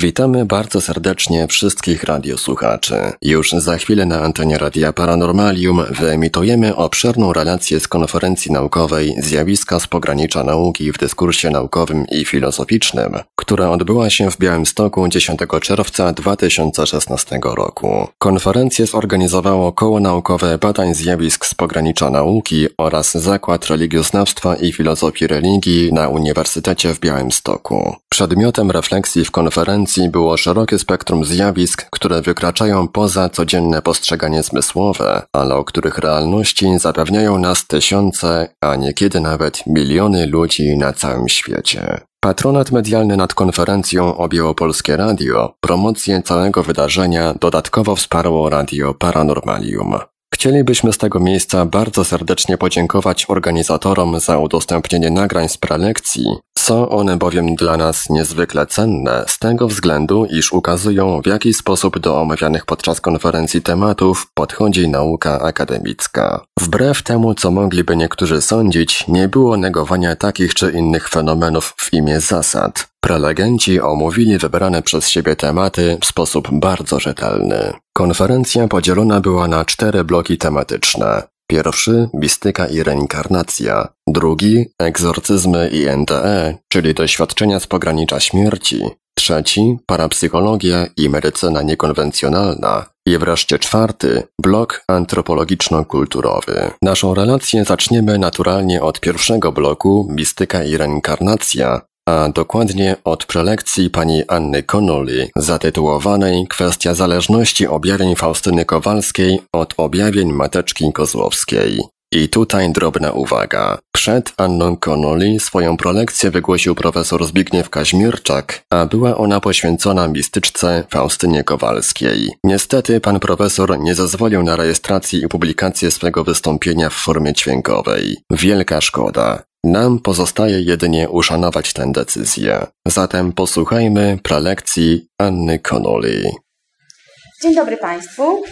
Witamy bardzo serdecznie wszystkich radiosłuchaczy. Już za chwilę na antenie Radia Paranormalium wyemitujemy obszerną relację z konferencji naukowej Zjawiska z pogranicza nauki w dyskursie naukowym i filozoficznym, która odbyła się w Białymstoku 10 czerwca 2016 roku. Konferencję zorganizowało Koło Naukowe Badań Zjawisk z pogranicza nauki oraz Zakład Religioznawstwa i Filozofii Religii na Uniwersytecie w Białymstoku. Przedmiotem refleksji w konferencji było szerokie spektrum zjawisk, które wykraczają poza codzienne postrzeganie zmysłowe, ale o których realności zapewniają nas tysiące, a niekiedy nawet miliony ludzi na całym świecie. Patronat medialny nad konferencją objęło Polskie Radio. Promocję całego wydarzenia dodatkowo wsparło Radio Paranormalium. Chcielibyśmy z tego miejsca bardzo serdecznie podziękować organizatorom za udostępnienie nagrań z prelekcji. Są one bowiem dla nas niezwykle cenne z tego względu, iż ukazują w jaki sposób do omawianych podczas konferencji tematów podchodzi nauka akademicka. Wbrew temu, co mogliby niektórzy sądzić, nie było negowania takich czy innych fenomenów w imię zasad. Prelegenci omówili wybrane przez siebie tematy w sposób bardzo rzetelny. Konferencja podzielona była na cztery bloki tematyczne. Pierwszy mistyka i reinkarnacja, drugi egzorcyzmy i NDE, czyli doświadczenia z pogranicza śmierci, trzeci parapsychologia i medycyna niekonwencjonalna i wreszcie czwarty blok antropologiczno-kulturowy. Naszą relację zaczniemy naturalnie od pierwszego bloku mistyka i reinkarnacja, a dokładnie od prelekcji pani Anny Connolly zatytułowanej Kwestia zależności objawień Faustyny Kowalskiej od objawień Mateczki Kozłowskiej. I tutaj drobna uwaga. Przed Anną Connolly swoją prelekcję wygłosił profesor Zbigniew Kaźmierczak, a była ona poświęcona mistyczce Faustynie Kowalskiej. Niestety pan profesor nie zezwolił na rejestrację i publikację swego wystąpienia w formie dźwiękowej. Wielka szkoda. Nam pozostaje jedynie uszanować tę decyzję. Zatem posłuchajmy prelekcji Anny Connolly. Dzień dobry Państwu.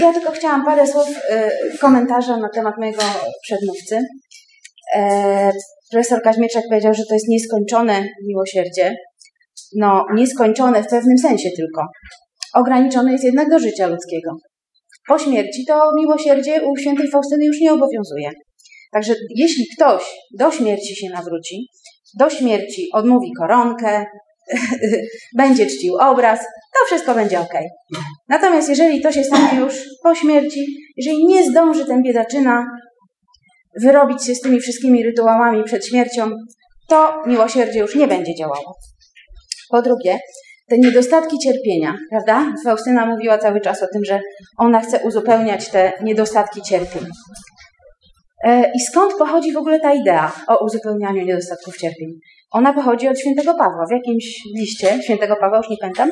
Ja tylko chciałam parę słów y, komentarza na temat mojego przedmówcy. E, profesor Kaźmierczak powiedział, że to jest nieskończone miłosierdzie. No, nieskończone w pewnym sensie tylko. Ograniczone jest jednak do życia ludzkiego. Po śmierci to miłosierdzie u świętej Faustyny już nie obowiązuje. Także jeśli ktoś do śmierci się nawróci, do śmierci odmówi koronkę, będzie czcił obraz, to wszystko będzie ok. Natomiast jeżeli to się stanie już po śmierci, jeżeli nie zdąży ten biedaczyna wyrobić się z tymi wszystkimi rytuałami przed śmiercią, to miłosierdzie już nie będzie działało. Po drugie, te niedostatki cierpienia, prawda? Faustyna mówiła cały czas o tym, że ona chce uzupełniać te niedostatki cierpień. E, I skąd pochodzi w ogóle ta idea o uzupełnianiu niedostatków cierpień? Ona pochodzi od świętego Pawła. W jakimś liście świętego Pawła, już nie pamiętam,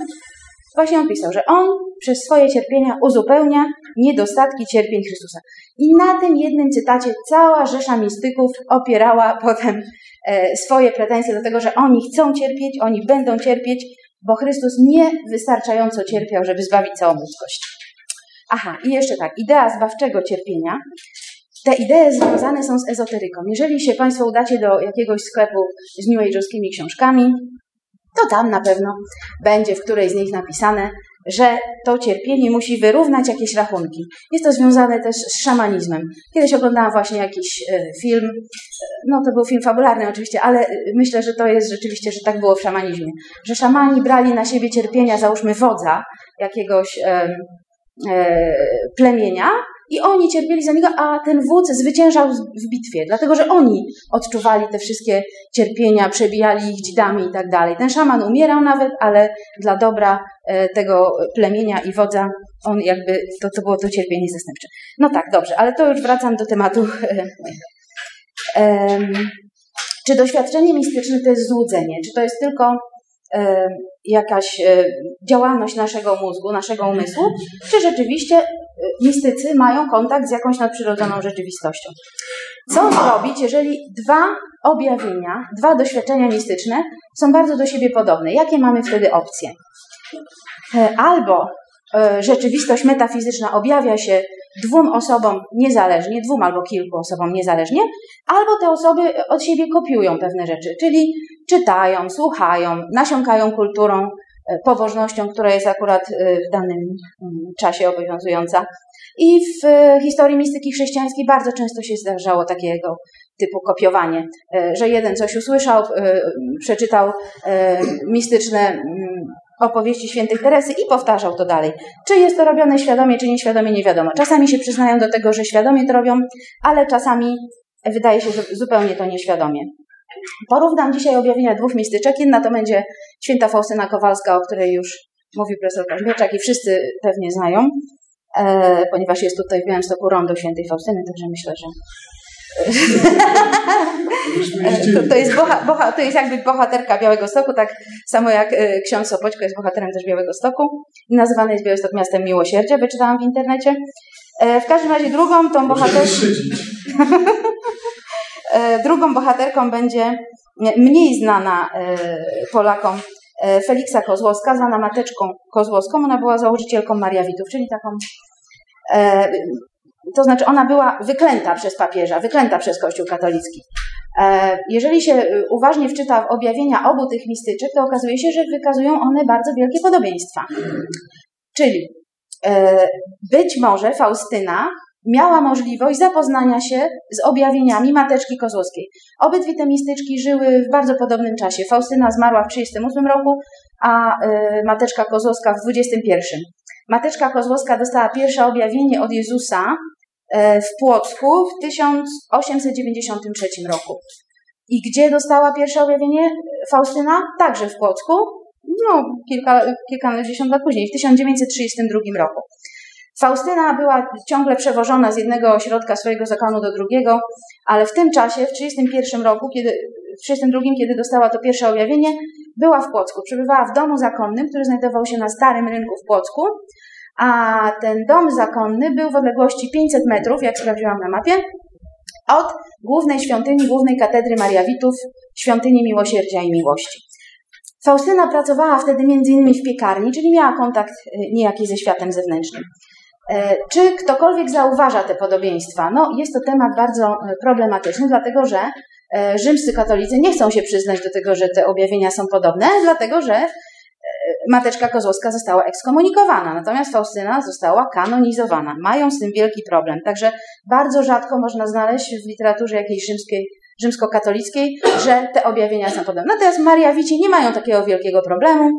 właśnie on pisał, że on przez swoje cierpienia uzupełnia niedostatki cierpień Chrystusa. I na tym jednym cytacie cała rzesza mistyków opierała potem e, swoje pretensje do tego, że oni chcą cierpieć, oni będą cierpieć, bo Chrystus nie wystarczająco cierpiał, żeby zbawić całą ludzkość. Aha, i jeszcze tak, idea zbawczego cierpienia te idee związane są z ezoteryką. Jeżeli się Państwo udacie do jakiegoś sklepu z New Age'owskimi książkami, to tam na pewno będzie w którejś z nich napisane, że to cierpienie musi wyrównać jakieś rachunki. Jest to związane też z szamanizmem. Kiedyś oglądałam właśnie jakiś e, film, no to był film fabularny oczywiście, ale e, myślę, że to jest rzeczywiście, że tak było w szamanizmie. Że szamani brali na siebie cierpienia, załóżmy wodza jakiegoś e, e, plemienia i oni cierpieli za niego, a ten wódz zwyciężał w bitwie, dlatego że oni odczuwali te wszystkie cierpienia, przebijali ich dzidami i tak dalej. Ten szaman umierał nawet, ale dla dobra e, tego plemienia i wodza on jakby, to, to było to cierpienie zastępcze. No tak, dobrze, ale to już wracam do tematu. Czy doświadczenie mistyczne to jest złudzenie? Czy to jest tylko jakaś e, działalność naszego mózgu, naszego umysłu, czy rzeczywiście e, mistycy mają kontakt z jakąś nadprzyrodzoną rzeczywistością. Co zrobić, jeżeli dwa objawienia, dwa doświadczenia mistyczne są bardzo do siebie podobne? Jakie mamy wtedy opcje? E, albo rzeczywistość metafizyczna objawia się dwóm osobom niezależnie, dwóm albo kilku osobom niezależnie, albo te osoby od siebie kopiują pewne rzeczy, czyli czytają, słuchają, nasiąkają kulturą pobożnością, która jest akurat w danym mm, czasie obowiązująca. I w historii mistyki chrześcijańskiej bardzo często się zdarzało takiego typu kopiowanie, że jeden coś usłyszał, przeczytał mistyczne mm, opowieści świętej Teresy i powtarzał to dalej. Czy jest to robione świadomie, czy nieświadomie, nie wiadomo. Czasami się przyznają do tego, że świadomie to robią, ale czasami wydaje się, że zupełnie to nieświadomie. Porównam dzisiaj objawienia dwóch mistyczek. Jedna to będzie święta Faustyna Kowalska, o której już mówił profesor Kaźmierczak i wszyscy pewnie znają, e, ponieważ jest tutaj w Białymstoku rondo świętej Faustyny, także myślę, że to, to, jest boha, boha, to jest jakby bohaterka Białego Stoku, tak samo jak y, ksiądz Sopoćko jest bohaterem też Białego Stoku. Nazywany jest Białystok miastem miłosierdzia, wyczytałam w internecie. E, w każdym razie drugą tą bohaterką... e, drugą bohaterką będzie mniej znana e, Polakom e, Feliksa Kozłowska, znana mateczką Kozłowską. Ona była założycielką Mariawitów, czyli taką e, to znaczy ona była wyklęta przez papieża, wyklęta przez Kościół katolicki. E, jeżeli się uważnie wczyta w objawienia obu tych mistyczek, to okazuje się, że wykazują one bardzo wielkie podobieństwa. Czyli e, być może Faustyna miała możliwość zapoznania się z objawieniami Mateczki Kozłowskiej. Obydwie te mistyczki żyły w bardzo podobnym czasie. Faustyna zmarła w 1938 roku, a e, Mateczka Kozłowska w 21. Mateczka Kozłowska dostała pierwsze objawienie od Jezusa E, w Płocku w 1893 roku. I gdzie dostała pierwsze objawienie Faustyna? Także w Płocku, no kilka, kilkadziesiąt lat później, w 1932 roku. Faustyna była ciągle przewożona z jednego ośrodka swojego zakonu do drugiego, ale w tym czasie, w 1931 roku, kiedy, w 1932, kiedy dostała to pierwsze objawienie, była w Płocku. Przebywała w domu zakonnym, który znajdował się na Starym Rynku w Płocku a ten dom zakonny był w odległości 500 metrów, jak sprawdziłam na mapie, od głównej świątyni, głównej katedry Mariawitów, świątyni miłosierdzia i miłości. Faustyna pracowała wtedy innymi w piekarni, czyli miała kontakt y, niejaki ze światem zewnętrznym. E, czy ktokolwiek zauważa te podobieństwa? No, jest to temat bardzo y, problematyczny, dlatego że e, rzymscy katolicy nie chcą się przyznać do tego, że te objawienia są podobne, dlatego że Mateczka Kozłowska została ekskomunikowana, natomiast Faustyna została kanonizowana. Mają z tym wielki problem. Także bardzo rzadko można znaleźć w literaturze jakiejś rzymskiej, rzymskokatolickiej, że te objawienia są podobne. Natomiast Mariawici nie mają takiego wielkiego problemu.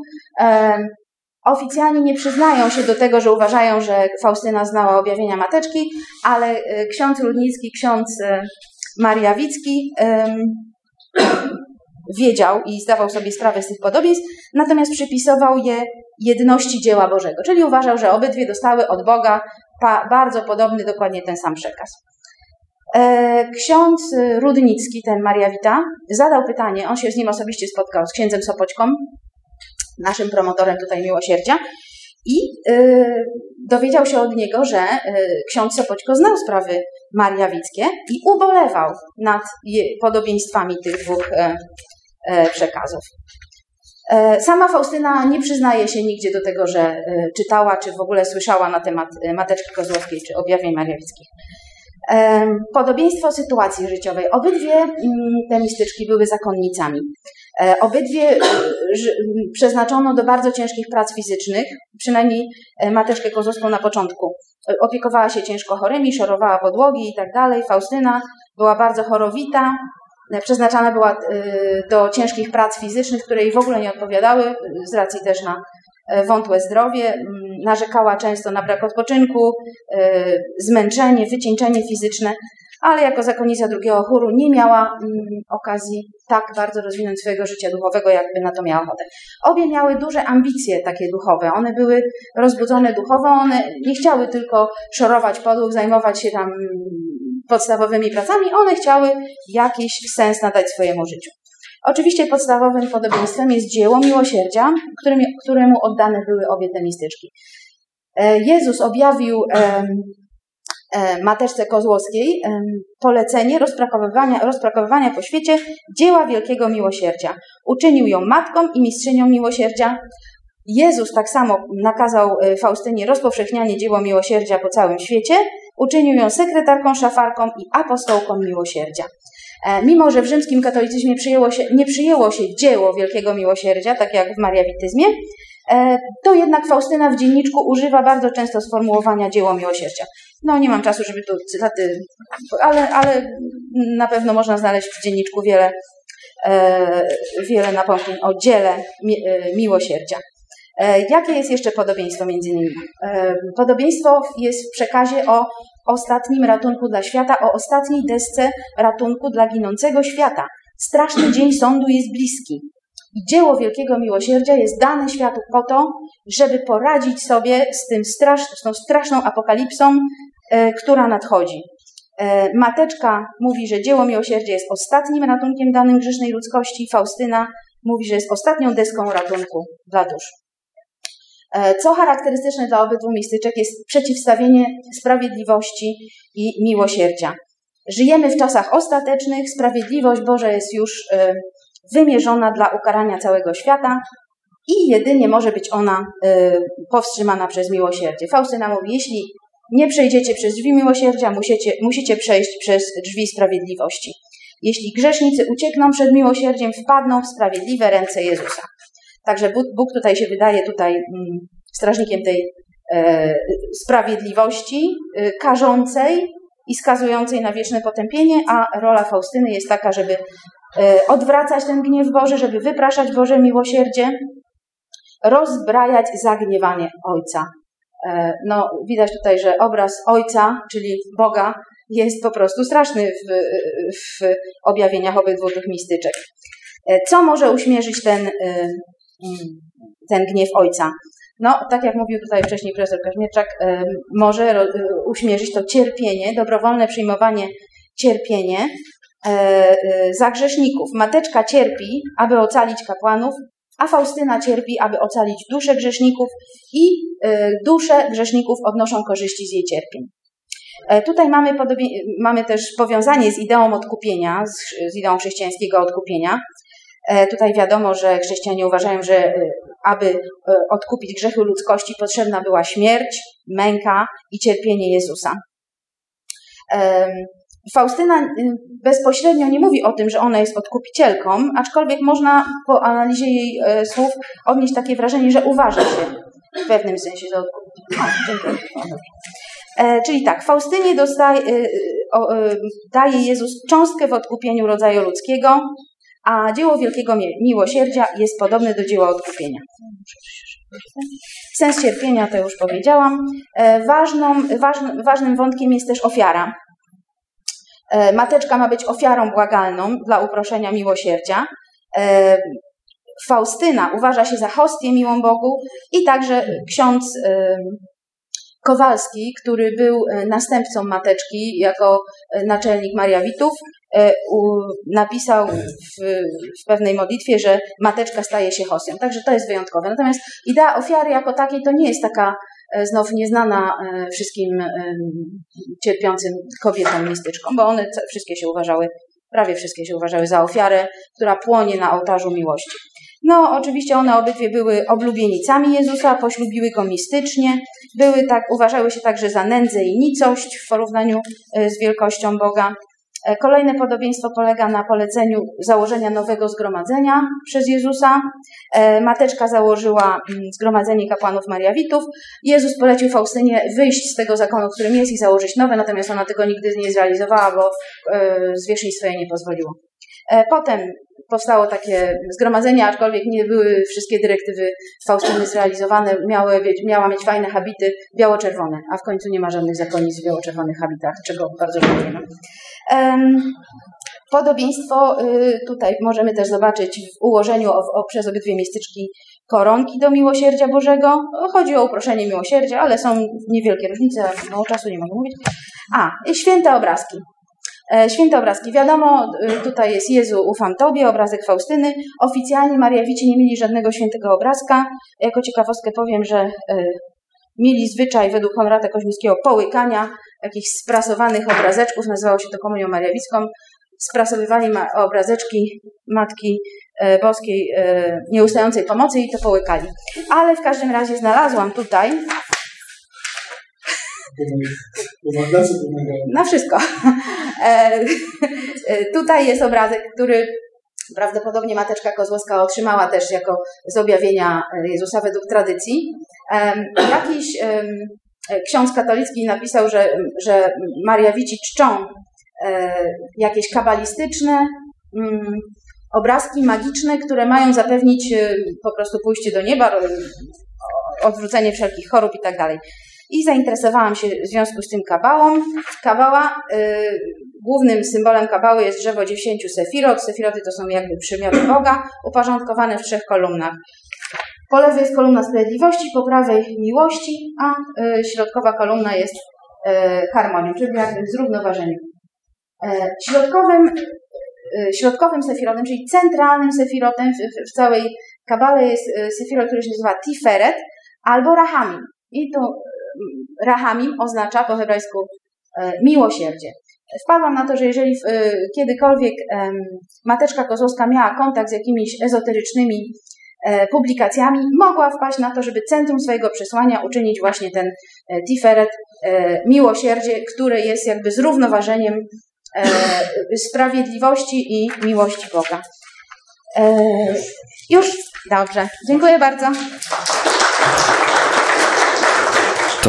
Oficjalnie nie przyznają się do tego, że uważają, że Faustyna znała objawienia mateczki, ale e, ksiądz Rudnicki, ksiądz e, Mariawicki wiedział i zdawał sobie sprawę z tych podobieństw, natomiast przypisował je jedności dzieła Bożego, czyli uważał, że obydwie dostały od Boga bardzo podobny, dokładnie ten sam przekaz. E, ksiądz Rudnicki, ten Mariawita, zadał pytanie, on się z nim osobiście spotkał, z księdzem Sopoćką, naszym promotorem tutaj miłosierdzia, i y, dowiedział się od niego, że y, ksiądz Sopoćko znał sprawy mariawickie i ubolewał nad podobieństwami tych dwóch y, przekazów. E, sama Faustyna nie przyznaje się nigdzie do tego, że czytała, czy w ogóle słyszała na temat Mateczki Kozłowskiej, czy objawień mariawickich. Podobieństwo sytuacji życiowej. Obydwie mm, te mistyczki były zakonnicami. Obydwie przeznaczono do bardzo ciężkich prac fizycznych, przynajmniej Mateczkę Kozłowską na początku. Opiekowała się ciężko chorymi, szorowała podłogi i tak dalej. Faustyna była bardzo chorowita, przeznaczana była do ciężkich prac fizycznych, które jej w ogóle nie odpowiadały, z racji też na e, wątłe zdrowie. Narzekała często na brak odpoczynku, zmęczenie, wycieńczenie fizyczne, ale jako zakonnica drugiego chóru nie miała mm, okazji tak bardzo rozwinąć swojego życia duchowego, jakby na to miała ochotę. Obie miały duże ambicje takie duchowe. One były rozbudzone duchowo, one nie chciały tylko szorować podłóg, zajmować się tam mm, podstawowymi pracami, one chciały jakiś sens nadać swojemu życiu. Oczywiście podstawowym podobieństwem jest dzieło miłosierdzia, którym, któremu oddane były obie te mistyczki. E, Jezus objawił e, Mateczce Kozłowskiej polecenie rozprakowywania, rozprakowywania po świecie dzieła wielkiego miłosierdzia. Uczynił ją matką i mistrzynią miłosierdzia. Jezus tak samo nakazał e, Faustynie rozpowszechnianie dzieła miłosierdzia po całym świecie, Uczynił ją sekretarką, szafarką i apostołką miłosierdzia. E, mimo, że w rzymskim katolicyzmie przyjęło się, nie przyjęło się dzieło wielkiego miłosierdzia, tak jak w mariawityzmie, e, to jednak Faustyna w dzienniczku używa bardzo często sformułowania dzieło miłosierdzia. No nie mam czasu, żeby tu cytaty, ale, ale na pewno można znaleźć w dzienniczku wiele, e, wiele napomknień o dziele miłosierdzia. Jakie jest jeszcze podobieństwo między nimi? Podobieństwo jest w przekazie o ostatnim ratunku dla świata, o ostatniej desce ratunku dla ginącego świata. Straszny dzień sądu jest bliski. I dzieło wielkiego miłosierdzia jest dane światu po to, żeby poradzić sobie z, tym strasz, z tą straszną apokalipsą, e, która nadchodzi. E, Mateczka mówi, że dzieło miłosierdzia jest ostatnim ratunkiem danym grzesznej ludzkości. Faustyna mówi, że jest ostatnią deską ratunku dla dusz. E, co charakterystyczne dla obydwu mistyczek jest przeciwstawienie sprawiedliwości i miłosierdzia. Żyjemy w czasach ostatecznych, sprawiedliwość Boża jest już e, wymierzona dla ukarania całego świata i jedynie może być ona e, powstrzymana przez miłosierdzie. Faustyna mówi, jeśli nie przejdziecie przez drzwi miłosierdzia, musicie, musicie przejść przez drzwi sprawiedliwości. Jeśli grzesznicy uciekną przed miłosierdziem, wpadną w sprawiedliwe ręce Jezusa. Także Bóg tutaj się wydaje tutaj mm, strażnikiem tej e, sprawiedliwości, e, karzącej i skazującej na wieczne potępienie, a rola Faustyny jest taka, żeby e, odwracać ten gniew Boży, żeby wypraszać Boże miłosierdzie, rozbrajać zagniewanie Ojca. No, widać tutaj, że obraz Ojca, czyli Boga, jest po prostu straszny w, w objawieniach obydwu tych mistyczek. Co może uśmierzyć ten ten gniew ojca. No, tak jak mówił tutaj wcześniej profesor Kaźmierczak, może uśmierzyć to cierpienie, dobrowolne przyjmowanie cierpienie e, e, za grzeszników. Mateczka cierpi, aby ocalić kapłanów, a Faustyna cierpi, aby ocalić dusze grzeszników i e, dusze grzeszników odnoszą korzyści z jej cierpień. Tutaj mamy, mamy też powiązanie z ideą odkupienia, z, z ideą chrześcijańskiego odkupienia. E, tutaj wiadomo, że chrześcijanie uważają, że e, aby e, odkupić grzechy ludzkości, potrzebna była śmierć, męka i cierpienie Jezusa. Faustyna bezpośrednio nie mówi o tym, że ona jest odkupicielką, aczkolwiek można po analizie jej słów odnieść takie wrażenie, że uważa się w pewnym sensie za odkupicielkę. Czyli tak, Faustynie dostaje, daje Jezus cząstkę w odkupieniu rodzaju ludzkiego, a dzieło wielkiego miłosierdzia jest podobne do dzieła odkupienia. Sens cierpienia to już powiedziałam. E, ważną, ważn, ważnym wątkiem jest też ofiara. E, mateczka ma być ofiarą błagalną dla uproszenia miłosierdzia. E, Faustyna uważa się za hostię miłą Bogu i także ksiądz Kowalski, który był następcą Mateczki jako naczelnik Mariawitów, E, napisał w, w, pewnej modlitwie, że mateczka staje się hostią. Także to jest wyjątkowe. Natomiast idea ofiary jako takiej to nie jest taka e, znów nieznana e, wszystkim cierpiącym kobietom mistyczkom, bo one wszystkie się uważały, prawie wszystkie się uważały za ofiarę, która płonie na ołtarzu miłości. No, oczywiście one obydwie były oblubienicami Jezusa, poślubiły go mistycznie, były tak, uważały się także za nędzę i nicość w porównaniu z wielkością Boga. E, kolejne podobieństwo polega na poleceniu założenia nowego zgromadzenia przez Jezusa. E, mateczka założyła mm, zgromadzenie kapłanów Mariawitów. Jezus polecił Faustynie wyjść z tego zakonu, którym jest i założyć nowe, natomiast ona tego nigdy nie zrealizowała, bo e, zwierzchnictwo jej nie pozwoliło. Potem powstało takie zgromadzenie, aczkolwiek nie były wszystkie dyrektywy Faustyny zrealizowane. Miały, miała mieć fajne habity biało-czerwone, a w końcu nie ma żadnych zakonic w biało-czerwonych habitach, czego bardzo żałujemy. Podobieństwo y, tutaj możemy też zobaczyć w ułożeniu o, o, przez obydwie miastyczki koronki do miłosierdzia Bożego. Chodzi o uproszenie miłosierdzia, ale są niewielkie różnice, mało czasu nie mogę mówić. A, święte obrazki. E, święte obrazki. Wiadomo, y, tutaj jest Jezu, ufam Tobie, obrazek Faustyny. Oficjalnie Mariawici nie mieli żadnego świętego obrazka. Jako ciekawostkę powiem, że y, mieli zwyczaj według Konrada Koźmińskiego połykania jakichś sprasowanych obrazeczków, nazywało się to komunią mariawicką, sprasowywali obrazeczki Matki e, Boskiej e, Nieustającej Pomocy i to połykali. Ale w każdym razie znalazłam tutaj na wszystko. E, tutaj jest obrazek, który prawdopodobnie Mateczka Kozłowska otrzymała też jako z objawienia Jezusa według tradycji. Jakiś ksiądz katolicki napisał, że, że Mariawici czczą e, jakieś kabalistyczne mm, obrazki magiczne, które mają zapewnić e, po prostu pójście do nieba, odwrócenie wszelkich chorób i tak dalej. I zainteresowałam się w związku z tym kabałą. Kabała, y, głównym symbolem kabały jest drzewo dziesięciu sefirot. Sefiroty to są jakby przymioty Boga, uporządkowane w trzech kolumnach. Po lewej jest kolumna sprawiedliwości, po prawej miłości, a y, środkowa kolumna jest y, harmonią, czyli jakby zrównoważeniem. E, środkowym, y, środkowym sefirotem, czyli centralnym sefirotem w, w całej kabale jest sefirot, który się nazywa Tiferet albo Rahamim. I to Rahamim oznacza po hebrajsku e, miłosierdzie. Wpadłam na to, że jeżeli kiedykolwiek Mateczka Kozłowska miała kontakt z jakimiś ezoterycznymi E, publikacjami, mogła wpaść na to, żeby centrum swojego przesłania uczynić właśnie ten e, Tiferet, e, miłosierdzie, które jest jakby zrównoważeniem sprawiedliwości i miłości Boga. Już? Dobrze. Dziękuję bardzo.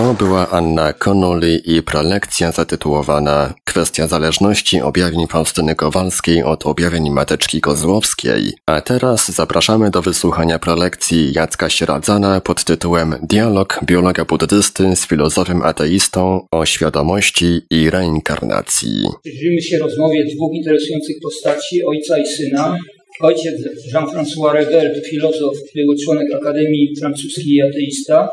To była Anna Connolly i prelekcja zatytułowana Kwestia zależności objawień Faustyny Kowalskiej od objawień Mateczki Kozłowskiej. A teraz zapraszamy do wysłuchania prelekcji Jacka Sieradzana pod tytułem Dialog biologa buddysty z filozofem ateistą o świadomości i reinkarnacji. Przyjrzyjmy się rozmowie dwóch interesujących postaci, ojca i syna. Ojciec Jean-François Revert, filozof, były członek Akademii Francuskiej i ateista,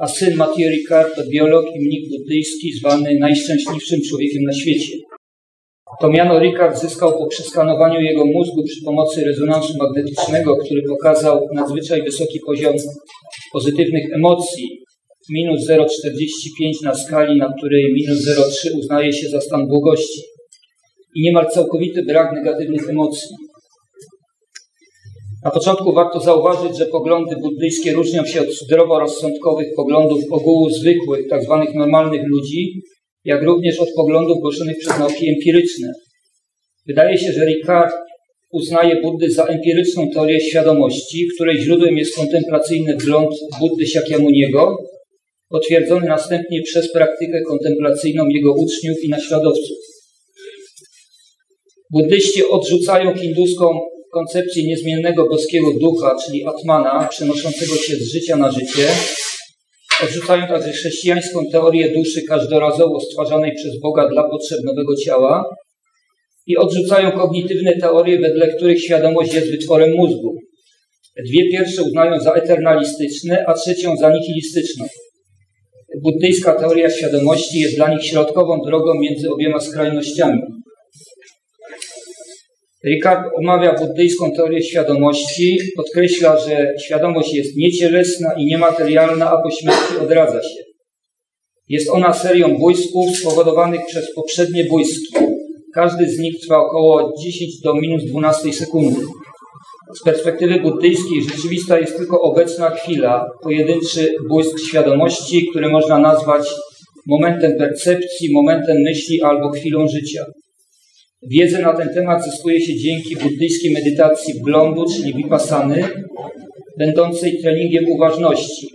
a syn Mathieu Ricard to biolog i mnik buddyjski zwany najszczęśliwszym człowiekiem na świecie. To miano Ricard zyskał po przeskanowaniu jego mózgu przy pomocy rezonansu magnetycznego, który pokazał nadzwyczaj wysoki poziom pozytywnych emocji, minus 0,45 na skali, na której minus 0,3 uznaje się za stan błogości i niemal całkowity brak negatywnych emocji. Na początku warto zauważyć, że poglądy buddyjskie różnią się od zdroworozsądkowych poglądów ogółu zwykłych, tzw. Tak normalnych ludzi, jak również od poglądów głoszonych przez nauki empiryczne. Wydaje się, że Ricard uznaje Buddy za empiryczną teorię świadomości, której źródłem jest kontemplacyjny wgląd Buddy Shakyamuniego, potwierdzony następnie przez praktykę kontemplacyjną jego uczniów i naśladowców. Buddyści odrzucają hinduską koncepcję niezmiennego boskiego ducha, czyli Atmana, przenoszącego się z życia na życie. Odrzucają także chrześcijańską teorię duszy każdorazowo stwarzanej przez Boga dla potrzeb nowego ciała i odrzucają kognitywne teorie, wedle których świadomość jest wytworem mózgu. Dwie pierwsze uznają za eternalistyczne, a trzecią za nihilistyczną. Buddyjska teoria świadomości jest dla nich środkową drogą między obiema skrajnościami. Ricard omawia buddyjską teorię świadomości, podkreśla, że świadomość jest niecielesna i niematerialna, a po śmierci odradza się. Jest ona serią bójsków spowodowanych przez poprzednie bójski. Każdy z nich trwa około 10 do minus 12 sekundy. Z perspektywy buddyjskiej rzeczywista jest tylko obecna chwila, pojedynczy błysk świadomości, który można nazwać momentem percepcji, momentem myśli albo chwilą życia. Wiedzę na ten temat zyskuje się dzięki buddyjskiej medytacji wglądu, czyli vipassany, będącej treningiem uważności.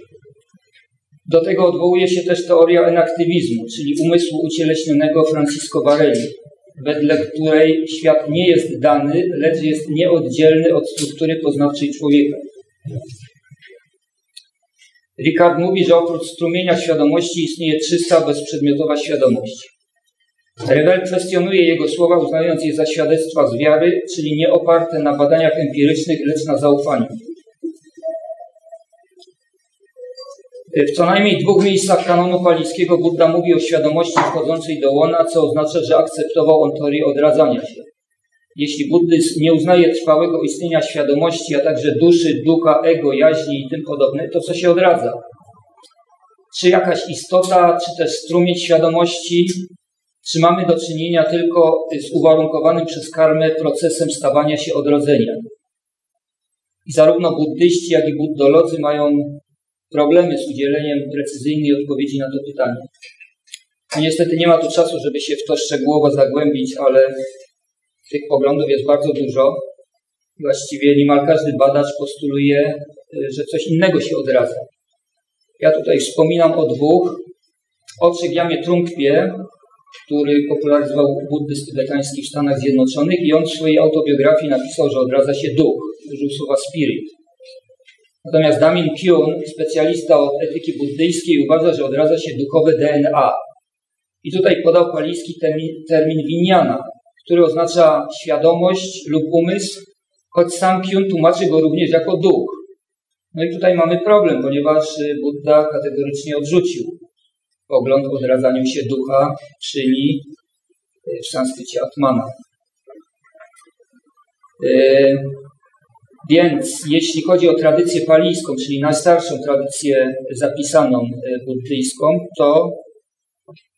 Do tego odwołuje się też teoria enaktywizmu, czyli umysłu ucieleśnionego Francisco Varelli, wedle której świat nie jest dany, lecz jest nieoddzielny od struktury poznawczej człowieka. Ricard mówi, że oprócz strumienia świadomości istnieje czysta, bezprzedmiotowa świadomość. Rewel kwestionuje jego słowa, uznając je za świadectwa z wiary, czyli nie oparte na badaniach empirycznych, lecz na zaufaniu. W co najmniej dwóch miejscach kanonu palickiego Buddha mówi o świadomości wchodzącej do łona, co oznacza, że akceptował on teorię odradzania się. Jeśli buddyzm nie uznaje trwałego istnienia świadomości, a także duszy, ducha, ego, jaźni i tym podobne, to co się odradza? Czy jakaś istota, czy też strumień świadomości czy mamy do czynienia tylko z uwarunkowanym przez karmę procesem stawania się odrodzeniem? I zarówno buddyści, jak i buddolodzy mają problemy z udzieleniem precyzyjnej odpowiedzi na to pytanie. No niestety nie ma tu czasu, żeby się w to szczegółowo zagłębić, ale tych poglądów jest bardzo dużo. Właściwie niemal każdy badacz postuluje, y, że coś innego się odradza. Ja tutaj wspominam o dwóch. O Trzygiamie Trunkwie, który popularyzował buddyzm tybetański w Stanach Zjednoczonych i on w swojej autobiografii napisał, że odradza się duch. Użył słowa spirit. Natomiast Damin Kyun, specjalista od etyki buddyjskiej, uważa, że odradza się duchowe DNA. I tutaj podał palijski termin, termin winiana, który oznacza świadomość lub umysł, choć sam Kyun tłumaczy go również jako duch. No i tutaj mamy problem, ponieważ Buddha kategorycznie odrzucił pogląd o odradzaniu się ducha, czyli w sanskrycie atmana. E, więc jeśli chodzi o tradycję palijską, czyli najstarszą tradycję zapisaną e, buddyjską, to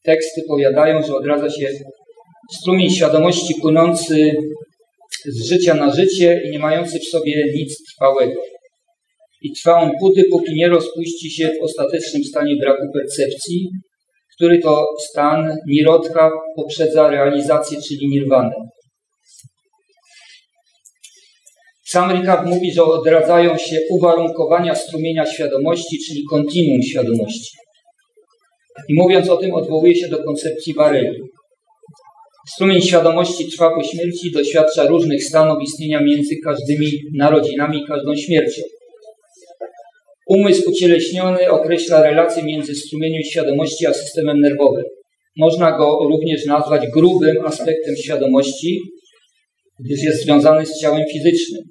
teksty powiadają, że odradza się strumień świadomości płynący z życia na życie i nie mający w sobie nic trwałego. I trwa on póty, póki nie rozpuści się w ostatecznym stanie braku percepcji, który to stan nirodka poprzedza realizację, czyli nirwanę. Sam Ricard mówi, że odradzają się uwarunkowania strumienia świadomości, czyli kontinuum świadomości. I mówiąc o tym, odwołuje się do koncepcji Bareli. Strumień świadomości trwa po śmierci, doświadcza różnych stanów istnienia między każdymi narodzinami i każdą śmiercią. Umysł ucieleśniony określa relację między strumieniem świadomości a systemem nerwowym. Można go również nazwać grubym aspektem świadomości, gdyż jest związany z ciałem fizycznym.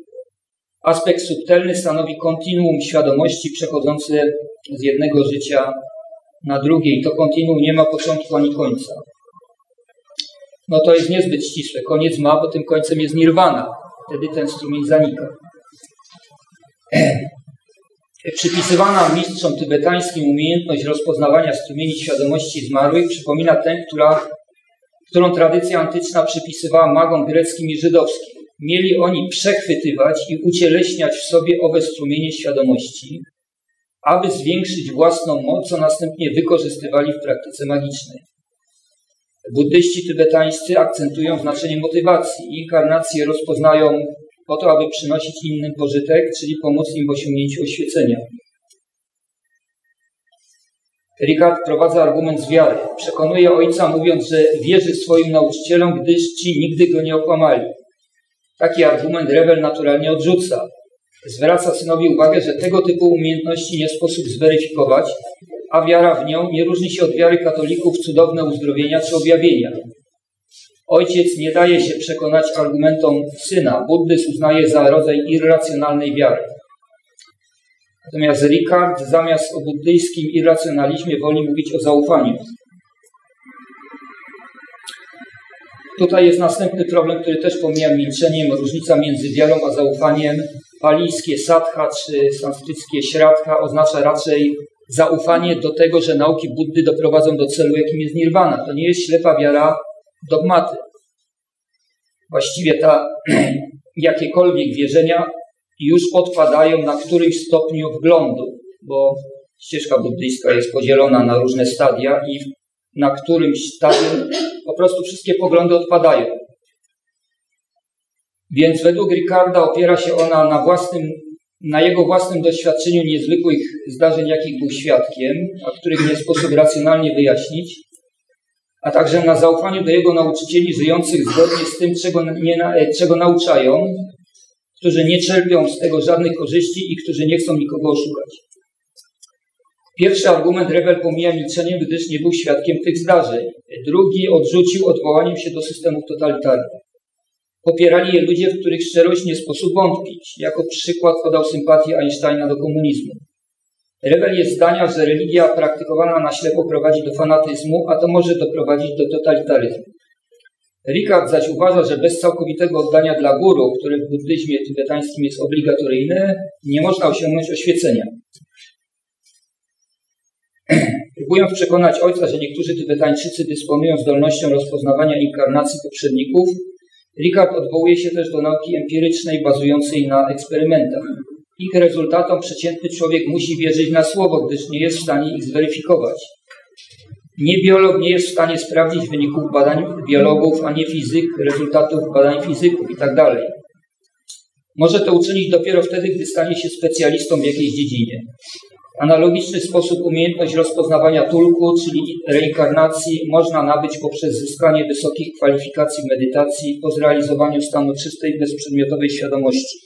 Aspekt subtelny stanowi kontinuum świadomości przechodzące z jednego życia na drugie i to kontinuum nie ma początku ani końca. No to jest niezbyt ścisłe. Koniec ma, bo tym końcem jest nirwana. Wtedy ten strumień zanika. Przypisywana mistrzom tybetańskim umiejętność rozpoznawania strumieni świadomości zmarłych przypomina tę, która, którą tradycja antyczna przypisywała magom greckim i żydowskim. Mieli oni przechwytywać i ucieleśniać w sobie owe strumienie świadomości, aby zwiększyć własną moc, co następnie wykorzystywali w praktyce magicznej. Buddyści tybetańscy akcentują znaczenie motywacji. Inkarnacje rozpoznają po to, aby przynosić innym pożytek, czyli pomóc im w osiągnięciu oświecenia. Ricard prowadza argument z wiary. Przekonuje ojca, mówiąc, że wierzy swoim nauczycielom, gdyż ci nigdy go nie okłamali. Taki argument Rebel naturalnie odrzuca. Zwraca synowi uwagę, że tego typu umiejętności nie sposób zweryfikować, a wiara w nią nie różni się od wiary katolików cudowne uzdrowienia czy objawienia. Ojciec nie daje się przekonać argumentom syna. Buddyzm uznaje za rodzaj irracjonalnej wiary. Natomiast Ricard zamiast o buddyjskim irracjonalizmie woli mówić o zaufaniu. Tutaj jest następny problem, który też pomijam milczeniem, różnica między wiarą a zaufaniem. Palijskie sadha czy sanskryckie śradha oznacza raczej zaufanie do tego, że nauki Buddy doprowadzą do celu, jakim jest nirwana. To nie jest ślepa wiara dogmaty. Właściwie ta, jakiekolwiek wierzenia już odpadają na którymś stopniu wglądu, bo ścieżka buddyjska jest podzielona na różne stadia i na którymś stadium po prostu wszystkie poglądy odpadają. Więc według Ricarda opiera się ona na, własnym, na jego własnym doświadczeniu niezwykłych zdarzeń, jakich był świadkiem, a których nie sposób racjonalnie wyjaśnić, a także na zaufaniu do jego nauczycieli żyjących zgodnie z tym, czego, nie, e, czego nauczają, którzy nie czerpią z tego żadnych korzyści i którzy nie chcą nikogo oszukać. Pierwszy argument rebel pomija milczenie, gdyż nie był świadkiem tych zdarzeń. Drugi odrzucił odwołaniem się do systemów totalitarnych. Popierali je ludzie, w których szczerość nie sposób wątpić. Jako przykład podał sympatię Einsteina do komunizmu. Rebel jest zdania, że religia praktykowana na ślepo prowadzi do fanatyzmu, a to może doprowadzić do totalitaryzmu. Ricard zaś uważa, że bez całkowitego oddania dla guru, który w buddyzmie tybetańskim jest obligatoryjny, nie można osiągnąć oświecenia. Próbując przekonać ojca, że niektórzy Tybetańczycy dysponują zdolnością rozpoznawania inkarnacji poprzedników, Ricard odwołuje się też do nauki empirycznej bazującej na eksperymentach. Ich rezultatom przeciętny człowiek musi wierzyć na słowo, gdyż nie jest w stanie ich zweryfikować. Niebiolog nie jest w stanie sprawdzić wyników badań biologów, a nie fizyk rezultatów badań fizyków itd. Tak Może to uczynić dopiero wtedy, gdy stanie się specjalistą w jakiejś dziedzinie. Analogiczny sposób umiejętność rozpoznawania tulku, czyli reinkarnacji, można nabyć poprzez zyskanie wysokich kwalifikacji medytacji po zrealizowaniu stanu czystej, bezprzedmiotowej świadomości.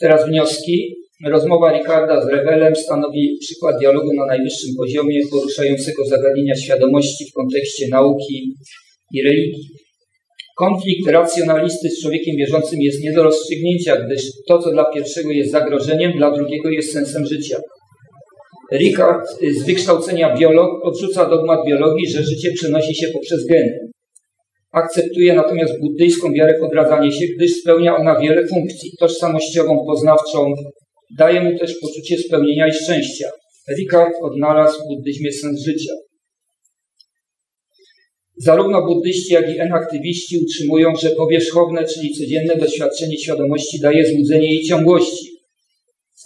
Teraz wnioski. Rozmowa Ricarda z Rewelem stanowi przykład dialogu na najwyższym poziomie poruszającego zagadnienia świadomości w kontekście nauki i religii. Konflikt racjonalisty z człowiekiem wierzącym jest nie do rozstrzygnięcia, gdyż to, co dla pierwszego jest zagrożeniem, dla drugiego jest sensem życia. Ricard z wykształcenia biolog odrzuca dogmat biologii, że życie przenosi się poprzez geny. Akceptuje natomiast buddyjską wiarę w odradzanie się, gdyż spełnia ona wiele funkcji tożsamościową, poznawczą, daje mu też poczucie spełnienia i szczęścia. Ricard odnalazł w buddyzmie sens życia. Zarówno buddyści, jak i enaktywiści utrzymują, że powierzchowne, czyli codzienne doświadczenie świadomości daje złudzenie jej ciągłości.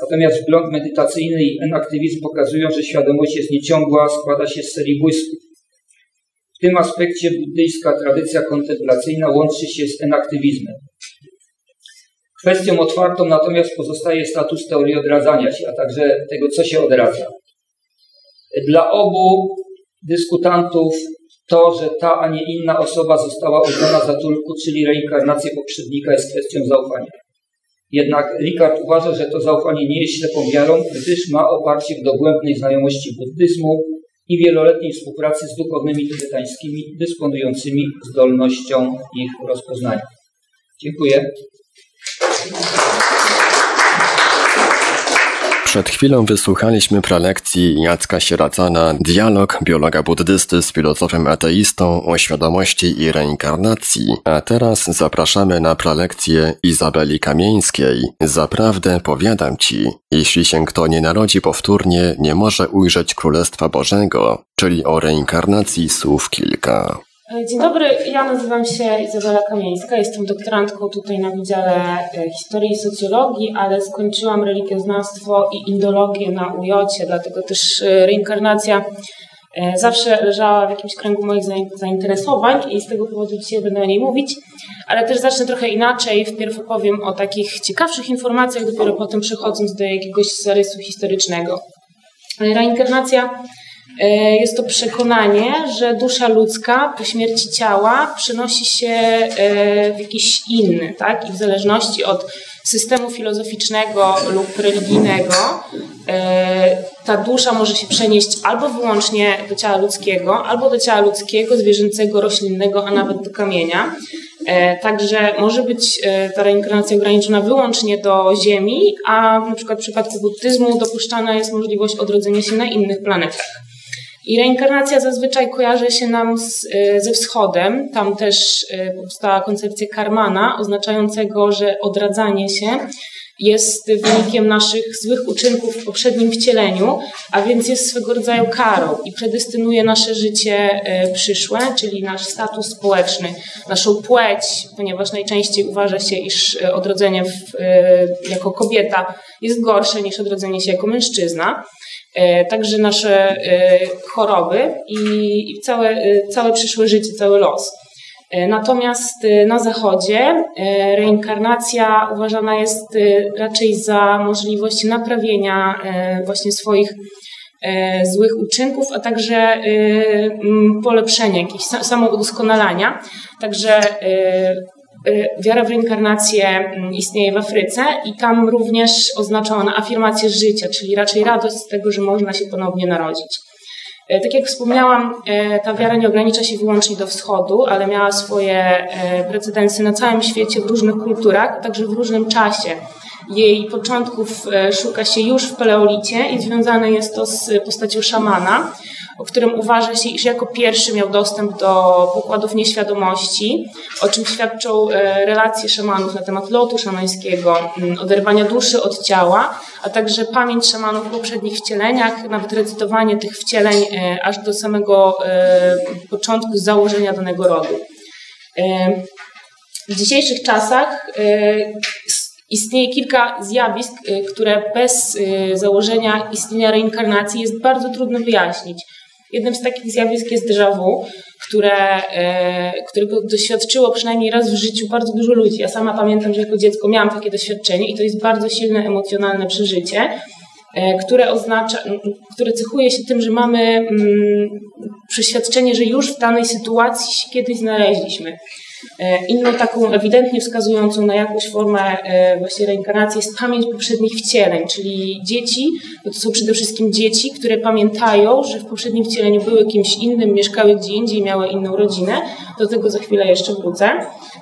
Natomiast wgląd medytacyjny i enaktywizm pokazują, że świadomość jest nieciągła, składa się z serii błysków. W tym aspekcie buddyjska tradycja kontemplacyjna łączy się z enaktywizmem. Kwestią otwartą natomiast pozostaje status teorii odradzania się, a także tego, co się odradza. Dla obu dyskutantów to, że ta, a nie inna osoba została uznana za tulku, czyli reinkarnację poprzednika, jest kwestią zaufania. Jednak Ricard uważa, że to zaufanie nie jest ślepą wiarą, gdyż ma oparcie w dogłębnej znajomości buddyzmu i wieloletniej współpracy z duchownymi tybetańskimi, dysponującymi zdolnością ich rozpoznania. Dziękuję. Przed chwilą wysłuchaliśmy prelekcji Jacka Sieracana Dialog biologa buddysty z filozofem ateistą o świadomości i reinkarnacji, a teraz zapraszamy na prelekcję Izabeli Kamieńskiej. Zaprawdę powiadam ci, jeśli się kto nie narodzi powtórnie, nie może ujrzeć Królestwa Bożego, czyli o reinkarnacji słów kilka. Dzień dobry, ja nazywam się Izabela Kamieńska, jestem doktorantką tutaj na Wydziale e, Historii i Socjologii, ale skończyłam religioznawstwo i indologię na UJ, dlatego też e, reinkarnacja e, zawsze leżała w jakimś kręgu moich zainteresowań i z tego powodu dzisiaj będę o niej mówić, ale też zacznę trochę inaczej. Wpierw opowiem o takich ciekawszych informacjach, dopiero potem przechodząc do jakiegoś zarysu historycznego. Reinkarnacja E, jest to przekonanie, że dusza ludzka po śmierci ciała przenosi się e, w jakiś inny, tak? I w zależności od systemu filozoficznego lub religijnego, e, ta dusza może się przenieść albo wyłącznie do ciała ludzkiego, albo do ciała ludzkiego, zwierzęcego, roślinnego, a nawet do kamienia. Także może być ta reinkarnacja ograniczona wyłącznie do Ziemi, a na przykład w przypadku buddyzmu dopuszczana jest możliwość odrodzenia się na innych planetach. I reinkarnacja zazwyczaj kojarzy się nam z, y, ze wschodem. Tam też y, powstała koncepcja karmana, oznaczającego, że odradzanie się jest wynikiem naszych złych uczynków w poprzednim wcieleniu, a więc jest swego rodzaju karą i predestynuje nasze życie y, przyszłe, czyli nasz status społeczny, naszą płeć, ponieważ najczęściej uważa się, iż odrodzenie w, jako kobieta jest gorsze niż odrodzenie się jako mężczyzna. E, także nasze e, choroby i całe, e, całe przyszłe życie, cały los. Natomiast na Zachodzie reinkarnacja uważana jest raczej za możliwość naprawienia właśnie swoich złych uczynków, a także polepszenia, jakiegoś samoudoskonalania. Także wiara w reinkarnację mm, istnieje w Afryce i tam również oznacza ona afirmację życia, czyli raczej radość z tego, że można się ponownie narodzić. Y, tak jak wspomniałam, y, ta wiara nie ogranicza się wyłącznie do wschodu, ale miała swoje precedensy na całym świecie, w różnych kulturach, także w różnym czasie. Jej początków szuka się już w paleolicie i związane jest to z postacią szamana, o którym uważa się, iż jako pierwszy miał dostęp do pokładów nieświadomości, o czym świadczą e, relacje szamanów na temat lotu szamańskiego, mm, oderwania duszy od ciała, a także pamięć szamanów w poprzednich wcieleniach, nawet recytowanie tych wcieleń e, aż do samego e, początku założenia danego rodu. W dzisiejszych czasach Istnieje kilka zjawisk, które bez założenia istnienia reinkarnacji jest bardzo trudno wyjaśnić. Jednym z takich zjawisk jest déjà vu, które, którego doświadczyło przynajmniej raz w życiu bardzo dużo ludzi. Ja sama pamiętam, że jako dziecko miałam takie doświadczenie i to jest bardzo silne emocjonalne przeżycie. E, które oznacza, które cechuje się tym, że mamy mm, przeświadczenie, że już w danej sytuacji się kiedyś znaleźliśmy. E, inną taką ewidentnie wskazującą na jakąś formę e, właśnie reinkarnacji jest pamięć poprzednich wcieleń, czyli dzieci, to są przede wszystkim dzieci, które pamiętają, że w poprzednim wcieleniu były kimś innym, mieszkały gdzie indziej, miały inną rodzinę. Do tego za chwilę jeszcze wrócę.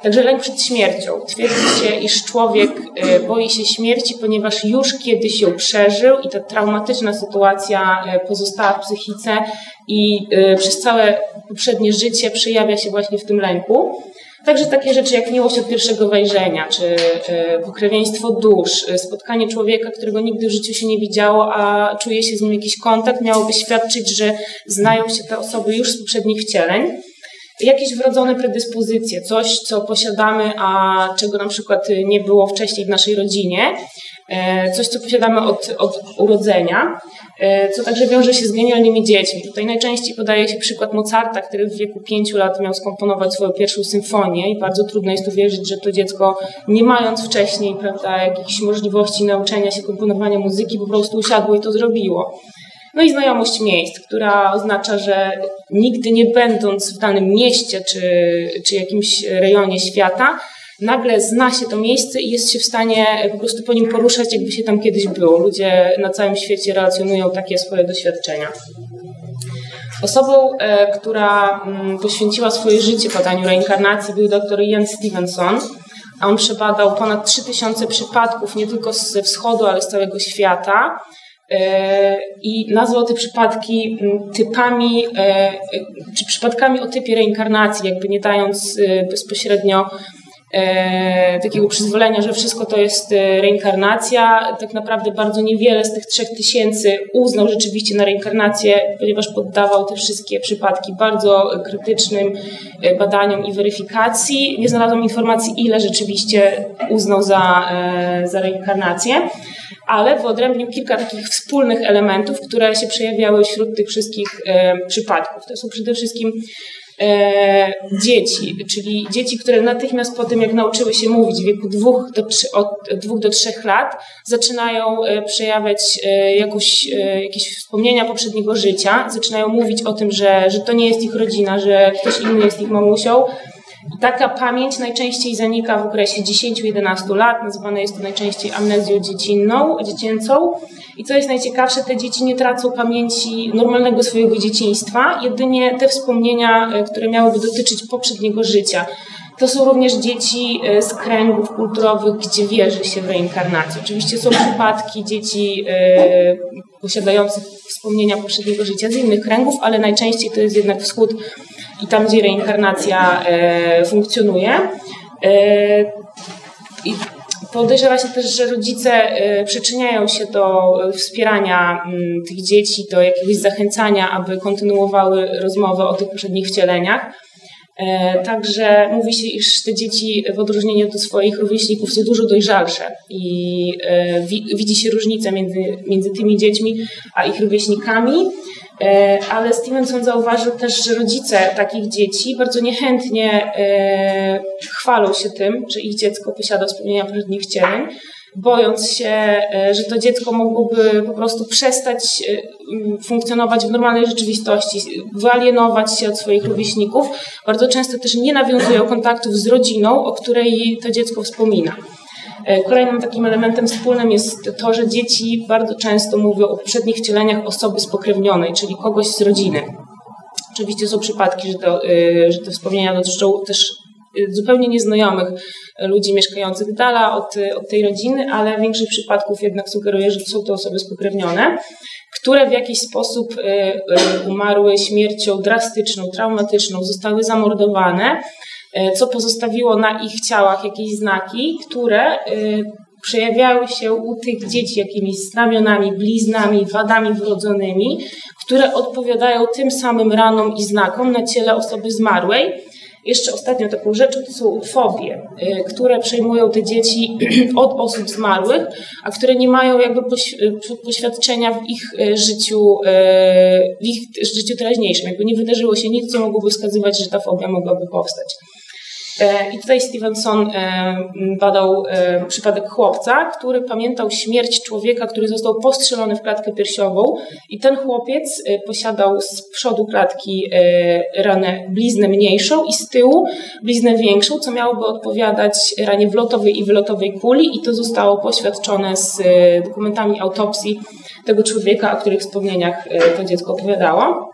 Także lęk przed śmiercią. Twierdzi się, iż człowiek e, boi się śmierci, ponieważ już kiedyś ją przeżył i ta traumatyczna sytuacja pozostała w psychice i przez całe poprzednie życie przejawia się właśnie w tym lęku. Także takie rzeczy jak miłość od pierwszego wejrzenia, czy e, pokrewieństwo dusz, e, spotkanie człowieka, którego nigdy w życiu się nie widziało, a czuje się z nim jakiś kontakt, miałoby świadczyć, że znają się te osoby już z poprzednich wcieleń. Jakieś wrodzone predyspozycje, coś, co posiadamy, a czego na przykład nie było wcześniej w naszej rodzinie, coś, co posiadamy od, od urodzenia. E, co także wiąże się z genialnymi dziećmi. Tutaj najczęściej podaje się przykład Mozarta, który w wieku pięciu lat miał skomponować swoją pierwszą symfonię i bardzo trudno jest uwierzyć, że to dziecko, nie mając wcześniej prawda, jakichś możliwości nauczenia się komponowania muzyki, po prostu usiadło i to zrobiło. No i znajomość miejsc, która oznacza, że nigdy nie będąc w danym mieście czy, czy jakimś rejonie świata, nagle zna się to miejsce i jest się w stanie po prostu po nim poruszać, jakby się tam kiedyś było. Ludzie na całym świecie relacjonują takie swoje doświadczenia. Osobą, e, która mm, poświęciła swoje życie badaniu reinkarnacji był dr Ian Stevenson, a on przebadał ponad 3000 przypadków nie tylko ze wschodu, ale z całego świata e, i nazwał te przypadki mm, typami, e, czy przypadkami o typie reinkarnacji, jakby nie dając bezpośrednio e, takiego przyzwolenia, że wszystko to jest e, reinkarnacja. Tak naprawdę bardzo niewiele z tych trzech tysięcy uznał rzeczywiście na reinkarnację, ponieważ poddawał te wszystkie przypadki bardzo krytycznym e, badaniom i weryfikacji. Nie znalazłam informacji, ile rzeczywiście uznał za, e, za reinkarnację ale wyodrębnił kilka takich wspólnych elementów, które się przejawiały wśród tych wszystkich e, przypadków. To są przede wszystkim e, dzieci, czyli dzieci, które natychmiast po tym, jak nauczyły się mówić w wieku dwóch do, od dwóch do trzech lat, zaczynają e, przejawiać e, jakoś, e, jakieś wspomnienia poprzedniego życia, zaczynają mówić o tym, że, że to nie jest ich rodzina, że ktoś inny jest ich mamusią. Taka pamięć najczęściej zanika w okresie 10-11 lat, nazywane jest to najczęściej amnezją dziecinną, dziecięcą. I co jest najciekawsze, te dzieci nie tracą pamięci normalnego swojego dzieciństwa, jedynie te wspomnienia, e, które miałyby dotyczyć poprzedniego życia. To są również dzieci e, z kręgów kulturowych, gdzie wierzy się w reinkarnację. Oczywiście są przypadki dzieci e, posiadających wspomnienia poprzedniego życia z innych kręgów, ale najczęściej to jest jednak wschód i tam, gdzie reinkarnacja funkcjonuje. I Podejrzewa się też, że rodzice przyczyniają się do wspierania mm, tych dzieci, do jakiegoś zachęcania, aby kontynuowały rozmowę o tych poprzednich wcieleniach. E, także mówi się, iż te dzieci w odróżnieniu od swoich rówieśników są dużo dojrzalsze i e, widzi się różnica między, między tymi dziećmi a ich rówieśnikami. E, ale Stevenson zauważył też, że rodzice takich dzieci bardzo niechętnie chwalą się tym, że ich dziecko posiada wspomnienia poprzednich wcieleń, bojąc się, e, że to dziecko mogłoby po prostu przestać funkcjonować w normalnej rzeczywistości, wyalienować się od swoich rówieśników. Bardzo często też nie nawiązują kontaktów z rodziną, o której to dziecko wspomina. E, kolejnym takim elementem wspólnym jest to, że dzieci bardzo często mówią o poprzednich wcieleniach osoby spokrewnionej, czyli kogoś z rodziny. Oczywiście są przypadki, że, to, e, że te wspomnienia dotyczą też e, zupełnie nieznajomych ludzi mieszkających dala od, od tej rodziny, ale większość przypadków jednak sugeruje, że są to osoby spokrewnione, które w jakiś sposób umarły śmiercią drastyczną, traumatyczną, zostały zamordowane E, co pozostawiło na ich ciałach jakieś znaki, które e, przejawiały się u tych dzieci jakimiś znamionami, bliznami, wadami wrodzonymi, które odpowiadają tym samym ranom i znakom na ciele osoby zmarłej. Jeszcze ostatnią taką rzeczą to są fobie, y, które przejmują te dzieci od osób zmarłych, a które nie mają jakby poświadczenia w ich życiu, w ich życiu teraźniejszym. Jakby nie wydarzyło się nic, co mogłoby wskazywać, że ta fobia mogłaby powstać. E, I tutaj Stevenson e, badał e, przypadek chłopca, który pamiętał śmierć człowieka, który został postrzelony w klatkę piersiową. I ten chłopiec posiadał z przodu klatki ranę bliznę mniejszą i z tyłu bliznę większą, co miałoby odpowiadać ranie wlotowej i wylotowej kuli. I to zostało poświadczone z dokumentami autopsji tego człowieka, o których wspomnieniach to dziecko opowiadało.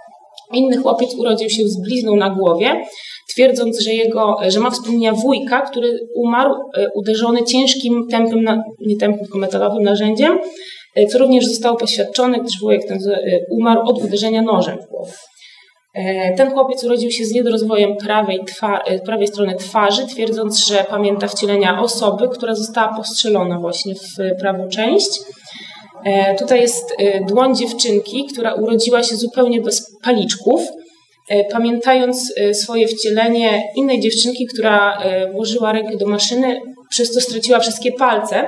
Inny chłopiec urodził się z blizną na głowie, twierdząc, że, jego, że ma wspomnienia wujka, który umarł e, uderzony ciężkim tępym, nie tępym, tylko metalowym narzędziem, e, co również zostało poświadczone, gdyż wujek ten e, umarł od uderzenia nożem w głowę. Ten chłopiec urodził się z niedorozwojem prawej, prawej strony twarzy, twierdząc, że pamięta wcielenia osoby, która została postrzelona właśnie w prawą część. Tutaj jest dłoń dziewczynki, która urodziła się zupełnie bez paliczków, pamiętając e, swoje wcielenie innej dziewczynki, która e, włożyła rękę do maszyny, przez to straciła wszystkie palce.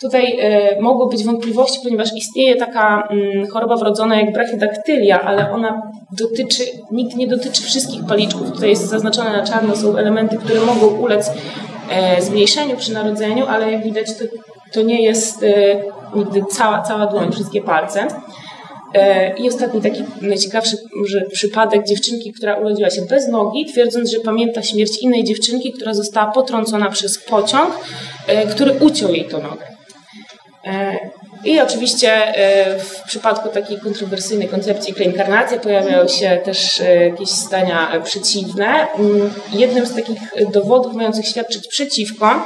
Tutaj mogło być wątpliwości, ponieważ istnieje taka mm, choroba wrodzona jak brachydaktylia, ale ona dotyczy, nikt nie dotyczy wszystkich paliczków. Tutaj jest zaznaczone na czarno, są elementy, które mogą ulec zmniejszeniu przy narodzeniu, ale jak widać to, to nie jest nigdy cała, cała dłoń, wszystkie palce. E, I ostatni taki najciekawszy przypadek dziewczynki, która urodziła się bez nogi, twierdząc, że pamięta śmierć innej dziewczynki, która została potrącona przez pociąg, e, który uciął jej tą nogę. E, I oczywiście w przypadku takiej kontrowersyjnej koncepcji reinkarnacji pojawiają się też jakieś zdania przeciwne. Mm, jednym z takich dowodów mających świadczyć przeciwko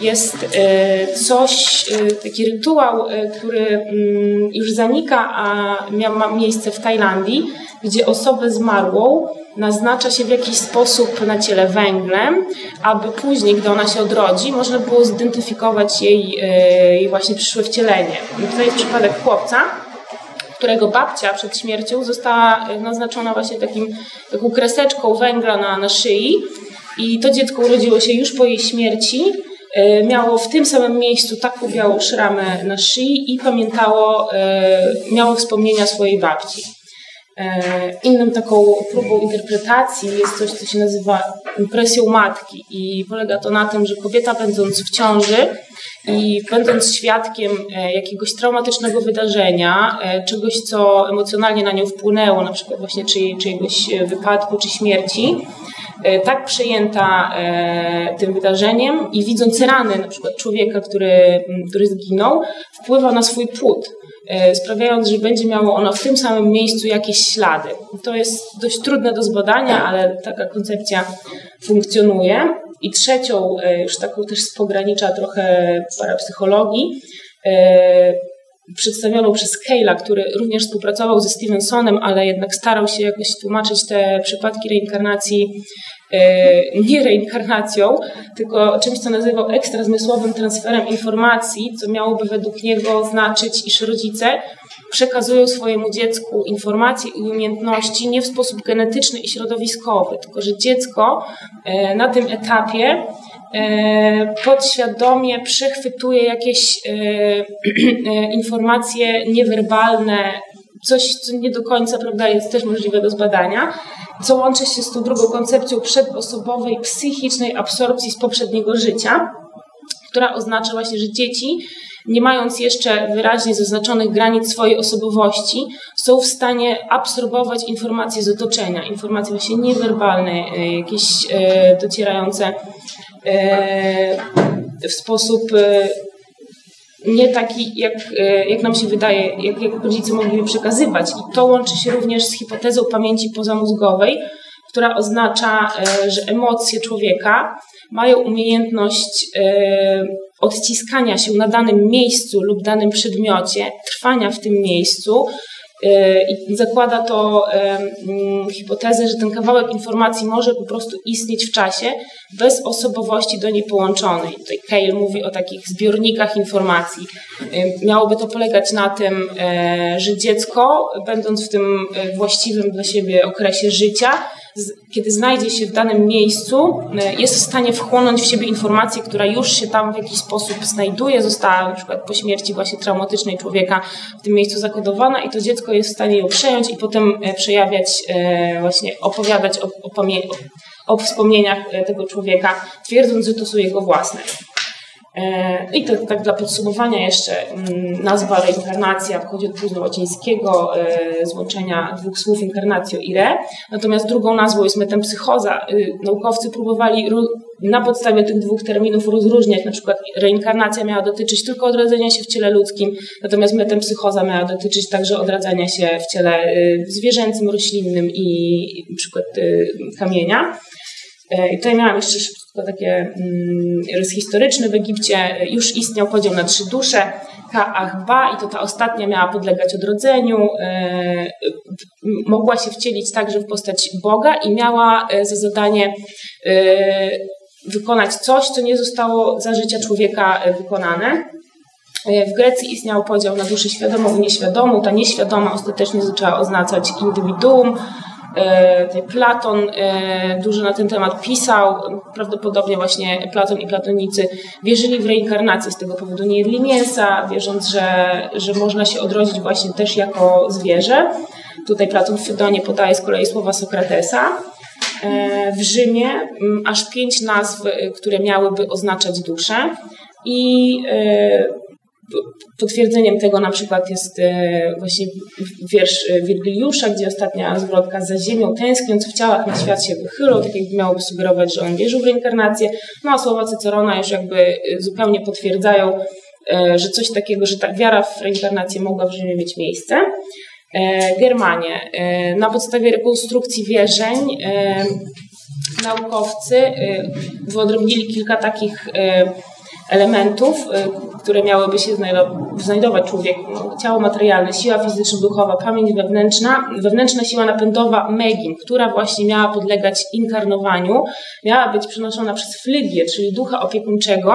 jest e, coś, e, taki rytuał, e, który mm, już zanika, a ma miejsce w Tajlandii, gdzie osobę zmarłą naznacza się w jakiś sposób na ciele węglem, aby później, gdy ona się odrodzi, można było zidentyfikować jej, jej właśnie przyszłe wcielenie. Tutaj jest przypadek chłopca, którego babcia przed śmiercią została naznaczona właśnie takim, taką kreseczką węgla na, na szyi i to dziecko urodziło się już po jej śmierci miało w tym samym miejscu taką białą szramę na szyi i pamiętało, e, miało wspomnienia swojej babci. E, inną taką próbą interpretacji jest coś, co się nazywa impresją matki i polega to na tym, że kobieta będąc w ciąży i będąc świadkiem jakiegoś traumatycznego wydarzenia, czegoś, co emocjonalnie na nią wpłynęło, na przykład właśnie czyjegoś wypadku czy śmierci, E, tak przejęta e, tym wydarzeniem i widząc rany na przykład człowieka, który, który zginął, wpływa na swój płód, e, sprawiając, że będzie miało ono w tym samym miejscu jakieś ślady. To jest dość trudne do zbadania, ale taka koncepcja funkcjonuje. I trzecią, już taką też z pogranicza trochę parapsychologii, przedstawioną przez Kejla, który również współpracował ze Stevensonem, ale jednak starał się jakoś tłumaczyć te przypadki reinkarnacji e, nie reinkarnacją, tylko czymś, co nazywał ekstrazmysłowym transferem informacji, co miałoby według niego znaczyć, iż rodzice przekazują swojemu dziecku informacje i umiejętności nie w sposób genetyczny i środowiskowy, tylko że dziecko e, na tym etapie podświadomie przechwytuje jakieś e, e, informacje niewerbalne, coś, co nie do końca prawda, jest też możliwe do zbadania, co łączy się z tą drugą koncepcją przedosobowej psychicznej absorpcji z poprzedniego życia, która oznacza właśnie, że dzieci, nie mając jeszcze wyraźnie zaznaczonych granic swojej osobowości, są w stanie absorbować informacje z otoczenia, informacje właśnie niewerbalne, jakieś docierające E, w sposób e, nie taki, jak, e, jak nam się wydaje, jak, jak rodzice mogliby przekazywać. I to łączy się również z hipotezą pamięci pozamózgowej, która oznacza, że emocje człowieka mają umiejętność odciskania się na danym miejscu lub danym przedmiocie, trwania w tym miejscu, E, I zakłada to mm, hipotezę, że ten kawałek informacji może po prostu istnieć w czasie bez osobowości do niej połączonej. Tutaj Cale mówi o takich zbiornikach informacji. Miałoby to polegać na tym, e, że dziecko, będąc w tym e, właściwym dla siebie okresie życia, kiedy znajdzie się w danym miejscu, jest w stanie wchłonąć w siebie informację, która już się tam w jakiś sposób znajduje, została na przykład po śmierci właśnie traumatycznej człowieka w tym miejscu zakodowana i to dziecko jest w stanie ją przejąć i potem przejawiać, właśnie opowiadać o, o, o wspomnieniach tego człowieka, twierdząc, że to są jego własne. E, I to tak dla podsumowania jeszcze mm, nazwa reinkarnacja pochodzi od późno łacińskiego e, złączenia dwóch słów inkarnacjo i re. Natomiast drugą nazwą jest metempsychoza. Y, naukowcy próbowali na podstawie tych dwóch terminów rozróżniać. Na przykład reinkarnacja miała dotyczyć tylko odradzania się w ciele ludzkim, natomiast metempsychoza miała dotyczyć także odradzania się w ciele y, zwierzęcym, roślinnym i przykład y, kamienia. I tutaj miałam jeszcze to takie mm, rys historyczny w Egipcie, już istniał podział na trzy dusze, Ka'ahba i to ta ostatnia miała podlegać odrodzeniu, e, mogła się wcielić także w postać Boga i miała e, za zadanie e, wykonać coś, co nie zostało za życia człowieka wykonane. W Grecji istniał podział na duszę świadomą i nieświadomą. Ta nieświadoma ostatecznie zaczęła oznaczać indywiduum, E, Platon e, dużo na ten temat pisał. Prawdopodobnie właśnie Platon i platonicy wierzyli w reinkarnację, z tego powodu nie jedli mięsa, wierząc, że, że można się odrodzić właśnie też jako zwierzę. Tutaj Platon w Fydonie podaje z kolei słowa Sokratesa. E, w Rzymie aż pięć nazw, które miałyby oznaczać duszę i Potwierdzeniem tego na przykład jest e, właśnie wiersz e, Wirgiliusza, gdzie ostatnia zwrotka za ziemią tęskniąc w ciałach na świat się wychylą, tak jakby miałoby sugerować, że on wierzył w reinkarnację. No a słowa Cycerona już jakby e, zupełnie potwierdzają, że coś takiego, że ta wiara w reinkarnację mogła w Rzymie mieć miejsce. Germanie. Na podstawie rekonstrukcji wierzeń naukowcy wyodrębnili kilka takich elementów, y, które miałyby się znajdować człowieku. No, ciało materialne, siła fizyczno-duchowa, pamięć wewnętrzna, wewnętrzna siła napędowa Megin, która właśnie miała podlegać inkarnowaniu, miała być przenoszona przez flygię, czyli ducha opiekuńczego,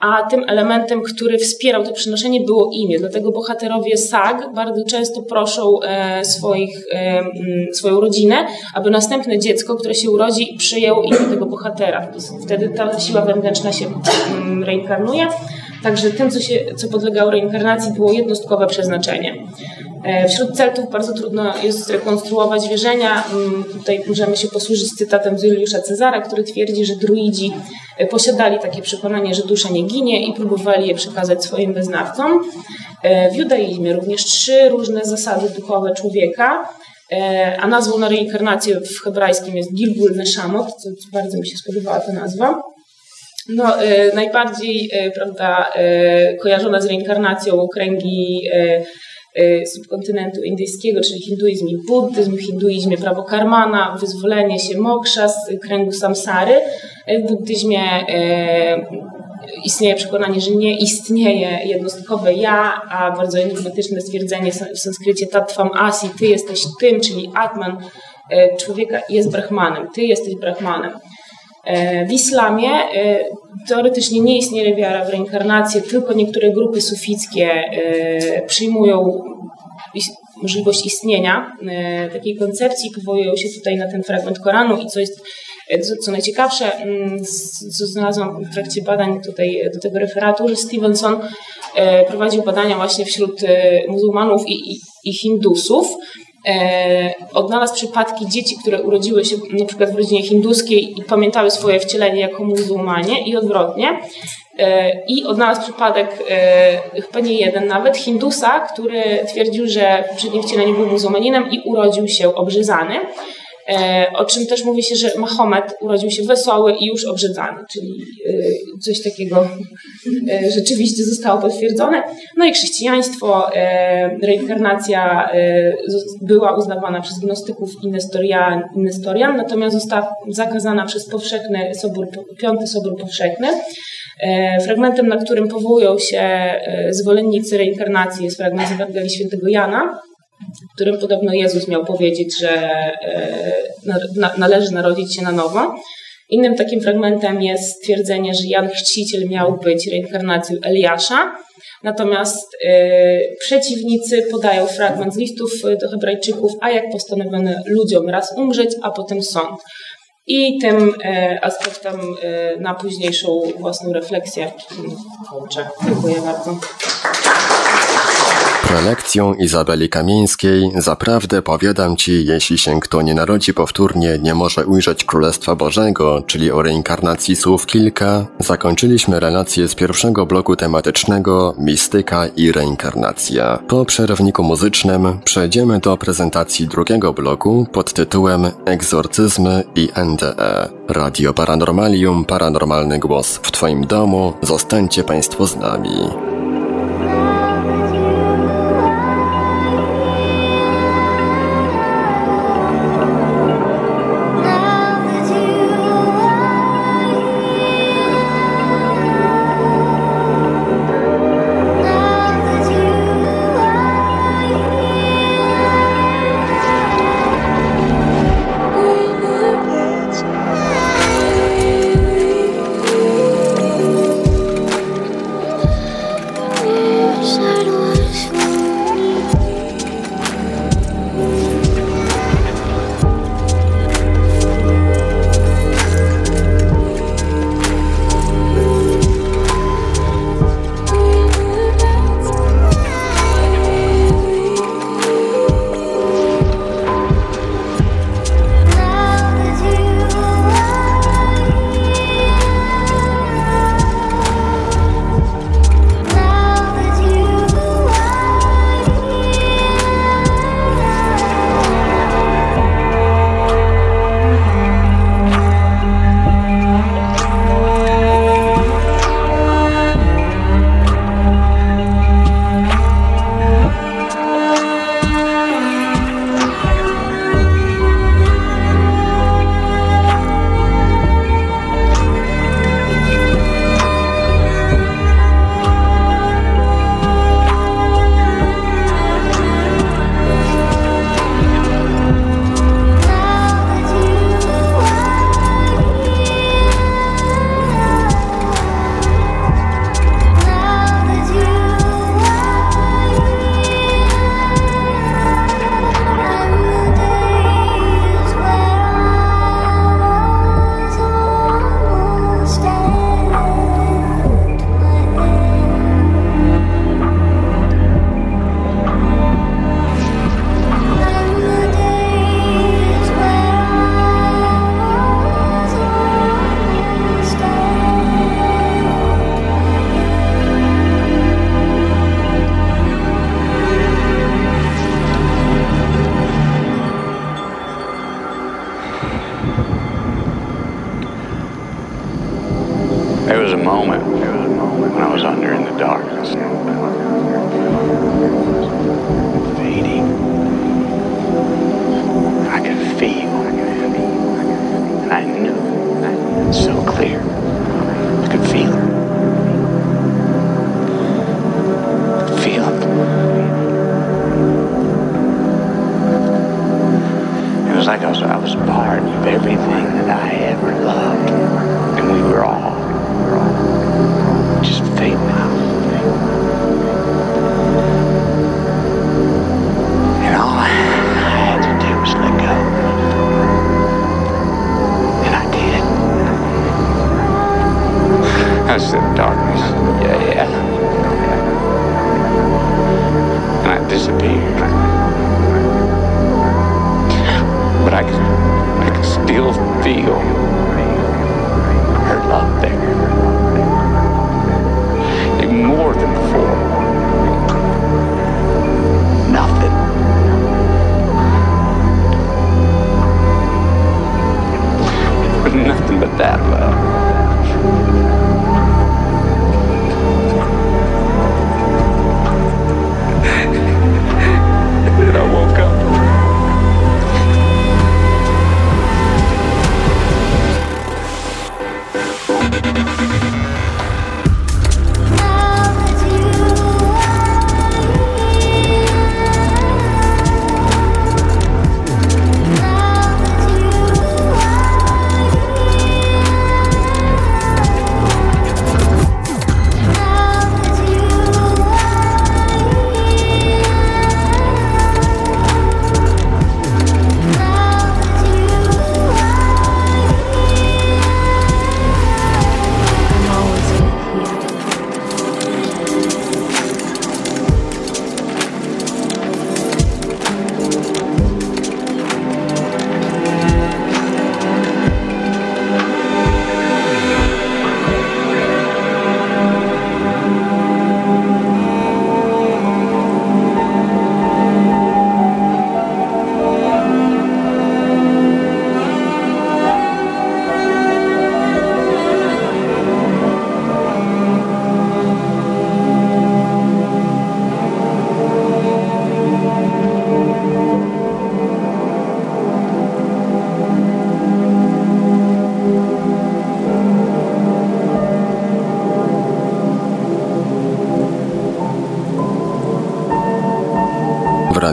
a tym elementem, który wspierał to przenoszenie było imię. Dlatego bohaterowie sag bardzo często proszą e, swoich, e, swoją rodzinę, aby następne dziecko, które się urodzi, przyjęło imię tego bohatera. Wtedy ta siła wewnętrzna się reinkarnuje. Także tym, co, się, co podlegało reinkarnacji, było jednostkowe przeznaczenie. E, wśród Celtów bardzo trudno jest zrekonstruować wierzenia. Mm, tutaj możemy się posłużyć cytatem z Juliusza Cezara, który twierdzi, że druidzi e, posiadali takie przekonanie, że dusza nie ginie i próbowali je przekazać swoim wyznawcom. E, w judaizmie również trzy różne zasady duchowe człowieka, a nazwą na reinkarnację w hebrajskim jest Gilgul Neshamot, co bardzo mi się spodobała ta nazwa. No, najbardziej prawda, kojarzone z reinkarnacją kręgi subkontynentu indyjskiego, czyli hinduizm i buddyzm, w hinduizmie prawo karmana, wyzwolenie się moksza z kręgu samsary. W buddyzmie istnieje przekonanie, że nie istnieje jednostkowe ja, a bardzo enigmatyczne stwierdzenie w sanskrycie tatvam asi, ty jesteś tym, czyli atman człowieka jest brahmanem, ty jesteś brahmanem. W islamie teoretycznie nie istnieje wiara w reinkarnację, tylko niektóre grupy sufickie e, przyjmują możliwość istnienia e, takiej koncepcji, powołują się tutaj na ten fragment Koranu i co jest co, najciekawsze, mm, co znalazłam w trakcie badań tutaj do tego referatu, że Stevenson e, prowadził badania właśnie wśród muzułmanów i, i, i hindusów. E, odnalazł przypadki dzieci, które urodziły się na przykład w rodzinie hinduskiej i pamiętały swoje wcielenie jako muzułmanie i odwrotnie. E, I odnalazł przypadek, e, chyba nie jeden nawet, Hindusa, który twierdził, że w poprzednim wcieleniu był muzułmaninem i urodził się obrzezany. E, o czym też mówi się, że Mahomet urodził się wesoły i już obrzedzany, czyli e, coś takiego e, rzeczywiście zostało potwierdzone. No i chrześcijaństwo, reinkarnacja była uznawana przez gnostyków i nestorian, nestorian natomiast została zakazana przez powszechny sobór, piąty sobór powszechny. Fragmentem, na którym powołują się zwolennicy reinkarnacji jest fragment z Ewangelii Świętego Jana, w którym podobno Jezus miał powiedzieć, że e, należy narodzić się na nowo. Innym takim fragmentem jest stwierdzenie, że Jan Chrzciciel miał być reinkarnacją Eliasza, natomiast y, przeciwnicy podają fragment z listów do Hebrajczyków, a jak postanowiono ludziom raz umrzeć, a potem sąd. I tym e, aspektem e, na późniejszą własną refleksję kończę. Dziękuję bardzo. Prelekcją Izabeli Kamieńskiej Zaprawdę powiadam Ci, jeśli się kto nie narodzi powtórnie, nie może ujrzeć Królestwa Bożego, czyli o reinkarnacji słów kilka, zakończyliśmy relację z pierwszego bloku tematycznego Mistyka i reinkarnacja. Po przerwniku muzycznym przejdziemy do prezentacji drugiego bloku pod tytułem Egzorcyzmy i NDE. Radio Paranormalium, paranormalny głos w Twoim domu. Zostańcie Państwo z nami.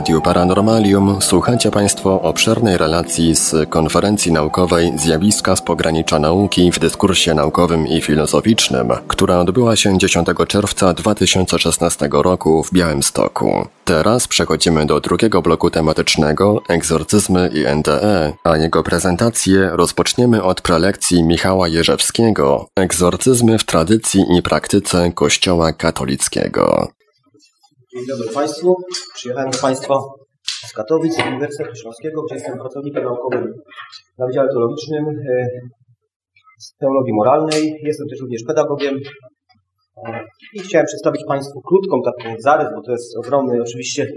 Paranormalium słuchacie Państwo obszernej relacji z konferencji naukowej Zjawiska z pogranicza nauki w dyskursie naukowym i filozoficznym, która odbyła się 10 czerwca 2016 roku w Białymstoku. Teraz przechodzimy do drugiego bloku tematycznego Egzorcyzmy i NDE, a jego prezentację rozpoczniemy od prelekcji Michała Jerzewskiego Egzorcyzmy w tradycji i praktyce Kościoła katolickiego. Dzień dobry Państwu. Przyjechałem do Państwa z Katowic, z Uniwersytetu Śląskiego, gdzie jestem pracownikiem naukowym na Wydziale Teologicznym e, z teologii moralnej. Jestem też również pedagogiem. I chciałem przedstawić Państwu krótką taką zarys, bo to jest ogromny oczywiście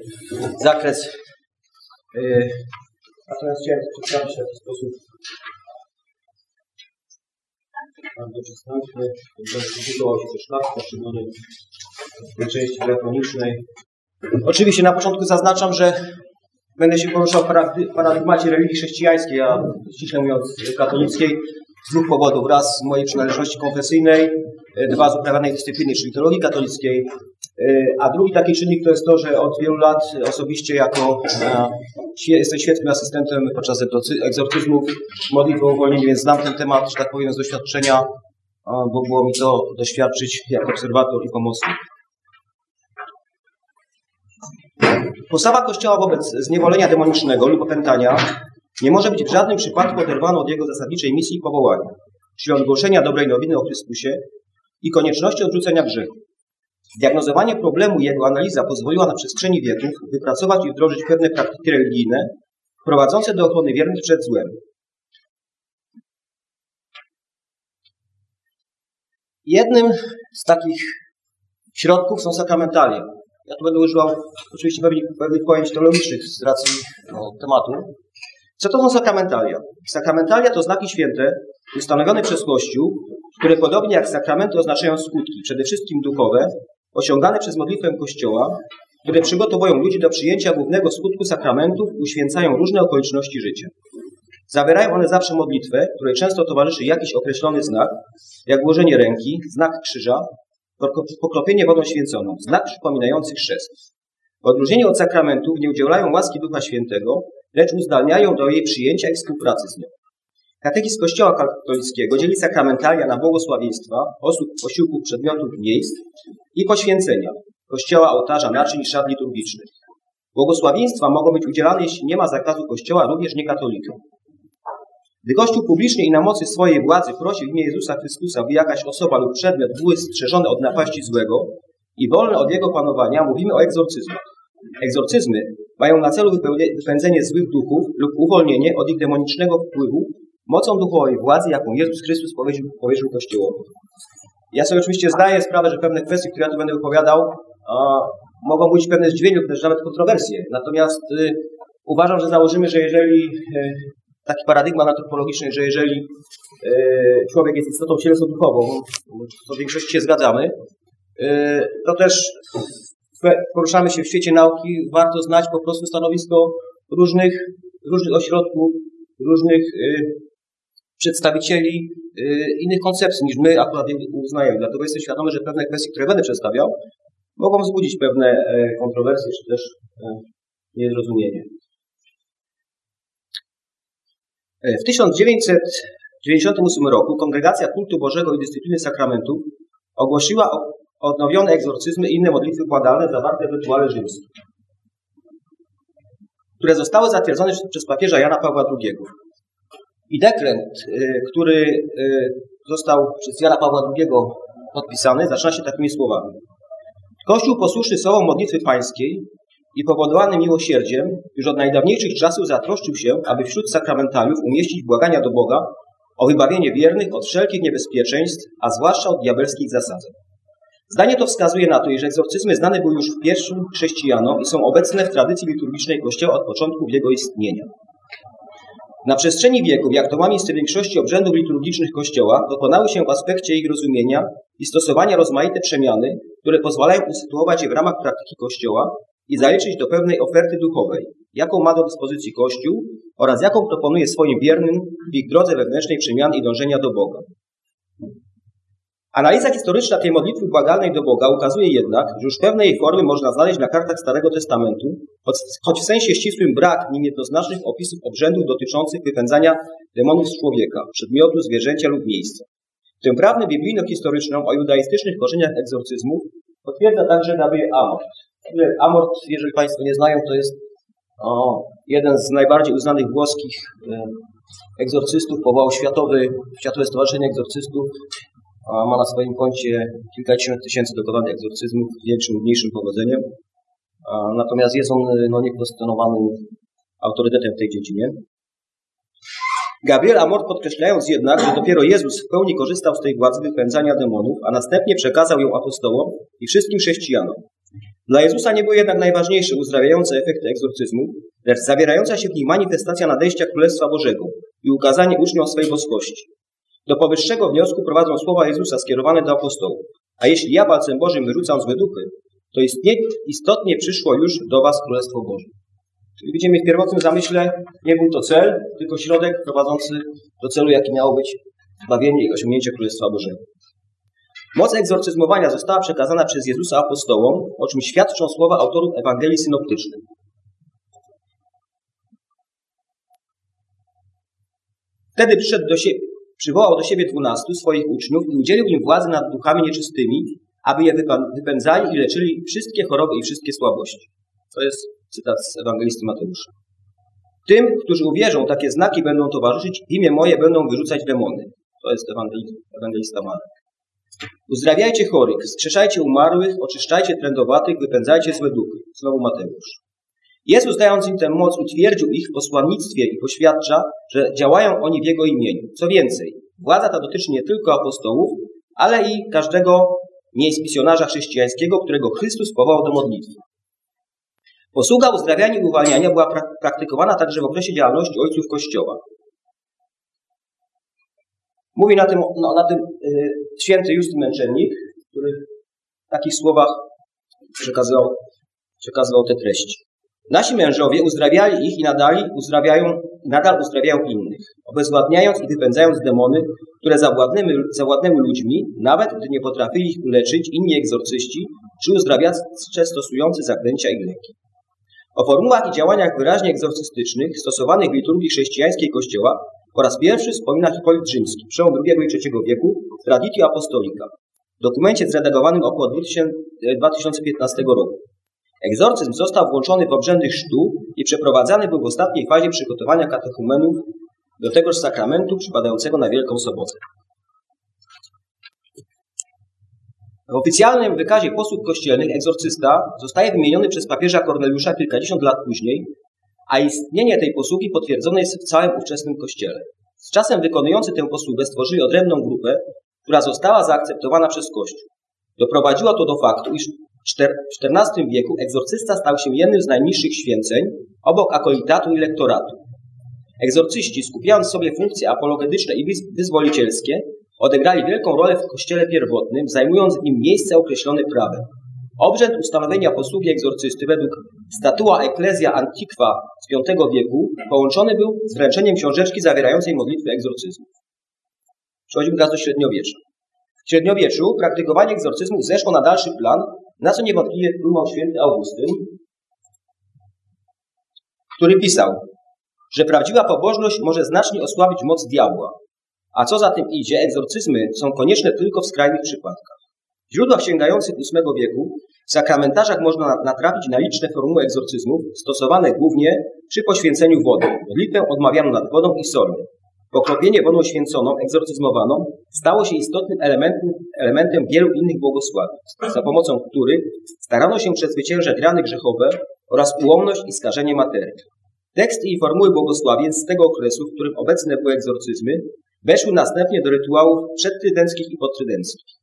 zakres. E, natomiast chciałem przedstawić w taki sposób bardzo przystępny, konsultował się też lat, poszczególnie w tej części elektronicznej. Oczywiście na początku zaznaczam, że będę się poruszał w paradygmacie religii chrześcijańskiej, a ściśle mówiąc katolickiej, z dwóch powodów. Raz z mojej przynależności konfesyjnej, dwa z uprawianej dyscypliny, czyli teologii katolickiej, a drugi taki czynnik to jest to, że od wielu lat osobiście jako jestem świetnym asystentem podczas egzorcyzmów, modlitwy o uwolnienie, więc znam ten temat, że tak powiem, z doświadczenia, bo było mi to doświadczyć jako obserwator i pomocnik. Postawa Kościoła wobec zniewolenia demonicznego lub opętania nie może być w żadnym przypadku oderwana od jego zasadniczej misji i powołania, czyli od głoszenia dobrej nowiny o Chrystusie i konieczności odrzucenia grzechu. Zdiagnozowanie problemu i jego analiza pozwoliła na przestrzeni wieków wypracować i wdrożyć pewne praktyki religijne prowadzące do ochrony wiernych przed złem. Jednym z takich środków są sakramentalia. Ja tu będę używał oczywiście pewnych, pewnych pojęć teologicznych z racji no, tematu. Co to są sakramentalia? Sakramentalia to znaki święte ustanowione przez Kościół, które podobnie jak sakramenty oznaczają skutki, przede wszystkim duchowe, osiągane przez modlitwę Kościoła, które przygotowują ludzi do przyjęcia głównego skutku sakramentów, uświęcają różne okoliczności życia. Zawierają one zawsze modlitwę, której często towarzyszy jakiś określony znak, jak włożenie ręki, znak krzyża, pokropienie wodą święconą, znak przypominający chrzest. W odróżnieniu od sakramentów nie udzielają łaski Ducha Świętego, lecz uzdalniają do jej przyjęcia i współpracy z nią. Katechizm Kościoła katolickiego dzieli sakramentalia na błogosławieństwa, osób, posiłków, przedmiotów, miejsc i poświęcenia, kościoła, ołtarza, naczyń i szat liturgicznych. Błogosławieństwa mogą być udzielane, jeśli nie ma zakazu Kościoła, również niekatolikom. Gdy Kościół publicznie i na mocy swojej władzy prosi w imię Jezusa Chrystusa, by jakaś osoba lub przedmiot były strzeżone od napaści złego i wolne od jego panowania, mówimy o egzorcyzmach. Egzorcyzmy mają na celu wypędzenie złych duchów lub uwolnienie od ich demonicznego wpływu mocą duchowej władzy, jaką Jezus Chrystus powierzył, powierzył Kościołowi. Ja sobie oczywiście zdaję sprawę, że pewne kwestie, które ja tu będę wypowiadał, a, mogą budzić pewne zdziwienie lub też nawet kontrowersje. Natomiast y, uważam, że założymy, że jeżeli y, taki paradygmat antropologiczny, że jeżeli y, człowiek jest istotą cielesno-duchową, co w większości się zgadzamy, y, to też poruszamy się w świecie nauki, warto znać po prostu stanowisko różnych, różnych ośrodków, różnych y, przedstawicieli innych koncepcji niż my akurat uznajemy. Dlatego jestem świadomy, że pewne kwestie, które będę przedstawiał, mogą wzbudzić pewne e, kontrowersje czy też e, niezrozumienie. E, w 1998 roku Kongregacja Kultu Bożego i Dyscypliny Sakramentów ogłosiła odnowione egzorcyzmy i inne modlitwy błagalne zawarte w rytuale rzymskim, które zostały zatwierdzone przez papieża Jana Pawła II. I dekret, y, który y, został przez Jana Pawła II podpisany, zaczyna się takimi słowami. Kościół posłuszny słowom modlitwy pańskiej i powodowany miłosierdziem już od najdawniejszych czasów zatroszczył się, aby wśród sakramentaliów umieścić błagania do Boga o wybawienie wiernych od wszelkich niebezpieczeństw, a zwłaszcza od diabelskich zasadzeń. Zdanie to wskazuje na to, iż egzorcyzmy znane były już w pierwszym chrześcijanom i są obecne w tradycji liturgicznej Kościoła od początku jego istnienia. Na przestrzeni wieków, jak to ma miejsce w większości obrzędów liturgicznych Kościoła, dokonały się w aspekcie ich rozumienia i stosowania rozmaite przemiany, które pozwalają usytuować je w ramach praktyki Kościoła i zaliczyć do pewnej oferty duchowej, jaką ma do dyspozycji Kościół oraz jaką proponuje swoim wiernym w ich drodze wewnętrznej przemian i dążenia do Boga. Analiza historyczna tej modlitwy błagalnej do Boga ukazuje jednak, że już pewne jej formy można znaleźć na kartach Starego Testamentu, choć w sensie ścisłym brak nim jednoznacznych opisów obrzędów dotyczących wypędzania demonów z człowieka, przedmiotu, zwierzęcia lub miejsca. Tę prawdę biblijno-historyczną o judaistycznych korzeniach egzorcyzmu potwierdza także Gabriel Amort. Amort, jeżeli Państwo nie znają, to jest o, jeden z najbardziej uznanych włoskich e, egzorcystów, powołał światowy, Światowe Stowarzyszenie Egzorcystów, a ma na swoim koncie kilkadziesiąt tysięcy dokonanych egzorcyzmów z większym lub mniejszym powodzeniem. A, natomiast jest on no, niekwestionowanym autorytetem w tej dziedzinie. Gabriel Amor podkreślając jednak, że dopiero Jezus w pełni korzystał z tej władzy wypędzania demonów, a następnie przekazał ją apostołom i wszystkim chrześcijanom. Dla Jezusa nie były jednak najważniejsze uzdrawiające efekty egzorcyzmu, lecz zawierająca się w nich manifestacja nadejścia Królestwa Bożego i ukazanie uczniom swej boskości. Do powyższego wniosku prowadzą słowa Jezusa skierowane do apostołów. A jeśli ja palcem Bożym wyrzucam złe duchy, to istotnie przyszło już do was Królestwo Boże. Czyli widzimy w pierwotnym zamyśle nie był to cel, tylko środek prowadzący do celu, jaki miało być zbawienie i osiągnięcie Królestwa Bożego. Moc egzorcyzmowania została przekazana przez Jezusa apostołom, o czym świadczą słowa autorów Ewangelii synoptycznych. Wtedy przyszedł do siebie, przywołał do siebie dwunastu swoich uczniów i udzielił im władzy nad duchami nieczystymi, aby je wypędzali i leczyli wszystkie choroby i wszystkie słabości. To jest cytat z Ewangelisty Mateusza. Tym, którzy uwierzą, takie znaki będą towarzyszyć, w imię moje będą wyrzucać demony. To jest Ewangelista Marek. Uzdrawiajcie chorych, skrzeszajcie umarłych, oczyszczajcie trędowatych, wypędzajcie złe duchy. Znowu Mateusz. Jezus dając im tę moc utwierdził ich w posłannictwie i poświadcza, że działają oni w Jego imieniu. Co więcej, władza ta dotyczy nie tylko apostołów, ale i każdego miejsc misjonarza chrześcijańskiego, którego Chrystus powołał do modlitwy. Posługa uzdrawiania i uwalniania była praktykowana także w okresie działalności ojców Kościoła. Mówi na tym, no, na tym yy, święty Justyn Męczennik, który w takich słowach przekazywał, te treści. Nasi mężowie uzdrawiali ich i nadali uzdrawiają, nadal uzdrawiają innych, obezwładniając i wypędzając demony, które zawładnęły, zawładnęły ludźmi, nawet gdy nie potrafili ich uleczyć inni egzorcyści czy uzdrawiacze stosujący zaklęcia i leki. O formułach i działaniach wyraźnie egzorcystycznych stosowanych w liturgii chrześcijańskiej Kościoła po raz pierwszy wspomina Hipolit Rzymski, przełom II i III wieku, Traditio Apostolica, w dokumencie zredagowanym około 2015 roku. Egzorcyzm został włączony w obrzędy chrztu i przeprowadzany był w ostatniej fazie przygotowania katechumenów do tegoż sakramentu przypadającego na Wielką Sobotę. W oficjalnym wykazie posług kościelnych egzorcysta zostaje wymieniony przez papieża Korneliusza kilkadziesiąt lat później, a istnienie tej posługi potwierdzone jest w całym ówczesnym kościele. Z czasem wykonujący tę posługę stworzyli odrębną grupę, która została zaakceptowana przez Kościół. Doprowadziło to do faktu, iż w XIV wieku egzorcysta stał się jednym z najniższych święceń, obok akolitatu i lektoratu. Egzorcyści, skupiając sobie funkcje apologetyczne i wyzwolicielskie, odegrali wielką rolę w kościele pierwotnym, zajmując w nim miejsce określone prawem. Obrzęd ustanowienia posługi egzorcysty według statua Ecclesia Antiqua z V wieku połączony był z wręczeniem książeczki zawierającej modlitwy egzorcyzmu. Przechodzimy teraz do średniowiecza. W średniowieczu praktykowanie egzorcyzmu zeszło na dalszy plan, na co niewątpliwie wpłynął święty Augustyn, który pisał, że prawdziwa pobożność może znacznie osłabić moc diabła, a co za tym idzie, egzorcyzmy są konieczne tylko w skrajnych przypadkach. W źródłach sięgających VIII wieku w sakramentarzach można natrafić na liczne formuły egzorcyzmów, stosowane głównie przy poświęceniu wody. Modlitwę odmawiano nad wodą i solą. Pokropienie wodą święconą, egzorcyzmowaną, stało się istotnym elementem, elementem wielu innych błogosławieństw, za pomocą których starano się przezwyciężać rany grzechowe oraz ułomność i skażenie materii. Teksty i formuły błogosławieństw z tego okresu, w którym obecne były egzorcyzmy, weszły następnie do rytuałów przedtrydenckich i podtrydenckich.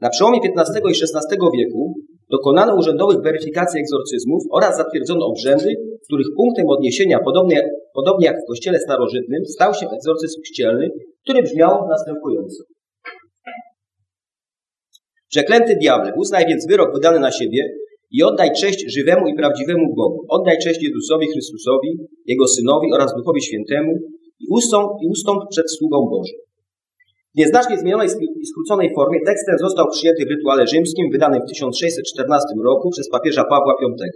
Na przełomie XV i XVI wieku dokonano urzędowych weryfikacji egzorcyzmów oraz zatwierdzono obrzędy, których punktem odniesienia, podobnie, podobnie jak w kościele starożytnym, stał się egzorcyzm chrzcielny, który brzmiał następująco. Przeklęty diable, uznaj więc wyrok wydany na siebie i oddaj cześć żywemu i prawdziwemu Bogu. Oddaj cześć Jezusowi Chrystusowi, Jego Synowi oraz Duchowi Świętemu i ustąp, i ustąp przed sługą Bożym. W nieznacznie zmienionej i skróconej formie tekst ten został przyjęty w rytuale rzymskim wydanym w 1614 roku przez papieża Pawła V.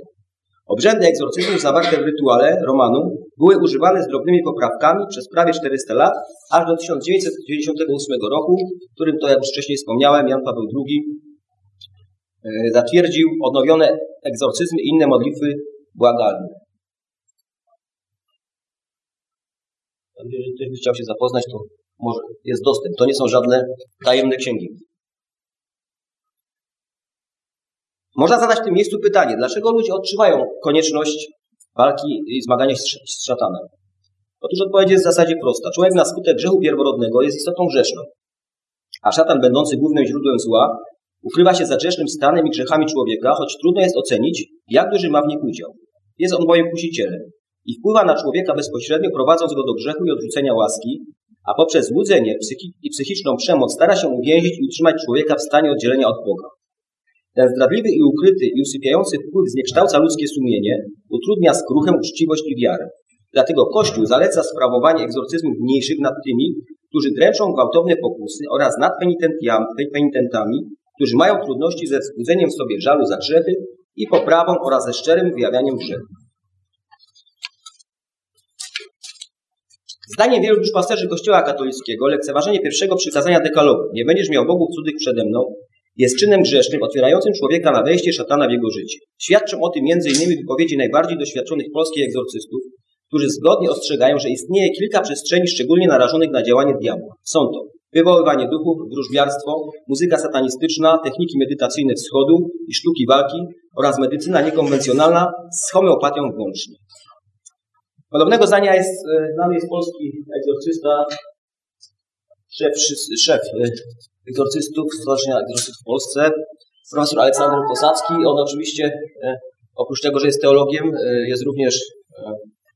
Obrzędy egzorcyzmu zawarte w rytuale Romanu były używane z drobnymi poprawkami przez prawie 400 lat, aż do 1998 roku, w którym to, jak już wcześniej wspomniałem, Jan Paweł II e, zatwierdził odnowione egzorcyzmy i inne modlitwy błagalne. Jeżeli ktoś by chciał się zapoznać, to może jest dostęp. To nie są żadne tajemne księgi. Można zadać w tym miejscu pytanie, dlaczego ludzie odczuwają konieczność walki i zmagania się z szatanem? Otóż odpowiedź jest w zasadzie prosta. Człowiek na skutek grzechu pierworodnego jest istotą grzeszną, a szatan będący głównym źródłem zła ukrywa się za grzesznym stanem i grzechami człowieka, choć trudno jest ocenić, jak duży ma w nich udział. Jest on bowiem kusicielem i wpływa na człowieka bezpośrednio, prowadząc go do grzechu i odrzucenia łaski, a poprzez złudzenie i psychiczną przemoc stara się uwięzić i utrzymać człowieka w stanie oddzielenia od Boga. Ten zdradliwy i ukryty i usypiający wpływ zniekształca ludzkie sumienie, utrudnia skruchę uczciwość i wiarę. Dlatego Kościół zaleca sprawowanie egzorcyzmów mniejszych nad tymi, którzy dręczą gwałtowne pokusy oraz nad penitentami, którzy mają trudności ze wzbudzeniem w sobie żalu za grzechy i poprawą oraz ze szczerym wyjawianiem grzechu. Zdaniem wielu duszpasterzy Kościoła katolickiego lekceważenie pierwszego przykazania dekalogu nie będziesz miał bogów cudzych przede mną jest czynem grzesznym otwierającym człowieka na wejście szatana w jego życie. Świadczą o tym m.in. wypowiedzi najbardziej doświadczonych polskich egzorcystów, którzy zgodnie ostrzegają, że istnieje kilka przestrzeni szczególnie narażonych na działanie diabła. Są to wywoływanie duchów, wróżbiarstwo, muzyka satanistyczna, techniki medytacyjne wschodu i sztuki walki oraz medycyna niekonwencjonalna z homeopatią włącznie. Podobnego zdania jest e, znany jest polski egzorcysta, szef, szef e, egzorcystów, Stowarzyszenia Egzorcystów w Polsce, profesor Aleksander Posadzki. On oczywiście, e, oprócz tego, że jest teologiem, jest również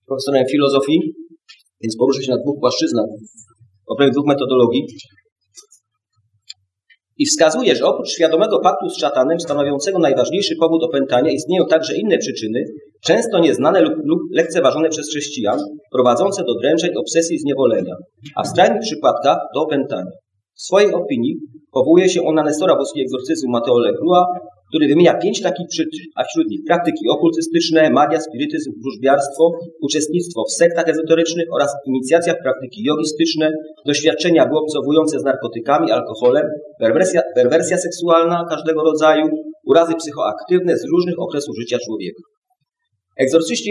profesorem filozofii, więc porusza się na dwóch płaszczyznach, w dwóch metodologii i wskazuje, że oprócz świadomego paktu z szatanem stanowiącego najważniejszy powód opętania istnieją także inne przyczyny, często nieznane lub, lub lekceważone przez chrześcijan, prowadzące do dręczeń, obsesji, zniewolenia, a w skrajnych przypadkach do opętania. W swojej opinii powołuje się on na Nestora włoskiego egzorcyzmu Matteo Legrua, który wymienia pięć takich przyczyn, a wśród nich praktyki okultystyczne, magia, spirytyzm, wróżbiarstwo, uczestnictwo w sektach ezoterycznych oraz inicjacjach praktyki jogistyczne, doświadczenia wyobcowujące z narkotykami, alkoholem, perwersja, perwersja seksualna każdego rodzaju, urazy psychoaktywne z różnych okresów życia człowieka. Egzorcyści,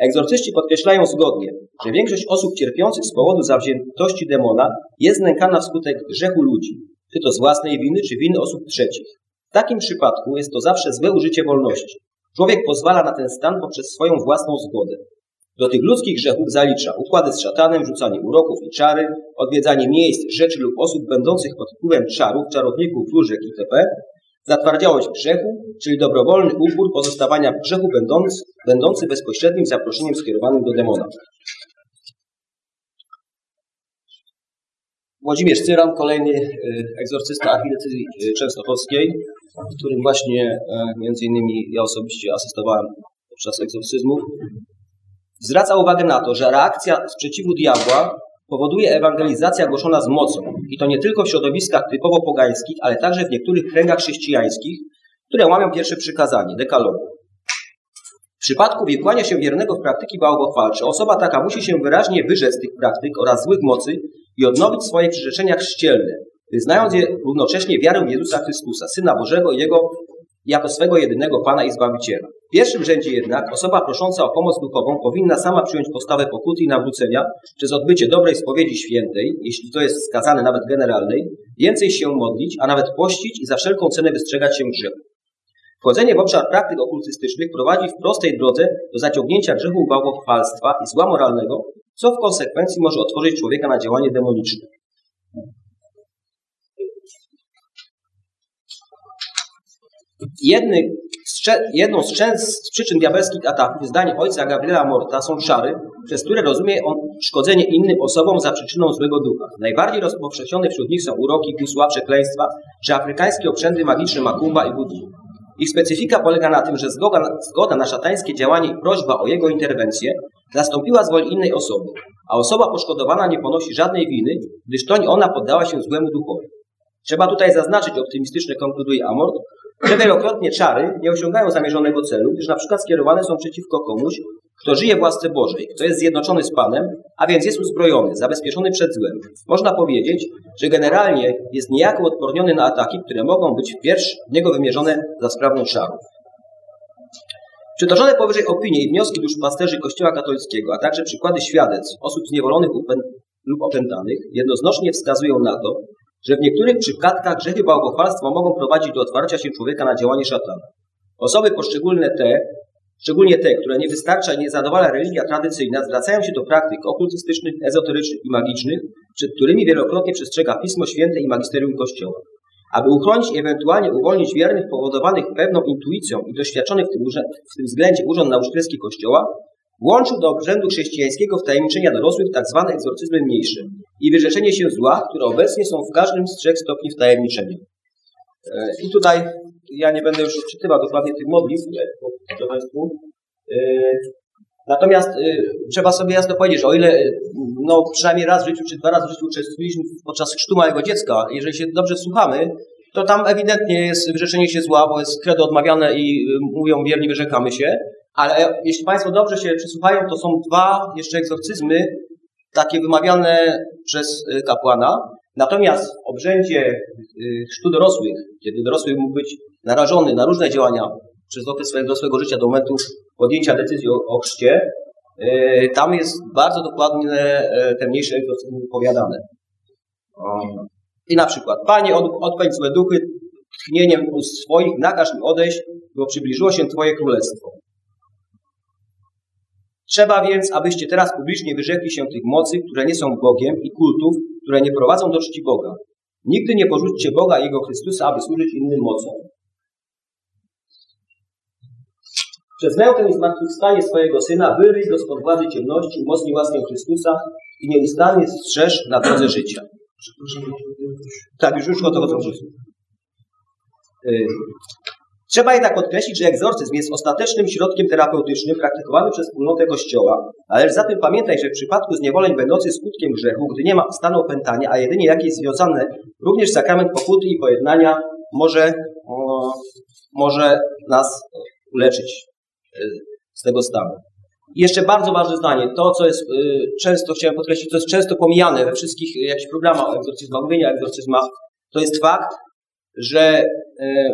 egzorcyści podkreślają zgodnie, że większość osób cierpiących z powodu zawziętości demona jest nękana wskutek grzechu ludzi, czy to z własnej winy, czy winy osób trzecich. W takim przypadku jest to zawsze złe użycie wolności. Człowiek pozwala na ten stan poprzez swoją własną zgodę. Do tych ludzkich grzechów zalicza układy z szatanem, rzucanie uroków i czary, odwiedzanie miejsc, rzeczy lub osób będących pod wpływem czarów, czarowników, wróżek itp., zatwardziałość grzechu, czyli dobrowolny upór pozostawania w grzechu będący, będący bezpośrednim zaproszeniem skierowanym do demona. Włodzimierz Cyran, kolejny e, egzorcysta archidiecezji e, częstochowskiej, w którym właśnie e, między innymi ja osobiście asystowałem podczas egzorcyzmów, zwraca uwagę na to, że reakcja sprzeciwu diabła powoduje ewangelizacja głoszona z mocą i to nie tylko w środowiskach typowo pogańskich, ale także w niektórych kręgach chrześcijańskich, które łamią pierwsze przykazanie, dekalogu. W przypadku wikłania się wiernego w praktyki bałwochwalcze, osoba taka musi się wyraźnie wyrzec tych praktyk oraz złych mocy i odnowić swoje przyrzeczenia chrzcielne, wyznając je równocześnie wiarę Jezusa Chrystusa, Syna Bożego i Jego jako swego jedynego Pana i Zbawiciela. W pierwszym rzędzie jednak osoba prosząca o pomoc duchową powinna sama przyjąć postawę pokuty i nawrócenia przez odbycie dobrej spowiedzi świętej, jeśli to jest wskazane nawet generalnej, więcej się modlić, a nawet pościć i za wszelką cenę wystrzegać się grzechu. Wchodzenie w obszar praktyk okultystycznych prowadzi w prostej drodze do zaciągnięcia grzechu bałwochwalstwa i zła moralnego, co w konsekwencji może otworzyć człowieka na działanie demoniczne. Jedny, jedną z, z przyczyn diabelskich ataków, zdaniem ojca Gabriela Morta, są czary, przez które rozumie on szkodzenie innym osobom za przyczyną złego ducha. Najbardziej rozpowszechnione wśród nich są uroki, kusła, przekleństwa, czy afrykańskie obrzędy magiczne makumba i buddizm. Ich specyfika polega na tym, że zgoda, zgoda na szatańskie działanie i prośba o jego interwencję zastąpiła z woli innej osoby, a osoba poszkodowana nie ponosi żadnej winy, gdyż to ona poddała się złemu duchowi. Trzeba tutaj zaznaczyć, optymistyczne konkluduje Amort, że wielokrotnie czary nie osiągają zamierzonego celu, gdyż na przykład skierowane są przeciwko komuś, kto żyje w łasce Bożej, kto jest zjednoczony z Panem, a więc jest uzbrojony, zabezpieczony przed złem. Można powiedzieć, że generalnie jest niejako odporniony na ataki, które mogą być wpierw w niego wymierzone za sprawą czarów. Przytoczone powyżej opinie i wnioski duszpasterzy Kościoła katolickiego, a także przykłady świadectw osób zniewolonych lub opętanych jednoznacznie wskazują na to, że w niektórych przypadkach grzechy bałwochwalstwa mogą prowadzić do otwarcia się człowieka na działanie szatana. Osoby poszczególne te, szczególnie te, które nie wystarcza i nie zadowala religia tradycyjna, zwracają się do praktyk okultystycznych, ezoterycznych i magicznych, przed którymi wielokrotnie przestrzega Pismo Święte i Magisterium Kościoła. Aby uchronić i ewentualnie uwolnić wiernych powodowanych pewną intuicją i doświadczonych w tym, w tym względzie Urząd Nauczycielski Kościoła, włączył do obrzędu chrześcijańskiego wtajemniczenia dorosłych tzw. Tak egzorcyzmy mniejsze i wyrzeczenie się zła, które obecnie są w każdym z trzech stopni wtajemniczenia. E, I tutaj ja nie będę już czytywał dokładnie tych modlitw, proszę Państwu. E, natomiast e, trzeba sobie jasno powiedzieć, że o ile no, przynajmniej raz w życiu, czy dwa razy w życiu uczestniczyliśmy podczas chrztu małego dziecka, jeżeli się dobrze słuchamy, to tam ewidentnie jest wyrzeczenie się zła, bo jest kredo odmawiane i mówią wierni, wyrzekamy się. Ale jeśli Państwo dobrze się przysłuchają, to są dwa jeszcze egzorcyzmy, takie wymawiane przez y, kapłana. Natomiast w obrzędzie y, chrztu dorosłych, kiedy dorosły mógł być narażony na różne działania przez okres swojego dorosłego życia do momentu podjęcia decyzji o, o chrzcie, y, tam jest bardzo dokładnie te mniejsze egzorcyzmy wypowiadane. I na przykład, Panie, od, odpędź złe duchy, tchnieniem ust swoich, nakaż mi odejść, bo przybliżyło się Twoje królestwo. Trzeba więc, abyście teraz publicznie wyrzekli się tych mocy, które nie są Bogiem i kultów, które nie prowadzą do czci Boga. Nigdy nie porzućcie Boga i Jego Chrystusa, aby służyć innym mocom. Przez mękę i zmartwychwstanie swojego Syna wyryj go spod władzy ciemności, umocnij łaskę Chrystusa i nieustannie strzeż na drodze życia. Tak, już już o to chodzą. Trzeba jednak podkreślić, że egzorcyzm jest ostatecznym środkiem terapeutycznym praktykowany przez wspólnotę Kościoła, ale zatem pamiętaj, że w przypadku zniewoleń będących skutkiem grzechu, gdy nie ma stanu opętania, a jedynie jakieś związane, również sakrament pokuty i pojednania może, o, może nas uleczyć e, z tego stanu. I jeszcze bardzo ważne zdanie, to co jest y, często, chciałem podkreślić, co jest często pomijane we wszystkich jakichś programach egzorcyzmach, mówienia o egzorcyzmach, to jest fakt, że y,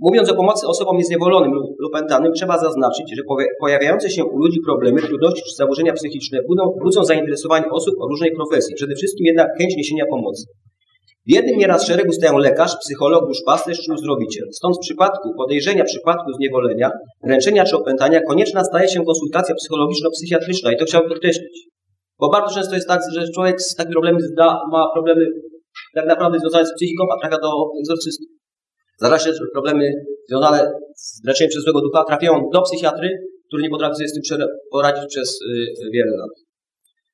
Mówiąc o pomocy osobom niezniewolonym lub pętanym, trzeba zaznaczyć, że pojawiające się u ludzi problemy, trudności czy zaburzenia psychiczne budzą, budzą zainteresowanie osób o różnej profesji, przede wszystkim jednak chęć niesienia pomocy. W jednym nieraz szeregu stają lekarz, psycholog, duszpasterz czy uzdrowiciel. Stąd w przypadku podejrzenia przypadku zniewolenia, ręczenia czy opętania konieczna staje się konsultacja psychologiczno-psychiatryczna i to chciałbym podkreślić. Bo bardzo często jest tak, że człowiek z takimi problemami ma problemy tak naprawdę związane z psychiką, a trafia do egzorcysty. Że problemy związane z leczeniem przez złego ducha trafiają do psychiatry, który nie potrafi sobie z tym poradzić przez y, wiele lat.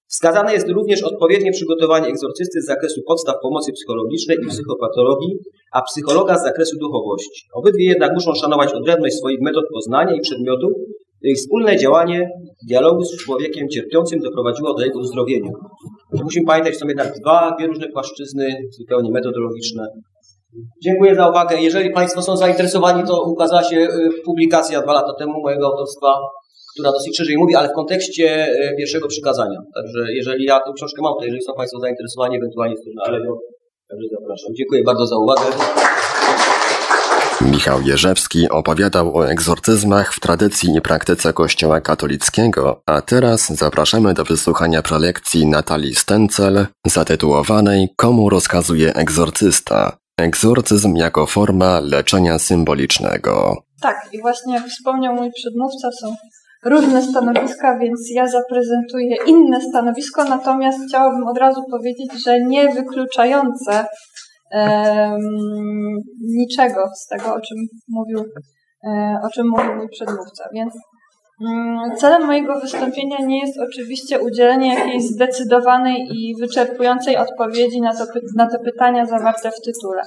Wskazane jest również odpowiednie przygotowanie egzorcysty z zakresu podstaw pomocy psychologicznej i psychopatologii, a psychologa z zakresu duchowości. Obydwie jednak muszą szanować odrębność swoich metod poznania i przedmiotów, ich wspólne działanie dialogu z człowiekiem cierpiącym doprowadziło do jego uzdrowienia. Musimy pamiętać, że są jednak dwa, dwie różne płaszczyzny zupełnie metodologiczne Dziękuję za uwagę. Jeżeli Państwo są zainteresowani, to ukazała się y, publikacja dwa lata temu mojego autorstwa, która dosyć szerzej mówi, ale w kontekście y, pierwszego przykazania. Także jeżeli ja tę książkę mam, to jeżeli są Państwo zainteresowani, ewentualnie na Allegro, także zapraszam. Dziękuję bardzo za uwagę. Michał Jerzewski opowiadał o egzorcyzmach w tradycji i praktyce Kościoła katolickiego, a teraz zapraszamy do wysłuchania prelekcji Natalii Stencel zatytułowanej Komu rozkazuje egzorcysta? Egzorcyzm jako forma leczenia symbolicznego. Tak, i właśnie jak wspomniał mój przedmówca, są różne stanowiska, więc ja zaprezentuję inne stanowisko, natomiast chciałabym od razu powiedzieć, że nie wykluczające niczego z tego, o czym mówił, e, o czym mówił mój przedmówca. Więc celem mojego wystąpienia nie jest oczywiście udzielenie jakiejś zdecydowanej i wyczerpującej odpowiedzi na, to, na te pytania zawarte w tytule.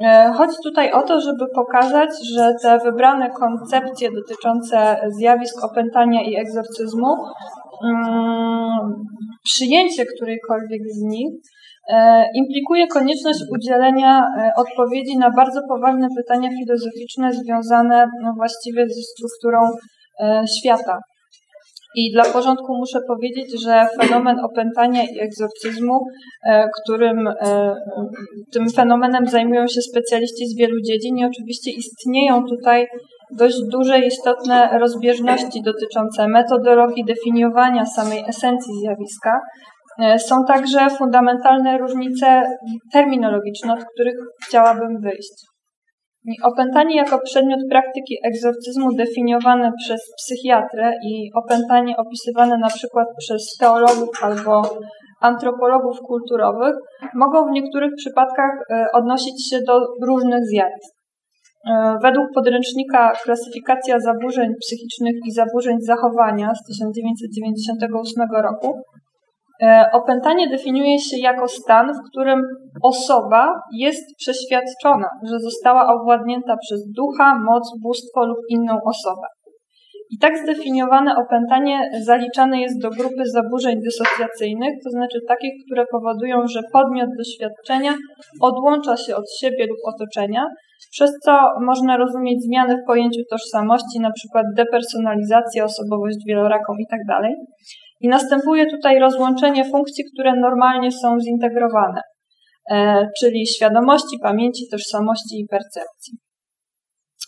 E, chodzi tutaj o to, żeby pokazać, że te wybrane koncepcje dotyczące zjawisk opętania i egzorcyzmu, mm, przyjęcie którejkolwiek z nich e, implikuje konieczność udzielenia e, odpowiedzi na bardzo poważne pytania filozoficzne związane no, właściwie ze strukturą świata. I dla porządku muszę powiedzieć, że fenomen opętania i egzorcyzmu, którym tym fenomenem zajmują się specjaliści z wielu dziedzin i oczywiście istnieją tutaj dość duże istotne rozbieżności dotyczące metodologii definiowania samej esencji zjawiska. E, są także fundamentalne różnice terminologiczne, od których chciałabym wyjść. Opętanie jako przedmiot praktyki egzorcyzmu definiowane przez psychiatrę i opętanie opisywane na przykład przez teologów albo antropologów kulturowych mogą w niektórych przypadkach e, odnosić się do różnych zjawisk. E, według podręcznika Klasyfikacja zaburzeń psychicznych i zaburzeń zachowania z 1998 roku opętanie definiuje się jako stan, w którym osoba jest przeświadczona, że została owładnięta przez ducha, moc, bóstwo lub inną osobę. I tak zdefiniowane opętanie zaliczane jest do grupy zaburzeń dysocjacyjnych, to znaczy takich, które powodują, że podmiot doświadczenia odłącza się od siebie lub otoczenia, przez co można rozumieć zmiany w pojęciu tożsamości, przykład depersonalizację, osobowość wieloraką itd. I następuje tutaj rozłączenie funkcji, które normalnie są zintegrowane, e, czyli świadomości, pamięci, tożsamości i percepcji.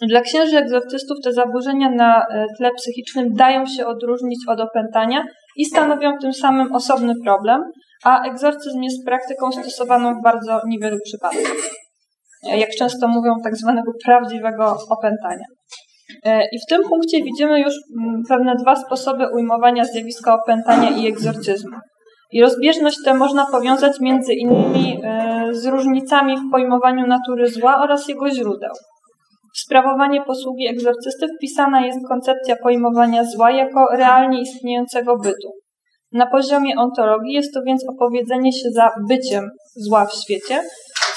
Dla księży egzorcystów te zaburzenia na e, tle psychicznym dają się odróżnić od opętania i stanowią tym samym osobny problem, a egzorcyzm jest praktyką stosowaną w bardzo niewielu przypadkach. Jak często mówią, tak zwanego prawdziwego opętania. E, I w tym punkcie widzimy już mm, pewne dwa sposoby ujmowania zjawiska opętania i egzorcyzmu. I rozbieżność tę można powiązać między innymi z różnicami w pojmowaniu natury zła oraz jego źródeł. W sprawowanie posługi egzorcysty wpisana jest koncepcja pojmowania zła jako realnie istniejącego bytu. Na poziomie ontologii jest to więc opowiedzenie się za byciem zła w świecie,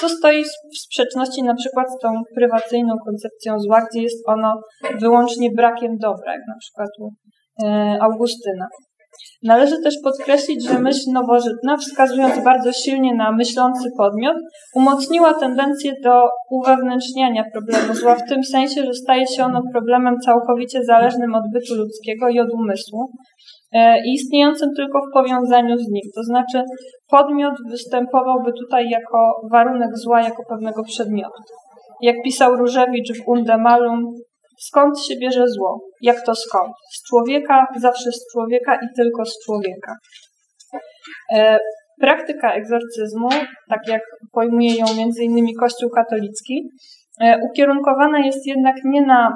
co stoi w sprzeczności na przykład z tą prywacyjną koncepcją zła, gdzie jest ono wyłącznie brakiem dobra, jak na przykład u e, Augustyna. Należy też podkreślić, że myśl nowożytna, wskazując bardzo silnie na myślący podmiot, umocniła tendencję do uwewnętrzniania problemu zła w tym sensie, że staje się ono problemem całkowicie zależnym od bytu ludzkiego i od umysłu i istniejącym tylko w powiązaniu z nim. To znaczy podmiot występowałby tutaj jako warunek zła, jako pewnego przedmiotu. Jak pisał Różewicz w Undemalum, Skąd się bierze zło? Jak to skąd? Z człowieka, zawsze z człowieka i tylko z człowieka. E, praktyka egzorcyzmu, tak jak pojmuje ją m.in. Kościół katolicki, e, ukierunkowana jest jednak nie na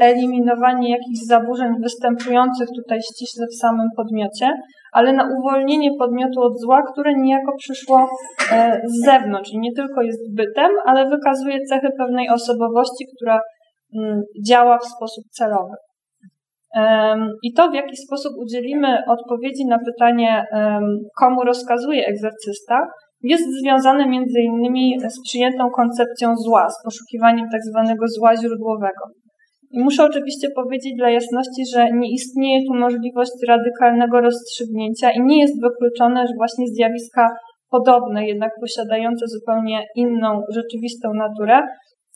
wyeliminowanie jakichś zaburzeń występujących tutaj ściśle w samym podmiocie, ale na uwolnienie podmiotu od zła, które niejako przyszło e, z zewnątrz i nie tylko jest bytem, ale wykazuje cechy pewnej osobowości, która Mm, działa w sposób celowy. I to, w jaki sposób udzielimy odpowiedzi na pytanie, komu rozkazuje egzorcysta, jest związane między innymi z przyjętą koncepcją zła, z poszukiwaniem tak zwanego zła źródłowego. I muszę oczywiście powiedzieć dla jasności, że nie istnieje tu możliwość radykalnego rozstrzygnięcia i nie jest wykluczone, że właśnie zjawiska podobne, jednak posiadające zupełnie inną rzeczywistą naturę,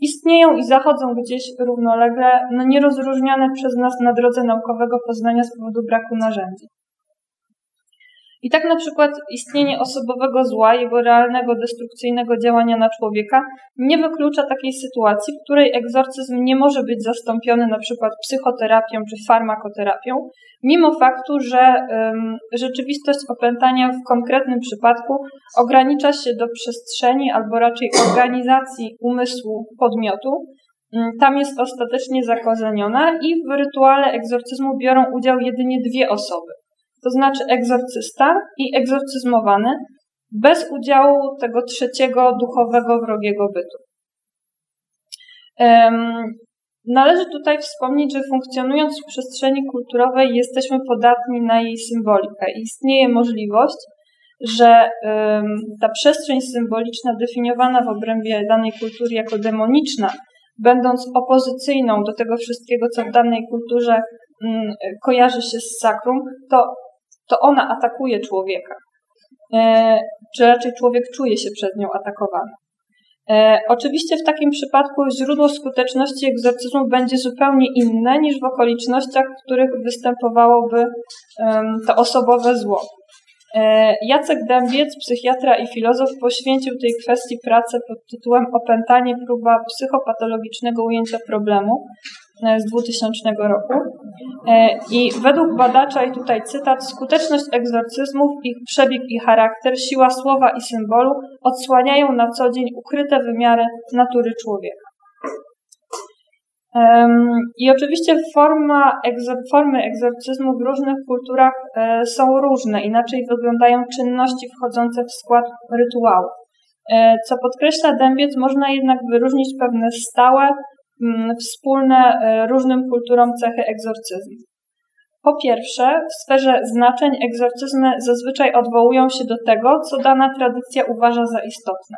istnieją i zachodzą gdzieś równolegle, no nierozróżniane przez nas na drodze naukowego poznania z powodu braku narzędzi. I tak na przykład istnienie osobowego zła, jego realnego, destrukcyjnego działania na człowieka nie wyklucza takiej sytuacji, w której egzorcyzm nie może być zastąpiony na przykład psychoterapią czy farmakoterapią, mimo faktu, że um, rzeczywistość opętania w konkretnym przypadku ogranicza się do przestrzeni albo raczej organizacji umysłu podmiotu, tam jest ostatecznie zakorzeniona i w rytuale egzorcyzmu biorą udział jedynie dwie osoby to znaczy egzorcysta i egzorcyzmowany, bez udziału tego trzeciego duchowego wrogiego bytu. Należy tutaj wspomnieć, że funkcjonując w przestrzeni kulturowej jesteśmy podatni na jej symbolikę. Istnieje możliwość, że ta przestrzeń symboliczna definiowana w obrębie danej kultury jako demoniczna, będąc opozycyjną do tego wszystkiego, co w danej kulturze kojarzy się z sakrum, to to ona atakuje człowieka. czy raczej człowiek czuje się przez nią atakowany. E, oczywiście w takim przypadku źródło skuteczności egzorcyzmu będzie zupełnie inne niż w okolicznościach, w których występowałoby to osobowe zło. E, Jacek Dębiec, psychiatra i filozof, poświęcił tej kwestii pracę pod tytułem Opętanie próba psychopatologicznego ujęcia problemu. E, z 2000 roku. E, I według badacza, i tutaj cytat, skuteczność egzorcyzmów, ich przebieg i charakter, siła słowa i symbolu odsłaniają na co dzień ukryte wymiary natury człowieka. I oczywiście forma, formy egzorcyzmu w różnych kulturach e, są różne, inaczej wyglądają czynności wchodzące w skład rytuału. Co podkreśla Dębiec, można jednak wyróżnić pewne stałe, Mm, wspólne e, różnym kulturom cechy egzorcyzmu. Po pierwsze, w sferze znaczeń egzorcyzmy zazwyczaj odwołują się do tego, co dana tradycja uważa za istotne.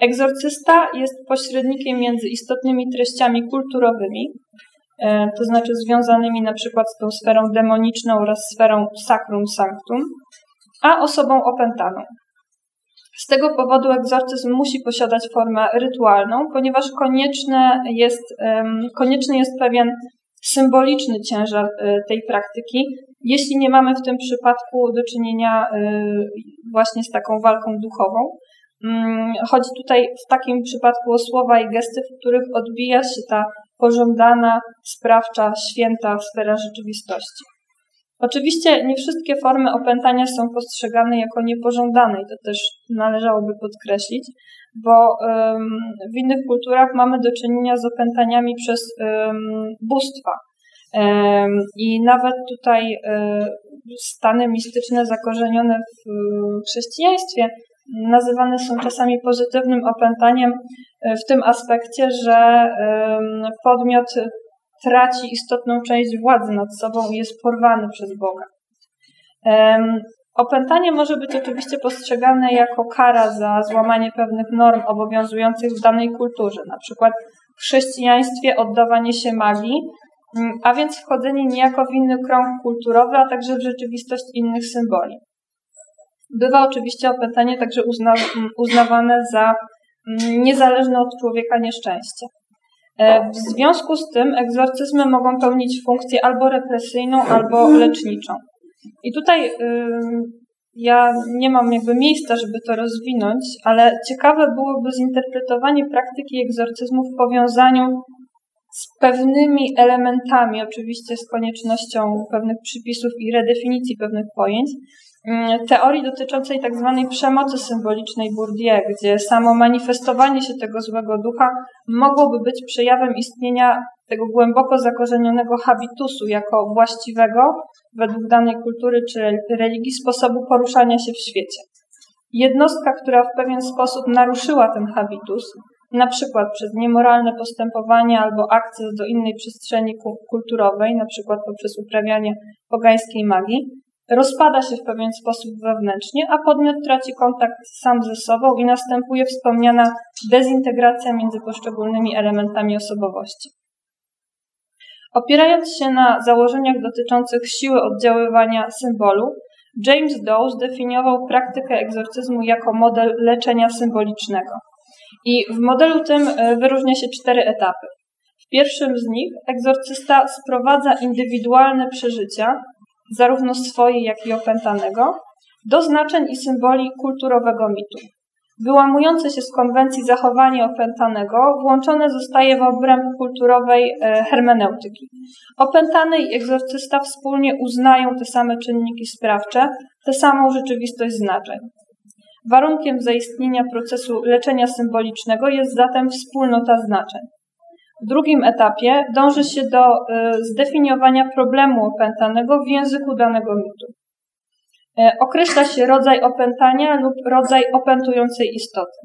Egzorcysta jest pośrednikiem między istotnymi treściami kulturowymi, e, to znaczy związanymi na przykład z tą sferą demoniczną oraz sferą sacrum sanctum, a osobą opętaną. Z tego powodu egzorcyzm musi posiadać formę rytualną, ponieważ konieczne jest, konieczny jest pewien symboliczny ciężar e, tej praktyki, jeśli nie mamy w tym przypadku do czynienia e, właśnie z taką walką duchową. Mm, chodzi tutaj w takim przypadku o słowa i gesty, w których odbija się ta pożądana, sprawcza, święta sfera rzeczywistości. Oczywiście nie wszystkie formy opętania są postrzegane jako niepożądane i to też należałoby podkreślić, bo w innych kulturach mamy do czynienia z opętaniami przez bóstwa. I nawet tutaj e, stany mistyczne zakorzenione w chrześcijaństwie nazywane są czasami pozytywnym opętaniem e, w tym aspekcie, że podmiot traci istotną część władzy nad sobą i jest porwany przez Boga. Opętanie może być oczywiście postrzegane jako kara za złamanie pewnych norm obowiązujących w danej kulturze, na przykład w chrześcijaństwie oddawanie się magii, mm, a więc wchodzenie niejako w inny krąg kulturowy, a także w rzeczywistość innych symboli. Bywa oczywiście opętanie także uzna, uznawane za mm, niezależne od człowieka nieszczęście. E, w związku z tym egzorcyzmy mogą pełnić funkcję albo represyjną, albo leczniczą. I tutaj ja nie mam jakby miejsca, żeby to rozwinąć, ale ciekawe byłoby zinterpretowanie praktyki egzorcyzmu w powiązaniu z pewnymi elementami, oczywiście z koniecznością pewnych przypisów i redefinicji pewnych pojęć, Mm, teorii dotyczącej tak zwanej przemocy symbolicznej Bourdieu, gdzie samo manifestowanie się tego złego ducha mogłoby być przejawem istnienia tego głęboko zakorzenionego habitusu jako właściwego według danej kultury czy religii sposobu poruszania się w świecie. Jednostka, która w pewien sposób naruszyła ten habitus, na przykład przez niemoralne postępowanie albo akces do innej przestrzeni kulturowej, na przykład poprzez uprawianie pogańskiej magii, rozpada się w pewien sposób wewnętrznie, a podmiot traci kontakt sam ze sobą i następuje wspomniana dezintegracja między poszczególnymi elementami osobowości. Opierając się na założeniach dotyczących siły oddziaływania symbolu, James Doe zdefiniował praktykę egzorcyzmu jako model leczenia symbolicznego. I w modelu tym e, wyróżnia się cztery etapy. W pierwszym z nich egzorcysta sprowadza indywidualne przeżycia, zarówno swoje, jak i opętanego, do znaczeń i symboli kulturowego mitu. Wyłamujące się z konwencji zachowanie opętanego włączone zostaje w obręb kulturowej e, hermeneutyki. Opętany i egzorcysta wspólnie uznają te same czynniki sprawcze, tę samą rzeczywistość znaczeń. Warunkiem zaistnienia procesu leczenia symbolicznego jest zatem wspólnota znaczeń. W drugim etapie dąży się do e, zdefiniowania problemu opętanego w języku danego mitu. E, określa się rodzaj opętania lub rodzaj opętującej istoty.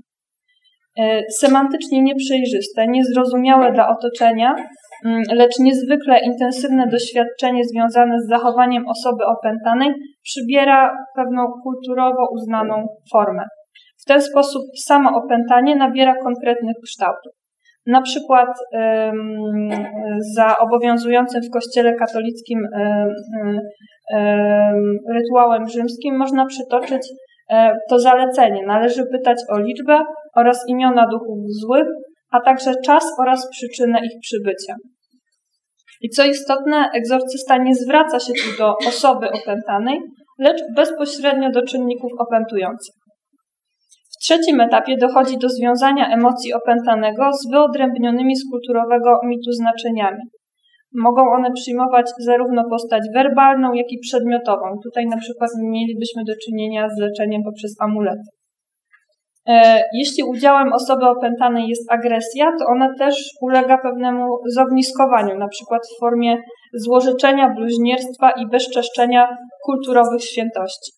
E, semantycznie nieprzejrzyste, niezrozumiałe dla otoczenia, mm, lecz niezwykle intensywne doświadczenie związane z zachowaniem osoby opętanej przybiera pewną kulturowo uznaną formę. W ten sposób samo opętanie nabiera konkretnych kształtów. Na przykład za obowiązującym w Kościele katolickim rytuałem rzymskim można przytoczyć e, to zalecenie należy pytać o liczbę oraz imiona duchów złych, a także czas oraz przyczynę ich przybycia. I co istotne, egzorcysta nie zwraca się tu do osoby opętanej, lecz bezpośrednio do czynników opętujących. W trzecim etapie dochodzi do związania emocji opętanego z wyodrębnionymi z kulturowego mitu znaczeniami. Mogą one przyjmować zarówno postać werbalną, jak i przedmiotową. Tutaj na przykład mielibyśmy do czynienia z leczeniem poprzez amulety. E, jeśli udziałem osoby opętanej jest agresja, to ona też ulega pewnemu zogniskowaniu, na przykład w formie złożyczenia, bluźnierstwa i bezczeszczenia kulturowych świętości.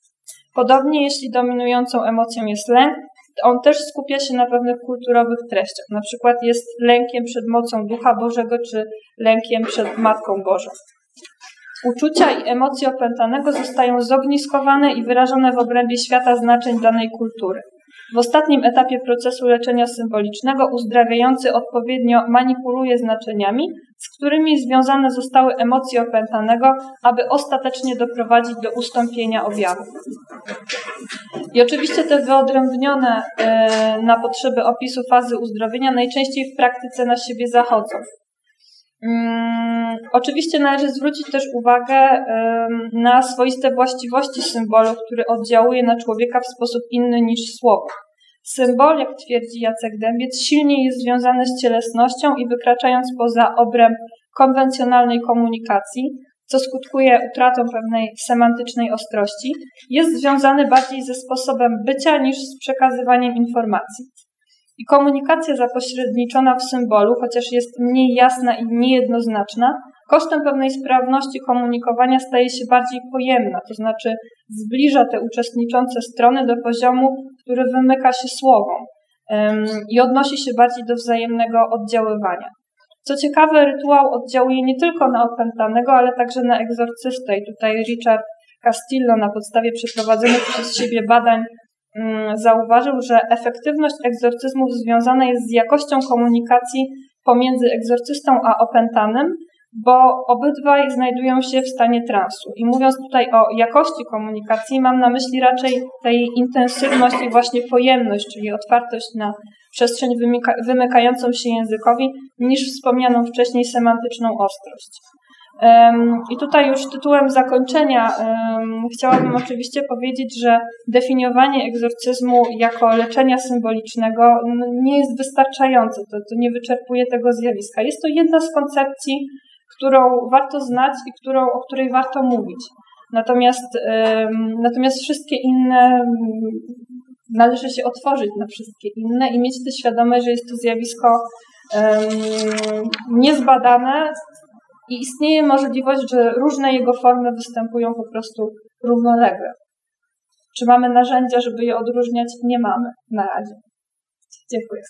Podobnie, jeśli dominującą emocją jest lęk, on też skupia się na pewnych kulturowych treściach. Na przykład jest lękiem przed mocą Ducha Bożego czy lękiem przed Matką Bożą. Uczucia i emocje opętanego zostają zogniskowane i wyrażone w obrębie świata znaczeń danej kultury. W ostatnim etapie procesu leczenia symbolicznego uzdrawiający odpowiednio manipuluje znaczeniami, z którymi związane zostały emocje opętanego, aby ostatecznie doprowadzić do ustąpienia objawu. I oczywiście te wyodrębnione e, na potrzeby opisu fazy uzdrowienia najczęściej w praktyce na siebie zachodzą. Hmm, oczywiście należy zwrócić też uwagę na swoiste właściwości symbolu, który oddziałuje na człowieka w sposób inny niż słowo. Symbol, jak twierdzi Jacek Dębiec, silniej jest związany z cielesnością i wykraczając poza obręb konwencjonalnej komunikacji, co skutkuje utratą pewnej semantycznej ostrości, jest związany bardziej ze sposobem bycia niż z przekazywaniem informacji. I komunikacja zapośredniczona w symbolu, chociaż jest mniej jasna i niejednoznaczna, kosztem pewnej sprawności komunikowania staje się bardziej pojemna, to znaczy zbliża te uczestniczące strony do poziomu, który wymyka się słowom i odnosi się bardziej do wzajemnego oddziaływania. Co ciekawe, rytuał oddziałuje nie tylko na opętanego, ale także na egzorcystę. I tutaj Richard Castillo na podstawie przeprowadzonych przez siebie badań Mm, zauważył, że efektywność egzorcyzmów związana jest z jakością komunikacji pomiędzy egzorcystą a opętanym, bo obydwaj znajdują się w stanie transu. I mówiąc tutaj o jakości komunikacji, mam na myśli raczej tej intensywność i właśnie pojemność, czyli otwartość na przestrzeń wymykającą się językowi, niż wspomnianą wcześniej semantyczną ostrość. I tutaj już tytułem zakończenia chciałabym oczywiście powiedzieć, że definiowanie egzorcyzmu jako leczenia symbolicznego nie jest wystarczające, to, to nie wyczerpuje tego zjawiska. Jest to jedna z koncepcji, którą warto znać i którą, o której warto mówić. Natomiast, natomiast wszystkie inne należy się otworzyć na wszystkie inne i mieć tę świadomość, że jest to zjawisko niezbadane, i istnieje możliwość, że różne jego formy występują po prostu równolegle. Czy mamy narzędzia, żeby je odróżniać? Nie mamy na razie. Dziękuję.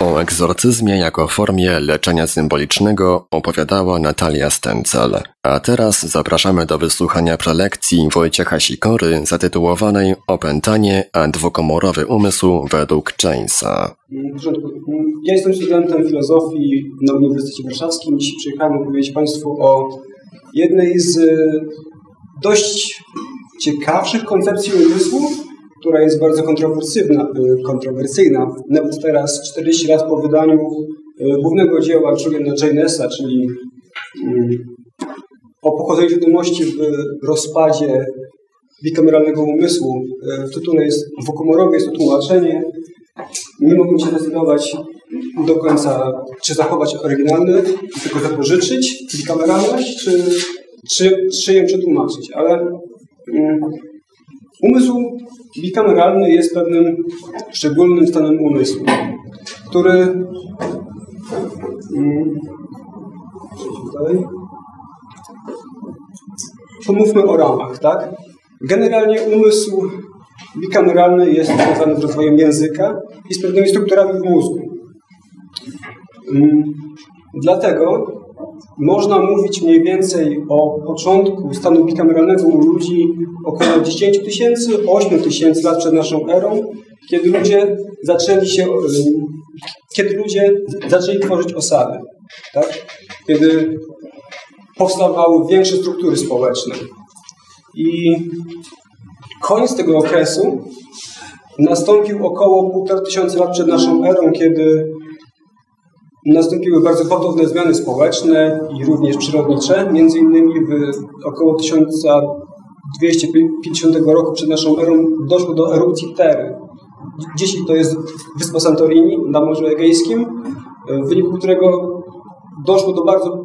O egzorcyzmie jako formie leczenia symbolicznego opowiadała Natalia Stencel. A teraz zapraszamy do wysłuchania prelekcji Wojciecha Sikory zatytułowanej Opętanie a dwukomorowy umysł według Jamesa. Ja jestem studentem filozofii na Uniwersytecie Warszawskim. Dziś przyjechałem opowiedzieć Państwu o jednej z e, dość ciekawszych koncepcji umysłu, która jest bardzo kontrowersyjna, y, kontrowersyjna. Nawet teraz, 40 lat po wydaniu y, głównego dzieła Juliana Janesa, czyli y, o pochodzeniu świadomości w rozpadzie bikameralnego umysłu. W tytule jest dwukomorowe, jest to tłumaczenie. Nie mogłem się zdecydować do końca, czy zachować oryginalny, tylko zapożyczyć bikameralność, czy, czy, czy ją przetłumaczyć. Ale Umysł bikameralny jest pewnym szczególnym stanem umysłu, który mm, dalej. Pomówmy o ramach, tak? Generalnie umysł bikameralny jest związany z rozwojem języka i z pewnymi strukturami w mózgu. Mm, dlatego można mówić mniej więcej o początku stanu bikameralnego u ludzi około 10 tysięcy, 8 tysięcy lat przed naszą erą, kiedy ludzie zaczęli się, kiedy ludzie zaczęli tworzyć osady, tak? kiedy powstawały większe struktury społeczne. I koniec tego okresu nastąpił około półtora tysiąca lat przed naszą erą, kiedy nastąpiły bardzo gwałtowne zmiany społeczne i również przyrodnicze. Między innymi w około 1250 roku przed naszą erą doszło do erupcji Tery. Dzisiaj to jest wyspa Santorini na Morzu Egejskim, w wyniku którego doszło do bardzo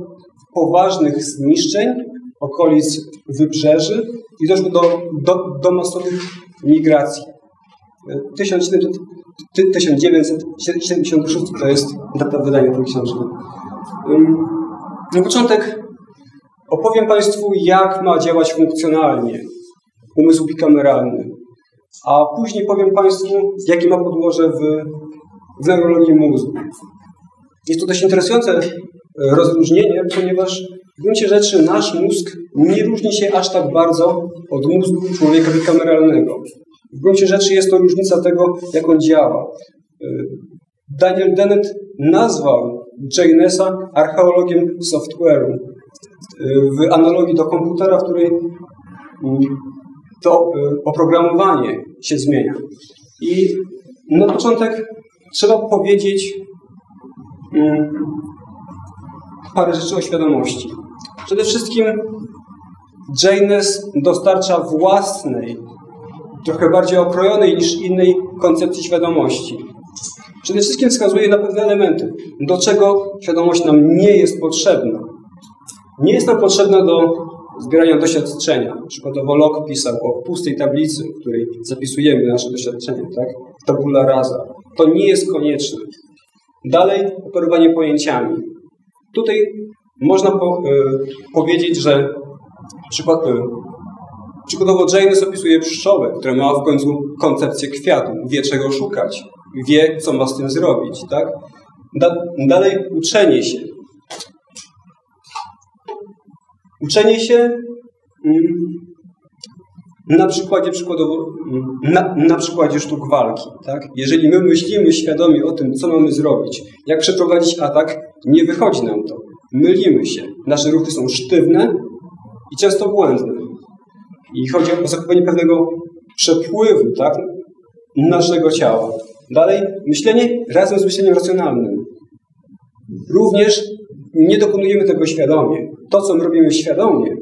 poważnych zniszczeń okolic wybrzeży i doszło do, do, do masowych migracji. 1976 to jest data wydania tej książki. Na początek opowiem Państwu, jak ma działać funkcjonalnie umysł bikameralny, a później powiem Państwu, jakie ma podłoże w, w neurologii mózgu. Jest to dość interesujące rozróżnienie, ponieważ w gruncie rzeczy nasz mózg nie różni się aż tak bardzo od mózgu człowieka bikameralnego. W gruncie rzeczy jest to różnica tego, jak on działa. Daniel Dennett nazwał JNS-a archeologiem software'u w analogii do komputera, w której to oprogramowanie się zmienia. I na początek trzeba powiedzieć parę rzeczy o świadomości. Przede wszystkim JNS dostarcza własnej, trochę bardziej okrojonej niż innej koncepcji świadomości. Przede wszystkim wskazuje na pewne elementy, do czego świadomość nam nie jest potrzebna. Nie jest nam potrzebna do zbierania doświadczenia. Przykładowo Locke pisał o pustej tablicy, w której zapisujemy nasze doświadczenia, tak? Tabula rasa. To nie jest konieczne. Dalej operowanie pojęciami. Tutaj można po, y, powiedzieć, że przykład, y, przykładowo James opisuje pszczołę, która ma w końcu koncepcję kwiatu, wie czego szukać, wie co ma z tym zrobić. Tak? Da, dalej uczenie się. Uczenie się na przykładzie przykładowo, na, na przykładzie sztuk walki. Tak? Jeżeli my myślimy świadomie o tym, co mamy zrobić, jak przeprowadzić atak, nie wychodzi nam to. Mylimy się. Nasze ruchy są sztywne i często błędne. I chodzi o zachowanie pewnego przepływu tak? naszego ciała. Dalej, myślenie razem z myśleniem racjonalnym. Również nie dokonujemy tego świadomie. To, co my robimy świadomie,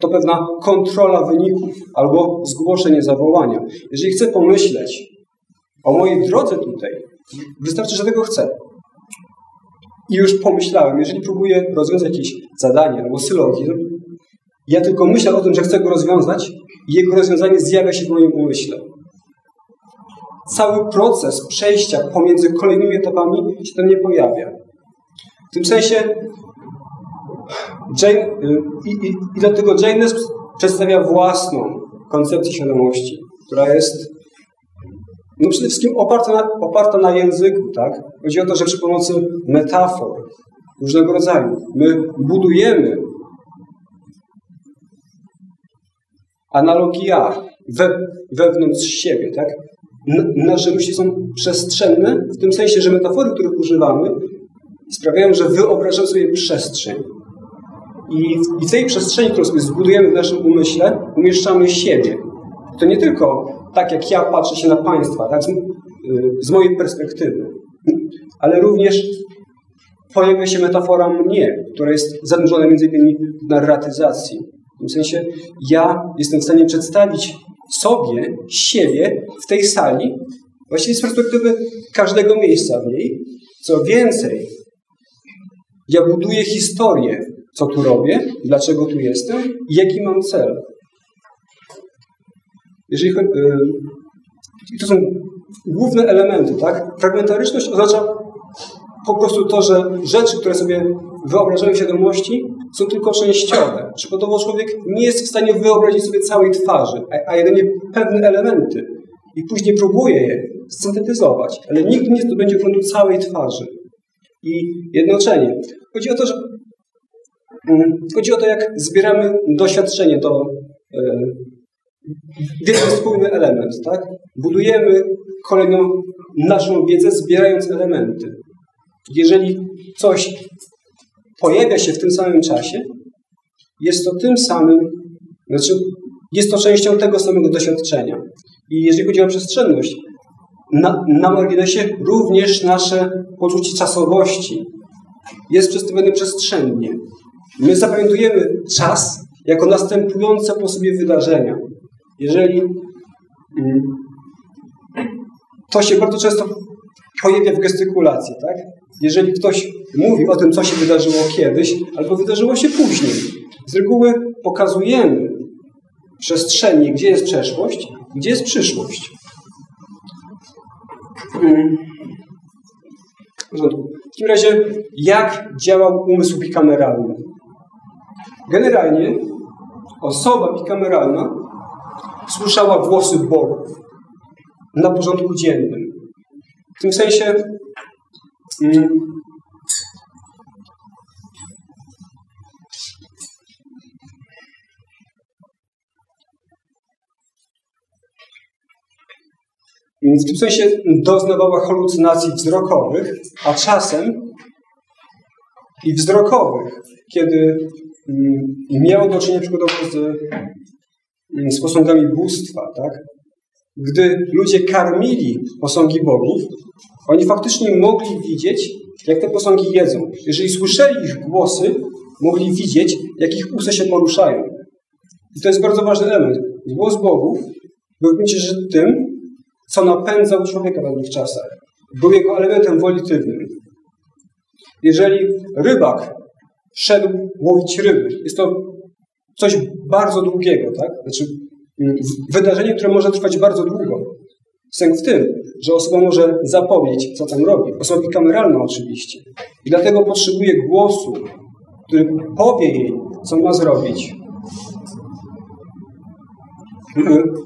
to pewna kontrola wyników albo zgłoszenie zawołania. Jeżeli chcę pomyśleć o mojej drodze tutaj, wystarczy, że tego chcę. I już pomyślałem, jeżeli próbuję rozwiązać jakieś zadanie albo sylogizm, ja tylko myślę o tym, że chcę go rozwiązać i jego rozwiązanie zjawia się w moim umyśle. Cały proces przejścia pomiędzy kolejnymi etapami się tam nie pojawia. W tym sensie Jane, y, i, i, i dlatego Janes przedstawia własną koncepcję świadomości, która jest no przede wszystkim oparta na, oparta na języku. Tak? Chodzi o to, że przy pomocy metafor różnego rodzaju my budujemy analogia we, wewnątrz siebie. Tak? nasze myśli są przestrzenne, w tym sensie, że metafory, których używamy, sprawiają, że wyobrażamy sobie przestrzeń. I w, tej przestrzeni, którą sobie zbudujemy w naszym umyśle, umieszczamy siebie. To nie tylko tak, jak ja patrzę się na państwa, tak, z, z mojej perspektywy, ale również pojawia się metafora mnie, która jest zanurzona między innymi w narratyzacji. Tym sensie ja jestem w stanie przedstawić sobie, siebie w tej sali, właściwie z perspektywy każdego miejsca w niej. Co więcej, ja buduję historię, co tu robię, dlaczego tu jestem i jaki mam cel. Jeżeli chodzi, to są główne elementy, tak? Fragmentaryczność oznacza po prostu to, że rzeczy, które sobie wyobrażamy w świadomości, są tylko częściowe. Przykładowo człowiek nie jest w stanie wyobrazić sobie całej twarzy, a, a jedynie pewne elementy i później próbuje je syntetyzować, ale nigdy nie zdobędzie oglądu całej twarzy. I jednoczenie. Chodzi o to, że mm, chodzi o to, jak zbieramy doświadczenie do e, jeden spójny element, tak? Budujemy kolejną naszą wiedzę, zbierając elementy. Jeżeli coś pojawia się w tym samym czasie, jest to tym samym, znaczy jest to częścią tego samego doświadczenia. I jeżeli chodzi o przestrzenność, na, na marginesie również nasze poczucie czasowości jest przedstawione przestrzennie. My zapamiętujemy czas jako następujące po sobie wydarzenia. Jeżeli mm, to się bardzo często pojawia w gestykulacji, tak? Jeżeli ktoś mówi o tym, co się wydarzyło kiedyś, albo wydarzyło się później, z reguły pokazujemy przestrzeni, gdzie jest przeszłość, gdzie jest przyszłość. Mm. W takim razie, jak działał umysł bikameralny? Generalnie osoba bikameralna słyszała głosy bogów na porządku dziennym. W tym sensie W tym sensie doznawała halucynacji wzrokowych, a czasem i wzrokowych, kiedy mm, miało do czynienia przykładowo z, mm, z posągami bóstwa, tak? Gdy ludzie karmili posągi bogów, oni faktycznie mogli widzieć, jak te posągi jedzą. Jeżeli słyszeli ich głosy, mogli widzieć, jak ich usta się poruszają. I to jest bardzo ważny element. Głos bogów był w gruncie tym, co napędzał człowieka w tych czasach. Był jego elementem wolitywnym. Jeżeli rybak szedł łowić ryby, jest to coś bardzo długiego, tak? Znaczy wydarzenie, które może trwać bardzo długo. Sęk w tym, że osoba może zapomnieć, co tam robi. Osoba kameralna oczywiście. I dlatego potrzebuje głosu, który powie jej, co ma zrobić,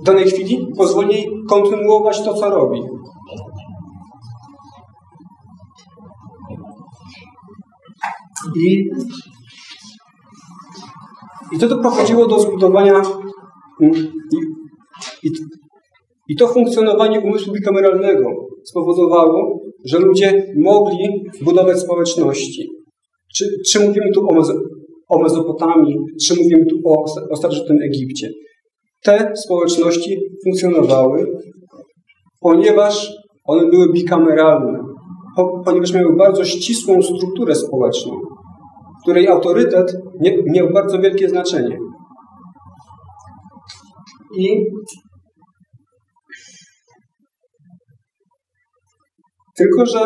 w danej chwili pozwoli jej kontynuować to, co robi. I, i to doprowadziło do zbudowania mm, i, i, to funkcjonowanie umysłu bikameralnego spowodowało, że ludzie mogli budować społeczności. Czy, czy mówimy tu o, o Mezopotamii, czy mówimy tu o, o starożytnym Egipcie te społeczności funkcjonowały, ponieważ one były bikameralne, ponieważ miały bardzo ścisłą strukturę społeczną, której autorytet miał bardzo wielkie znaczenie. I tylko, że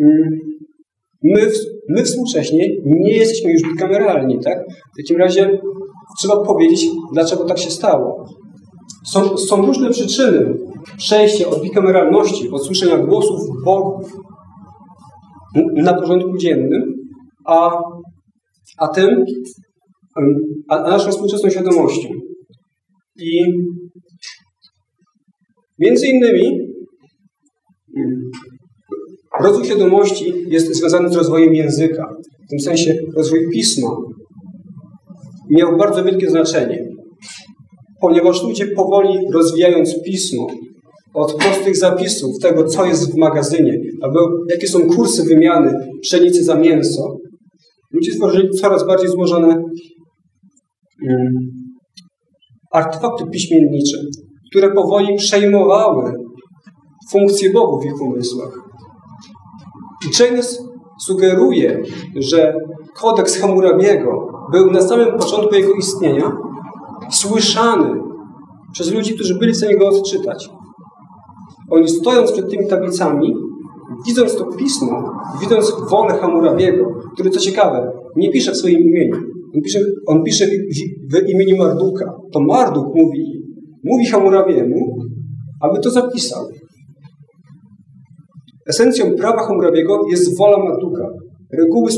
mm, my, my współcześnie nie jesteśmy już bikameralni, tak? W takim razie trzeba powiedzieć, dlaczego tak się stało. Są, są różne przyczyny przejścia od bikameralności, od słyszenia głosów Bogów na porządku dziennym, a, a tym, a, a naszą współczesną świadomością. I między innymi rozwój świadomości jest związany z rozwojem języka. W tym sensie rozwój pisma miał bardzo wielkie znaczenie, ponieważ ludzie powoli rozwijając pismo od prostych zapisów tego, co jest w magazynie, albo jakie są kursy wymiany pszenicy za mięso, ludzie stworzyli coraz bardziej złożone um, artefakty piśmiennicze, które powoli przejmowały funkcję Bogu w ich umysłach. James sugeruje, że kodeks Hammurabiego był na samym początku jego istnienia słyszany przez ludzi, którzy byli w stanie go odczytać. Oni stojąc przed tymi tablicami, widząc to pismo, widząc wolę Hammurabiego, który co ciekawe, nie pisze w swoim imieniu. On pisze, on pisze w, imieniu Marduka. To Marduk mówi, mówi Hammurabiemu, aby to zapisał. Esencją prawa Hammurabiego jest wola Marduka, reguły,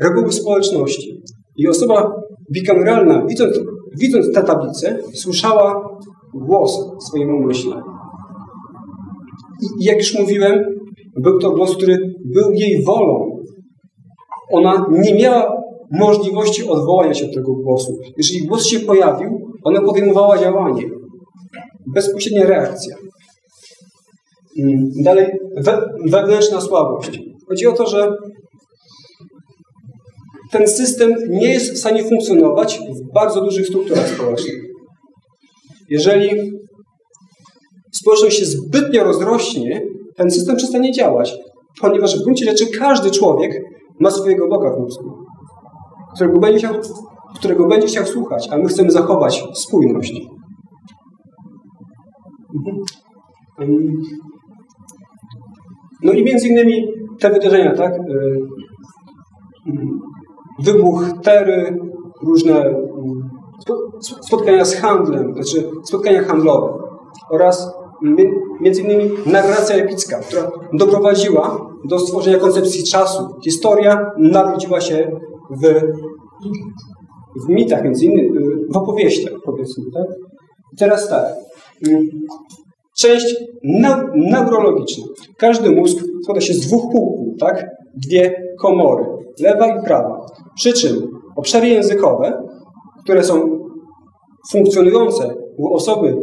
reguły społeczności. I osoba bikameralna, widząc, widząc tę tablicę, słyszała głos w swoim. I jak już mówiłem, był to głos, który był jej wolą. Ona nie miała możliwości odwołania się od tego głosu. Jeżeli głos się pojawił, ona podejmowała działanie. Bezpośrednia reakcja. Mm, dalej, we, wewnętrzna słabość. Chodzi o to, że ten system nie jest w stanie funkcjonować w bardzo dużych strukturach społecznych. Jeżeli społeczność się zbytnio rozrośnie, ten system przestanie działać, ponieważ w gruncie rzeczy każdy człowiek ma swojego Boga w mózgu, którego będzie chciał, którego będzie chciał słuchać, a my chcemy zachować spójność. Mhm. No i między innymi te wydarzenia, tak? Y, wybuch tery, różne spotkania z handlem, znaczy spotkania handlowe oraz między innymi narracja epicka, która doprowadziła do stworzenia koncepcji czasu. Historia narodziła się w, w mitach, między innymi w opowieściach, powiedzmy. Tak? I teraz tak. Mm, część neurologiczna. Każdy mózg składa się z dwóch półkul, tak? Dwie komory, lewa i prawa. Przy czym obszary językowe, które są funkcjonujące u osoby,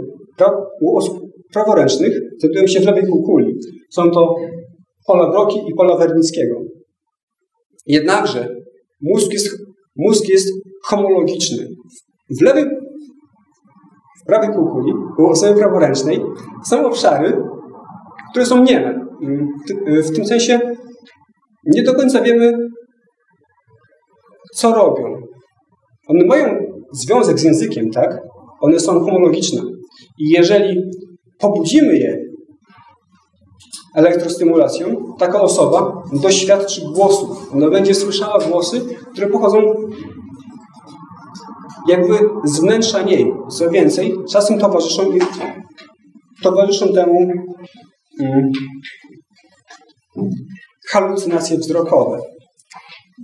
u osób praworęcznych, znajdują się w lewej półkuli. Są to pola Broki i pola Wernickiego. Jednakże mózg jest, mózg jest homologiczny. W lewej, w prawej półkuli, u osoby praworęcznej, są obszary, które są nieme. W tym sensie nie do końca wiemy, co robią. One mają związek z językiem, tak? One są homologiczne. I jeżeli pobudzimy je elektrostymulacją, taka osoba doświadczy głosów. Ona będzie słyszała głosy, które pochodzą jakby z wnętrza niej. Co więcej, czasem towarzyszą, towarzyszą temu mm, halucynacje wzrokowe.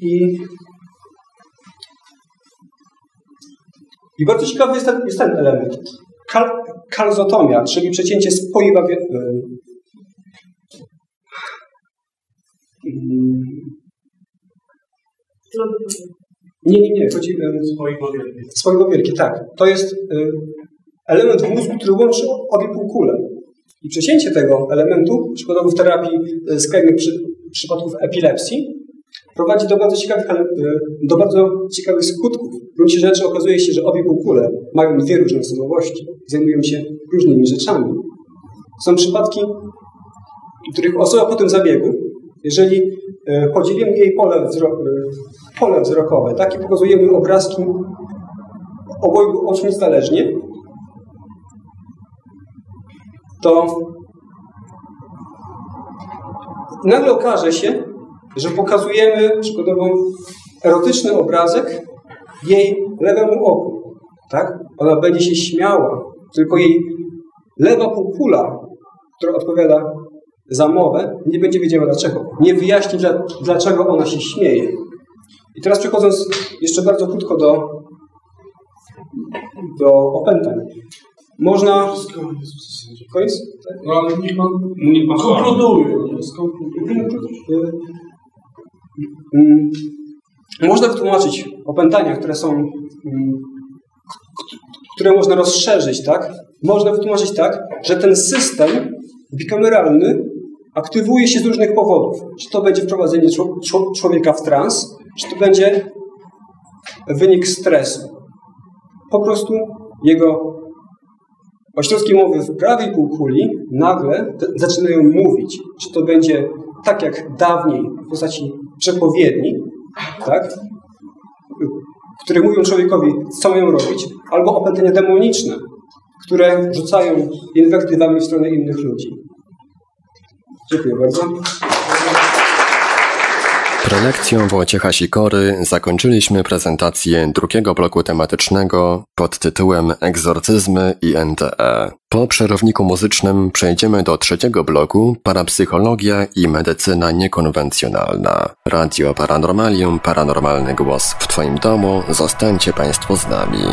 I, i bardzo ciekawy jest ten, jest ten element. Kal, kalzotomia, czyli przecięcie spoiwa... nie, nie, nie. Chodzi, Spoiwo wielkie, tak. To jest element w mózgu, który łączy obie półkule. I przecięcie tego elementu, przykładowo w terapii skrajnych przy, przypadków epilepsji, prowadzi do bardzo ciekawych, do bardzo ciekawych skutków. W gruncie rzeczy okazuje się, że obie półkule mają dwie różne osobowości, zajmują się różnymi rzeczami. Są przypadki, w których osoba po tym zabiegu, jeżeli podzielimy jej pole, wzro pole wzrokowe, tak, i pokazujemy obrazki obojgu oczu niezależnie, to nagle okaże się, że pokazujemy przykładowo erotyczny obrazek jej lewemu oku. Tak? Ona będzie się śmiała, tylko jej lewa półkula, która odpowiada za mowę, nie będzie wiedziała dlaczego. Nie wyjaśni, dlaczego ona się śmieje. I teraz przechodząc jeszcze bardzo krótko do, do opętań. Można... Koniec? No ale niech pan, niech pan konkluduje. Mm, można wytłumaczyć opętania, które są, mm, które można rozszerzyć, tak? Można wytłumaczyć tak, że ten system bikameralny aktywuje się z różnych powodów. Czy to będzie wprowadzenie człowieka w trans, czy to będzie wynik stresu. Po prostu jego ośrodki mowy w prawej półkuli nagle zaczynają mówić. Czy to będzie tak jak dawniej w postaci przepowiedni, tak? które mówią człowiekowi, co mają robić, albo opętania demoniczne, które rzucają inwektywami w stronę innych ludzi. Dziękuję bardzo. Prelekcją Wojciecha Sikory zakończyliśmy prezentację drugiego bloku tematycznego pod tytułem Egzorcyzmy i NTE. Po przerowniku muzycznym przejdziemy do trzeciego bloku Parapsychologia i medycyna niekonwencjonalna. Radio Paranormalium, paranormalny głos w Twoim domu. Zostańcie Państwo z nami.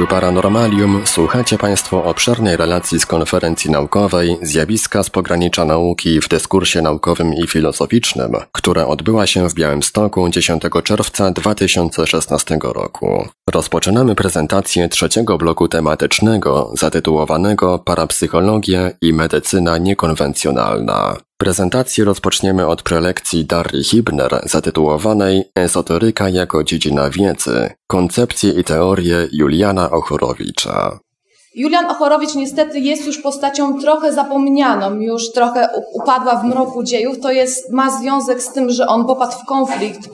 Radiu Paranormalium słuchacie Państwo obszernej relacji z konferencji naukowej Zjawiska z pogranicza nauki w dyskursie naukowym i filozoficznym, która odbyła się w Białymstoku 10 czerwca 2016 roku. Rozpoczynamy prezentację trzeciego bloku tematycznego zatytułowanego Parapsychologia i medycyna niekonwencjonalna. Prezentację rozpoczniemy od prelekcji Darii Hibner zatytułowanej Ezoteryka jako dziedzina wiedzy. Koncepcje i teorie Juliana Ochorowicza. Julian Ochorowicz niestety jest już postacią trochę zapomnianą, już trochę upadła w mroku dziejów. To jest, ma związek z tym, że on popadł w konflikt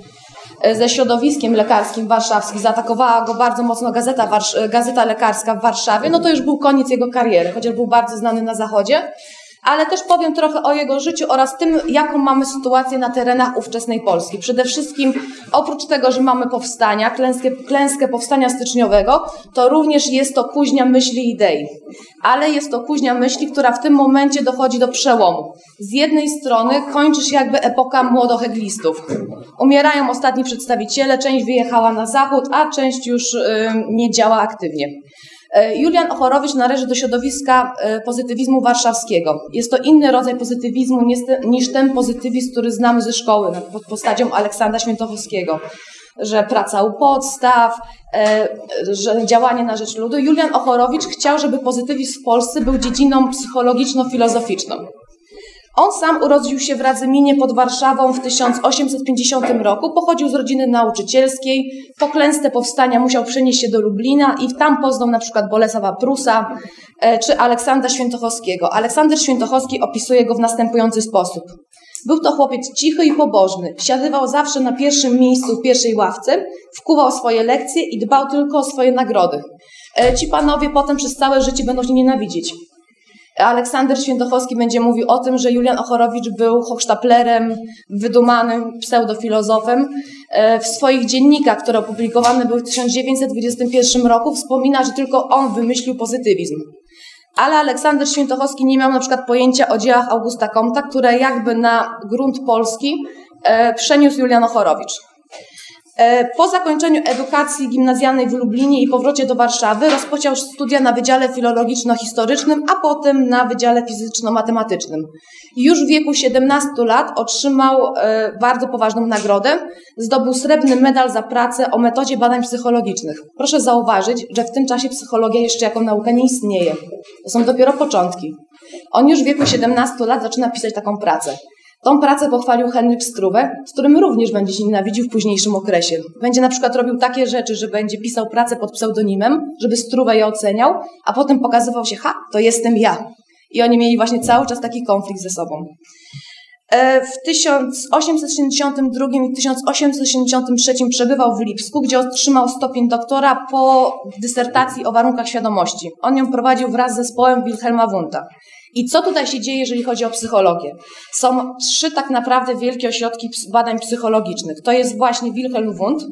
e, ze środowiskiem lekarskim warszawskim. Zaatakowała go bardzo mocno gazeta, gazeta lekarska w Warszawie. No to już był koniec jego kariery, chociaż był bardzo znany na zachodzie ale też powiem trochę o jego życiu oraz tym, jaką mamy sytuację na terenach ówczesnej Polski. Przede wszystkim, oprócz tego, że mamy powstania, klęskę, klęskę powstania styczniowego, to również jest to kuźnia myśli idei. Ale jest to kuźnia myśli, która w tym momencie dochodzi do przełomu. Z jednej strony kończy się jakby epoka młodoheglistów. Umierają ostatni przedstawiciele, część wyjechała na zachód, a część już y, nie działa aktywnie. E, Julian Ochorowicz należy do środowiska e, pozytywizmu warszawskiego. Jest to inny rodzaj pozytywizmu niż ten pozytywizm, który znamy ze szkoły pod postacią Aleksandra Świętochowskiego że praca u podstaw, e, że działanie na rzecz ludu. Julian Ochorowicz chciał, żeby pozytywizm w Polsce był dziedziną psychologiczno-filozoficzną. On sam urodził się w Radzyminie pod Warszawą w 1850 roku. Pochodził z rodziny nauczycielskiej. Po klęsce powstania musiał przenieść się do Lublina i tam poznał na przykład Bolesława Prusa e, czy Aleksandra Świętochowskiego. Aleksander Świętochowski opisuje go w następujący sposób. Był to chłopiec cichy i pobożny. Wsiadywał zawsze na pierwszym miejscu w pierwszej ławce, wkuwał swoje lekcje i dbał tylko o swoje nagrody. E, ci panowie potem przez całe życie będą się nienawidzić. Aleksander Świętochowski będzie mówił o tym, że Julian Ochorowicz był hochsztaplerem, wydumanym pseudofilozofem. E, w swoich dziennikach, które opublikowane były w 1921 roku, wspomina, że tylko on wymyślił pozytywizm. Ale Aleksander Świętochowski nie miał na przykład pojęcia o dziełach Augusta Comta, które jakby na grunt polski e, przeniósł Julian Ochorowicz. E, po zakończeniu edukacji gimnazjalnej w Lublinie i powrocie do Warszawy rozpoczął studia na Wydziale Filologiczno-Historycznym, a potem na Wydziale Fizyczno-Matematycznym. Już w wieku 17 lat otrzymał e, bardzo poważną nagrodę. Zdobył srebrny medal za pracę o metodzie badań psychologicznych. Proszę zauważyć, że w tym czasie psychologia jeszcze jako nauka nie istnieje. To są dopiero początki. On już w wieku 17 lat zaczyna pisać taką pracę. Tą pracę pochwalił Henryk Struwe, z którym również będzie się nienawidził w późniejszym okresie. Będzie na przykład robił takie rzeczy, że będzie pisał pracę pod pseudonimem, żeby Struwe je oceniał, a potem pokazywał się, ha, to jestem ja. I oni mieli właśnie cały czas taki konflikt ze sobą. E, w 1872 i 1873 przebywał w Lipsku, gdzie otrzymał stopień doktora po dysertacji o warunkach świadomości. On ją prowadził wraz z zespołem Wilhelma Wundta. I co tutaj się dzieje, jeżeli chodzi o psychologię? Są trzy tak naprawdę wielkie ośrodki badań psychologicznych. To jest właśnie Wilhelm Wundt,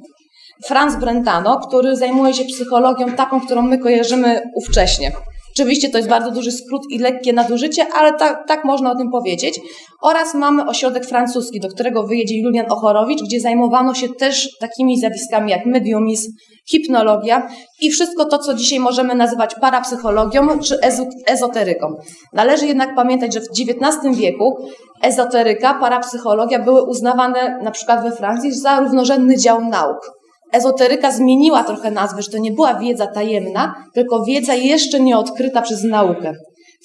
Franz Brentano, który zajmuje się psychologią taką, którą my kojarzymy ówcześnie. Oczywiście to jest bardzo duży skrót i lekkie nadużycie, ale tak, tak można o tym powiedzieć. Oraz mamy ośrodek francuski, do którego wyjedzie Julian Ochorowicz, gdzie zajmowano się też takimi zjawiskami jak mediumizm, hipnologia i wszystko to, co dzisiaj możemy nazywać parapsychologią czy ezoteryką. Należy jednak pamiętać, że w XIX wieku ezoteryka, parapsychologia były uznawane na przykład we Francji za równorzędny dział nauk ezoteryka zmieniła trochę nazwę, że to nie była wiedza tajemna, tylko wiedza jeszcze nieodkryta przez naukę.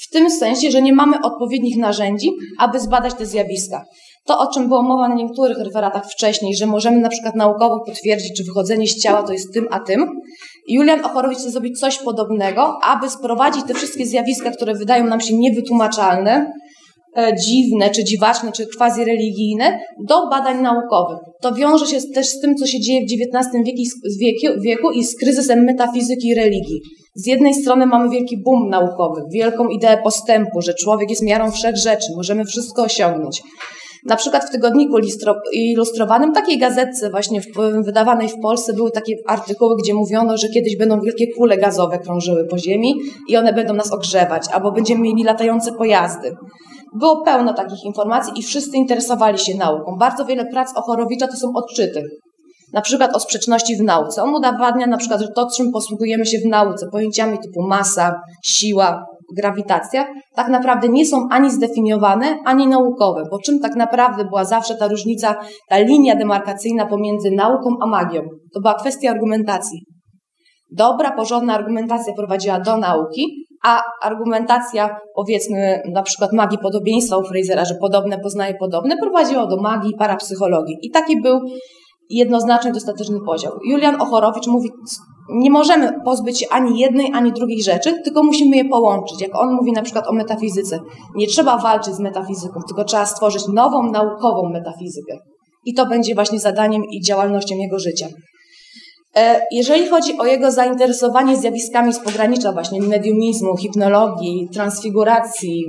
W tym sensie, że nie mamy odpowiednich narzędzi, aby zbadać te zjawiska. To, o czym było mowa na niektórych referatach wcześniej, że możemy na przykład naukowo potwierdzić, czy wychodzenie z ciała to jest tym, a tym. Julian Ochorowicz chce zrobić coś podobnego, aby sprowadzić te wszystkie zjawiska, które wydają nam się niewytłumaczalne, dziwne, czy dziwaczne, czy quasi-religijne do badań naukowych. To wiąże się też z tym, co się dzieje w XIX wieku i z kryzysem metafizyki i religii. Z jednej strony mamy wielki boom naukowy, wielką ideę postępu, że człowiek jest miarą wszech rzeczy, możemy wszystko osiągnąć. Na przykład w tygodniku ilustrowanym, takiej gazetce właśnie wydawanej w Polsce, były takie artykuły, gdzie mówiono, że kiedyś będą wielkie kule gazowe krążyły po ziemi i one będą nas ogrzewać, albo będziemy mieli latające pojazdy. Było pełno takich informacji i wszyscy interesowali się nauką. Bardzo wiele prac Ochorowicza to są odczyty. na przykład o sprzeczności w nauce. On udowadnia na przykład, że to, czym posługujemy się w nauce, pojęciami typu masa, siła, grawitacja, tak naprawdę nie są ani zdefiniowane, ani naukowe, bo czym tak naprawdę była zawsze ta różnica, ta linia demarkacyjna pomiędzy nauką a magią? To była kwestia argumentacji. Dobra, porządna argumentacja prowadziła do nauki, a argumentacja, powiedzmy, na przykład magii podobieństwa u Frasera, że podobne poznaje podobne, prowadziła do magii i parapsychologii. I taki był jednoznaczny, dostateczny podział. Julian Ochorowicz mówi, nie możemy pozbyć się ani jednej, ani drugiej rzeczy, tylko musimy je połączyć. Jak on mówi na przykład o metafizyce, nie trzeba walczyć z metafizyką, tylko trzeba stworzyć nową, naukową metafizykę. I to będzie właśnie zadaniem i działalnością jego życia. E, jeżeli chodzi o jego zainteresowanie zjawiskami z pogranicza właśnie mediumizmu, hipnologii, transfiguracji,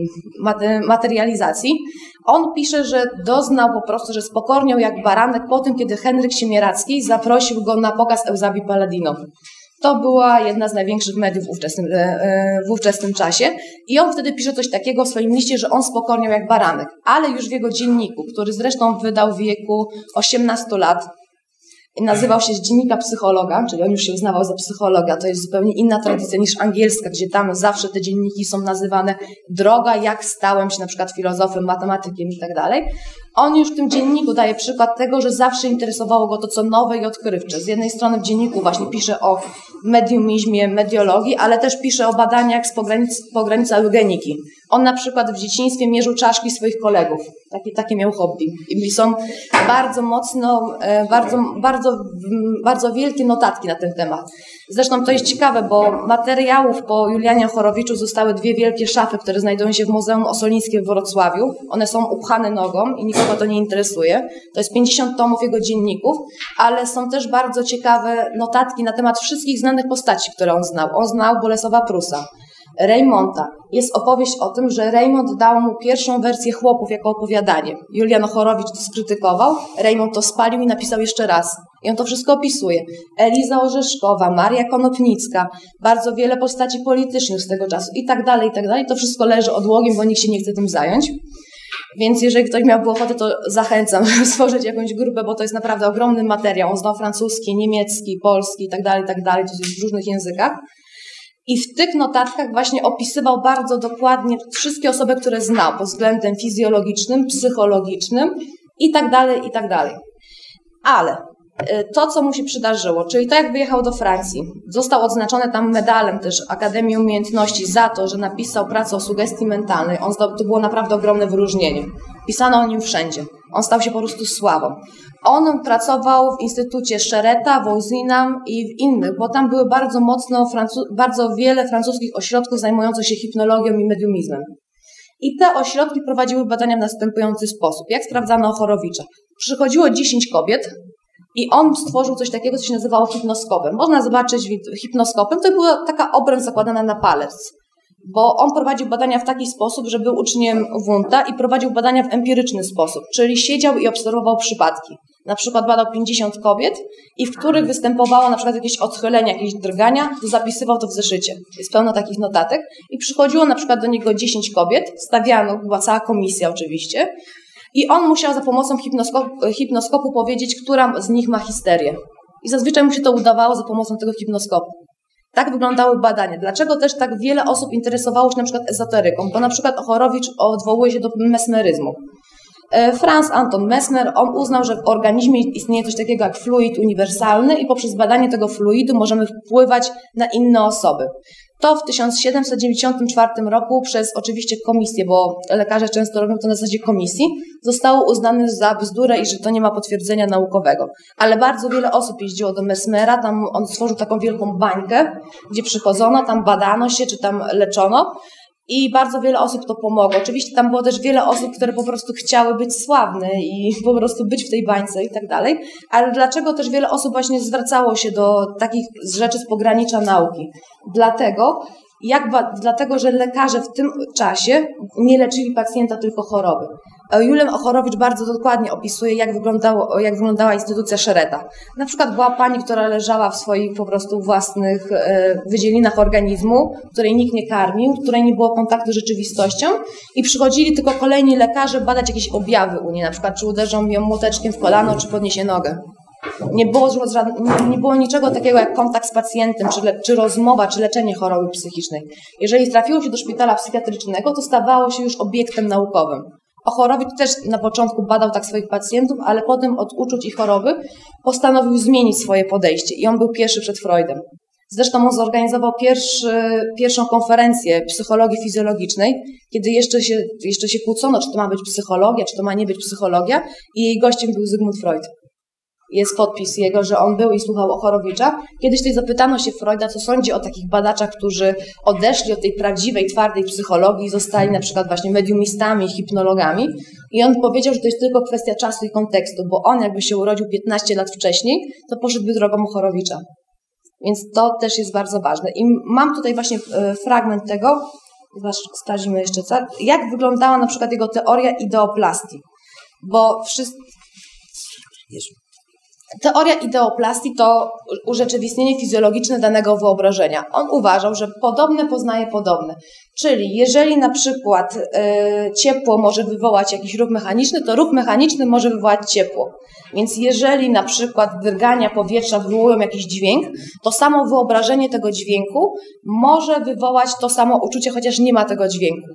materializacji, on pisze, że doznał po prostu, że spokorniał jak baranek po tym, kiedy Henryk Siemieracki zaprosił go na pokaz Euzabii Paladino. To była jedna z największych mediów w ówczesnym, e, e, w ówczesnym czasie. I on wtedy pisze coś takiego w swoim liście, że on spokorniał jak baranek. Ale już w jego dzienniku, który zresztą wydał w wieku 18 lat, nazywał się z dziennika psychologa, czyli on już się uznawał za psychologa. To jest zupełnie inna tradycja niż angielska, gdzie tam zawsze te dzienniki są nazywane droga, jak stałem się na przykład filozofem, matematykiem i tak dalej. On już w tym dzienniku daje przykład tego, że zawsze interesowało go to, co nowe i odkrywcze. Z jednej strony w dzienniku właśnie pisze o mediumizmie, mediologii, ale też pisze o badaniach z pogranic, pogranica eugeniki. On na przykład w dzieciństwie mierzył czaszki swoich kolegów. Takie, takie miał hobby. I są bardzo mocno, e, bardzo, bardzo, bardzo wielkie notatki na ten temat. Zresztą to jest ciekawe, bo materiałów po Julianie Chorowiczu zostały dwie wielkie szafy, które znajdują się w Muzeum Osolińskim w Wrocławiu. One są upchane nogą i nikogo to nie interesuje. To jest 50 tomów jego dzienników, ale są też bardzo ciekawe notatki na temat wszystkich znanych postaci, które on znał. On znał Bolesława Prusa, Raymonta. Jest opowieść o tym, że Raymond dał mu pierwszą wersję chłopów jako opowiadanie. Julian Chorowicz to skrytykował, Raymond to spalił i napisał jeszcze raz. I on to wszystko opisuje. Eliza Orzeszkowa, Maria Konopnicka, bardzo wiele postaci politycznych z tego czasu i tak dalej, i tak dalej. To wszystko leży odłogiem, bo nikt się nie chce tym zająć. Więc jeżeli ktoś miałby ochotę, to zachęcam, stworzyć jakąś grupę, bo to jest naprawdę ogromny materiał. On znał francuski, niemiecki, polski i tak dalej, tak dalej. To jest w różnych językach. I w tych notatkach właśnie opisywał bardzo dokładnie wszystkie osoby, które znał pod względem fizjologicznym, psychologicznym i tak dalej, i tak dalej. Ale to, co mu się przydarzyło, czyli tak jak wyjechał do Francji, został odznaczony tam medalem też Akademii Umiejętności za to, że napisał pracę o sugestii mentalnej. On to było naprawdę ogromne wyróżnienie. Pisano o nim wszędzie. On stał się po prostu sławą. On pracował w Instytucie Szereta, Wozinam i w innych, bo tam były bardzo mocno, bardzo wiele francuskich ośrodków zajmujących się hipnologią i mediumizmem. I te ośrodki prowadziły badania w następujący sposób. Jak sprawdzano Chorowicza? Przychodziło 10 kobiet i on stworzył coś takiego, co się nazywało hipnoskopem. Można zobaczyć hipnoskopem, to była taka obręcz zakładana na palec bo on prowadził badania w taki sposób, że był uczniem Wunta i prowadził badania w empiryczny sposób, czyli siedział i obserwował przypadki. Na przykład badał 50 kobiet i w których występowało na przykład jakieś odchylenia, jakieś drgania, to zapisywał to w zeszycie. Jest pełno takich notatek i przychodziło na przykład do niego 10 kobiet, stawiano, była cała komisja oczywiście, i on musiał za pomocą hipnoskopu, hipnoskopu powiedzieć, która z nich ma histerię. I zazwyczaj mu się to udawało za pomocą tego hipnoskopu. Tak wyglądały badania. Dlaczego też tak wiele osób interesowało się na przykład ezoteryką? Bo na przykład Ochorowicz odwołuje się do mesmeryzmu. E, Franz Anton Messner, on uznał, że w organizmie istnieje coś takiego jak fluid uniwersalny i poprzez badanie tego fluidu możemy wpływać na inne osoby. To w 1794 roku przez oczywiście komisję, bo lekarze często robią to na zasadzie komisji, zostało uznane za bzdurę i że to nie ma potwierdzenia naukowego. Ale bardzo wiele osób jeździło do Mesmera, tam on stworzył taką wielką bańkę, gdzie przychodzono, tam badano się, czy tam leczono i bardzo wiele osób to pomogło. Oczywiście tam było też wiele osób, które po prostu chciały być sławne i po prostu być w tej bańce i tak dalej. Ale dlaczego też wiele osób właśnie zwracało się do takich rzeczy z pogranicza nauki? Dlatego, jak, dlatego, że lekarze w tym czasie nie leczyli pacjenta tylko choroby. Julian Ochorowicz bardzo dokładnie opisuje, jak, jak wyglądała instytucja Szereta. Na przykład była pani, która leżała w swoich po prostu własnych e, wydzielinach organizmu, której nikt nie karmił, której nie było kontaktu z rzeczywistością i przychodzili tylko kolejni lekarze badać jakieś objawy u niej, na przykład czy uderzą ją młoteczkiem w kolano, czy podniesie nogę. Nie było, nie było niczego takiego jak kontakt z pacjentem, czy, le, czy rozmowa, czy leczenie choroby psychicznej. Jeżeli trafiło się do szpitala psychiatrycznego, to stawało się już obiektem naukowym. Ochorowicz też na początku badał tak swoich pacjentów, ale potem od uczuć i choroby postanowił zmienić swoje podejście i on był pierwszy przed Freudem. Zresztą on zorganizował pierwszy, pierwszą konferencję psychologii fizjologicznej, kiedy jeszcze się, jeszcze się kłócono, czy to ma być psychologia, czy to ma nie być psychologia i jej gościem był Zygmunt Freud. Jest podpis jego, że on był i słuchał Ochorowicza. Kiedyś też zapytano się Freuda, co sądzi o takich badaczach, którzy odeszli od tej prawdziwej, twardej psychologii i zostali na przykład właśnie mediumistami, hipnologami. I on powiedział, że to jest tylko kwestia czasu i kontekstu, bo on jakby się urodził 15 lat wcześniej, to poszedłby drogą Ochorowicza. Więc to też jest bardzo ważne. I mam tutaj właśnie e, fragment tego, sprawdzimy jeszcze co, jak wyglądała na przykład jego teoria ideoplastii. Bo wszyscy... Teoria ideoplastii to urzeczywistnienie fizjologiczne danego wyobrażenia. On uważał, że podobne poznaje podobne. Czyli jeżeli na przykład y, ciepło może wywołać jakiś ruch mechaniczny, to ruch mechaniczny może wywołać ciepło. Więc jeżeli na przykład drgania powietrza wywołują jakiś dźwięk, to samo wyobrażenie tego dźwięku może wywołać to samo uczucie, chociaż nie ma tego dźwięku.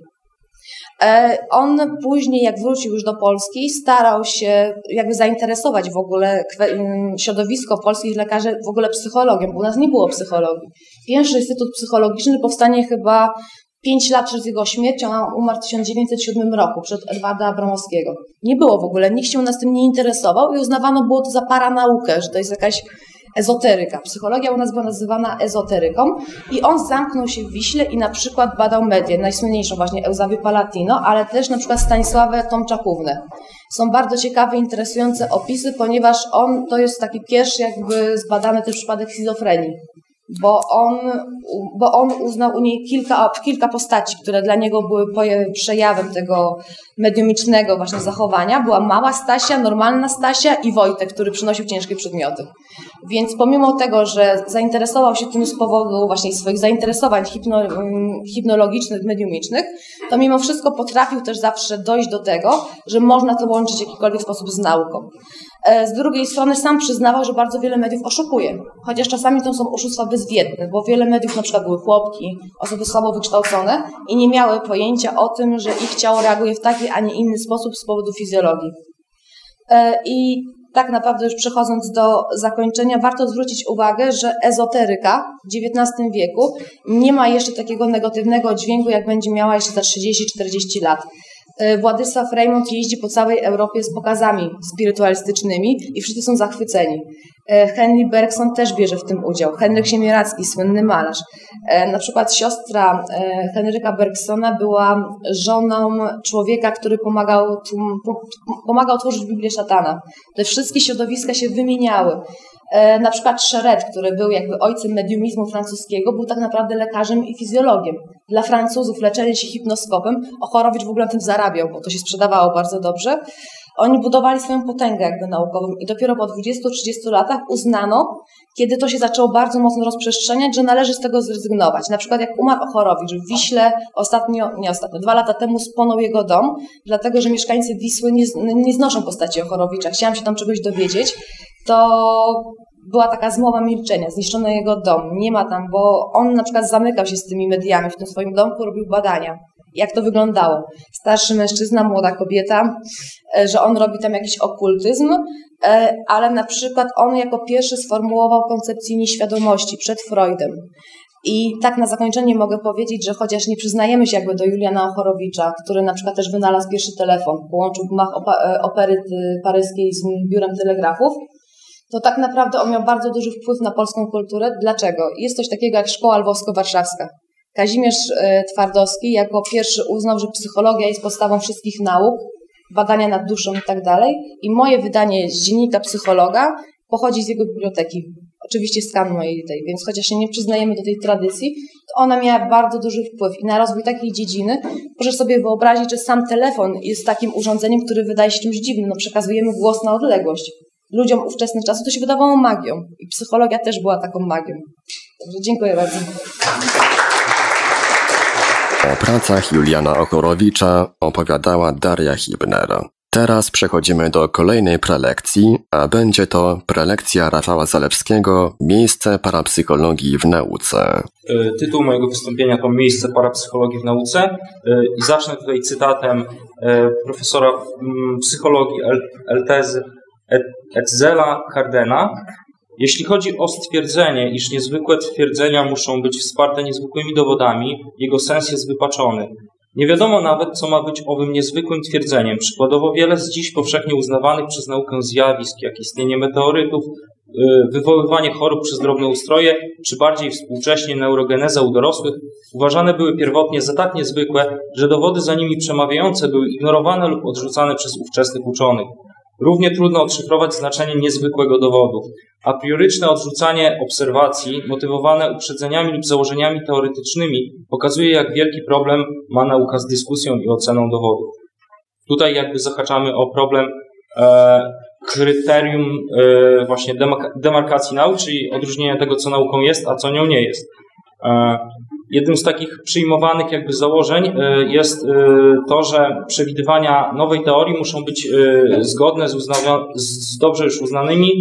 E, on później, jak wrócił już do Polski, starał się jakby zainteresować w ogóle środowisko polskich lekarzy w ogóle psychologiem, bo u nas nie było psychologii. Pierwszy instytut psychologiczny powstanie chyba 5 lat przed jego śmiercią, a umarł w 1907 roku, przed Edwarda Abramowskiego. Nie było w ogóle, nikt się u nas tym nie interesował i uznawano było to za paranaukę, że to jest jakaś ezoteryka. Psychologia u nas była nazywana ezoteryką i on zamknął się w Wiśle i na przykład badał medię, najsłynniejszą właśnie Euzawię Palatino, ale też na przykład Stanisławę Tomczakównę. Są bardzo ciekawe, interesujące opisy, ponieważ on to jest taki pierwszy jakby zbadany też przypadek schizofrenii bo on, bo on uznał u niej kilka, kilka postaci, które dla niego były przejawem tego mediumicznego właśnie zachowania. Była mała Stasia, normalna Stasia i Wojtek, który przynosił ciężkie przedmioty. Więc pomimo tego, że zainteresował się tym z powodu właśnie swoich zainteresowań hipno, hipnologicznych, mediumicznych, to mimo wszystko potrafił też zawsze dojść do tego, że można to łączyć w jakikolwiek sposób z nauką. E, z drugiej strony sam przyznawał, że bardzo wiele mediów oszukuje, chociaż czasami to są oszustwa bezwiedne, bo wiele mediów na przykład były chłopki, osoby słabo wykształcone i nie miały pojęcia o tym, że ich ciało reaguje w taki, a nie inny sposób z powodu fizjologii. E, I tak naprawdę już przechodząc do zakończenia, warto zwrócić uwagę, że ezoteryka w XIX wieku nie ma jeszcze takiego negatywnego dźwięku, jak będzie miała jeszcze za 30-40 lat. E, Władysław Raymond jeździ po całej Europie z pokazami spirytualistycznymi i wszyscy są zachwyceni. E, Henry Bergson też bierze w tym udział. Henryk Siemieracki, słynny malarz. E, na przykład siostra Henryka Bergsona była żoną człowieka, który pomagał, pomagał tworzyć Biblię szatana. Te wszystkie środowiska się wymieniały. E, na przykład Szeret, który był jakby ojcem mediumizmu francuskiego, był tak naprawdę lekarzem i fizjologiem. Dla Francuzów leczenie się hipnoskopem, Ochorowicz w ogóle na tym zarabiał, bo to się sprzedawało bardzo dobrze. Oni budowali swoją potęgę jakby naukową i dopiero po 20-30 latach uznano, kiedy to się zaczęło bardzo mocno rozprzestrzeniać, że należy z tego zrezygnować. Na przykład jak umarł Ochorowicz w Wiśle ostatnio, nie ostatnio, dwa lata temu spłonął jego dom, dlatego że mieszkańcy Wisły nie, nie znoszą postaci Ochorowicza. Chciałam się tam czegoś dowiedzieć to była taka zmowa milczenia, zniszczono jego dom, nie ma tam, bo on na przykład zamykał się z tymi mediami w tym swoim domku, robił badania. Jak to wyglądało? Starszy mężczyzna, młoda kobieta, e, że on robi tam jakiś okultyzm, e, ale na przykład on jako pierwszy sformułował koncepcję nieświadomości przed Freudem. I tak na zakończenie mogę powiedzieć, że chociaż nie przyznajemy się jakby do Juliana Ochorowicza, który na przykład też wynalazł pierwszy telefon, połączył gmach e, opery paryskiej z biurem telegrafów, to tak naprawdę on miał bardzo duży wpływ na polską kulturę. Dlaczego? Jest coś takiego jak Szkoła Lwowsko-Warszawska. Kazimierz e, Twardowski jako pierwszy uznał, że psychologia jest podstawą wszystkich nauk, badania nad duszą i tak dalej. I moje wydanie z dziennika psychologa pochodzi z jego biblioteki. Oczywiście skan mojej tej, więc chociaż się nie przyznajemy do tej tradycji, to ona miała bardzo duży wpływ i na rozwój takiej dziedziny. Proszę sobie wyobrazić, że sam telefon jest takim urządzeniem, który wydaje się czymś dziwnym. No, przekazujemy głos na odległość ludziom ówczesnych czasów to się wydawało magią. I psychologia też była taką magią. Także dziękuję bardzo. O pracach Juliana Okorowicza opowiadała Daria Hibner. Teraz przechodzimy do kolejnej prelekcji, a będzie to prelekcja Rafała Zalewskiego Miejsce parapsychologii w nauce. E, tytuł mojego wystąpienia to Miejsce parapsychologii w nauce e, i zacznę tutaj cytatem e, profesora mm, psychologii Eltezy Etzela Cardena. Jeśli chodzi o stwierdzenie, iż niezwykłe twierdzenia muszą być wsparte niezwykłymi dowodami, jego sens jest wypaczony. Nie wiadomo nawet, co ma być owym niezwykłym twierdzeniem. Przykładowo wiele z dziś powszechnie uznawanych przez naukę zjawisk, jak istnienie meteorytów, y, wywoływanie chorób przez drobne ustroje, czy bardziej współcześnie neurogeneza u dorosłych, uważane były pierwotnie za tak niezwykłe, że dowody za nimi przemawiające były ignorowane lub odrzucane przez ówczesnych uczonych. Równie trudno odszyfrować znaczenie niezwykłego dowodu. A prioryczne odrzucanie obserwacji, motywowane uprzedzeniami lub założeniami teoretycznymi, pokazuje, jak wielki problem ma nauka z dyskusją i oceną dowodów. Tutaj jakby zahaczamy o problem e, kryterium e, właśnie demarkacji nauk, czyli odróżnienia tego, co nauką jest, a co nią nie jest. E, jednym z takich przyjmowanych jakby założeń e, jest e, to, że przewidywania nowej teorii muszą być zgodne z, z dobrze już uznanymi,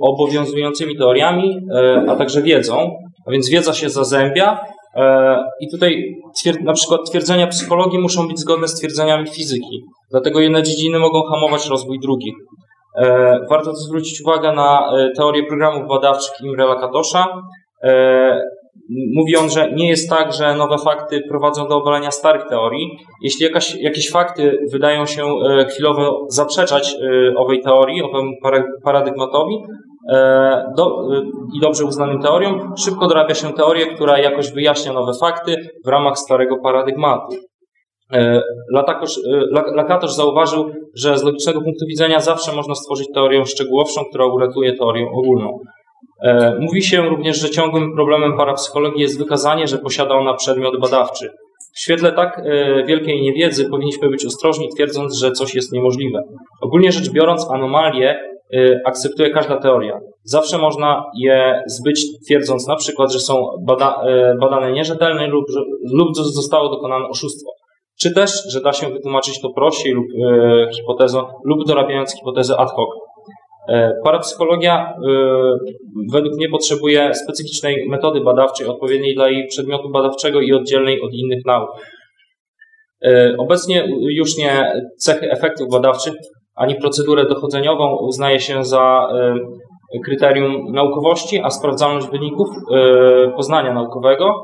obowiązującymi teoriami, a także wiedzą. A więc wiedza się zazębia i tutaj na przykład twierdzenia psychologii muszą być zgodne z twierdzeniami fizyki. Dlatego jedne dziedziny mogą hamować rozwój drugich. Warto zwrócić uwagę na teorię programów badawczych Imre Lakatosza, E, mówi on, że nie jest tak, że nowe fakty prowadzą do obalenia starych teorii. Jeśli jakaś, jakieś fakty wydają się e, chwilowo zaprzeczać e, owej teorii, owemu paradygmatowi do, i dobrze uznanym teoriom, szybko dorabia się teorię, która jakoś wyjaśnia nowe fakty w ramach starego paradygmatu. Lakatosz zauważył, że z logicznego punktu widzenia zawsze można stworzyć teorię szczegółowszą, która uratuje teorię ogólną. E, mówi się również, że ciągłym problemem parapsychologii jest wykazanie, że posiada ona przedmiot badawczy. W świetle tak e, wielkiej niewiedzy powinniśmy być ostrożni, twierdząc, że coś jest niemożliwe. Ogólnie rzecz biorąc, anomalie e, akceptuje każda teoria. Zawsze można je zbyć, twierdząc na przykład, że są bada, badane nierzetelnie lub, lub zostało dokonane oszustwo. Czy też, że da się wytłumaczyć to prościej lub hipotezą, lub dorabiając hipotezę ad hoc. E, parapsychologia e, według mnie potrzebuje specyficznej metody badawczej, odpowiedniej dla jej przedmiotu badawczego i oddzielnej od innych nauk. E, obecnie już nie cechy efektów badawczych, ani procedurę dochodzeniową uznaje się za kryterium naukowości, a sprawdzalność wyników poznania naukowego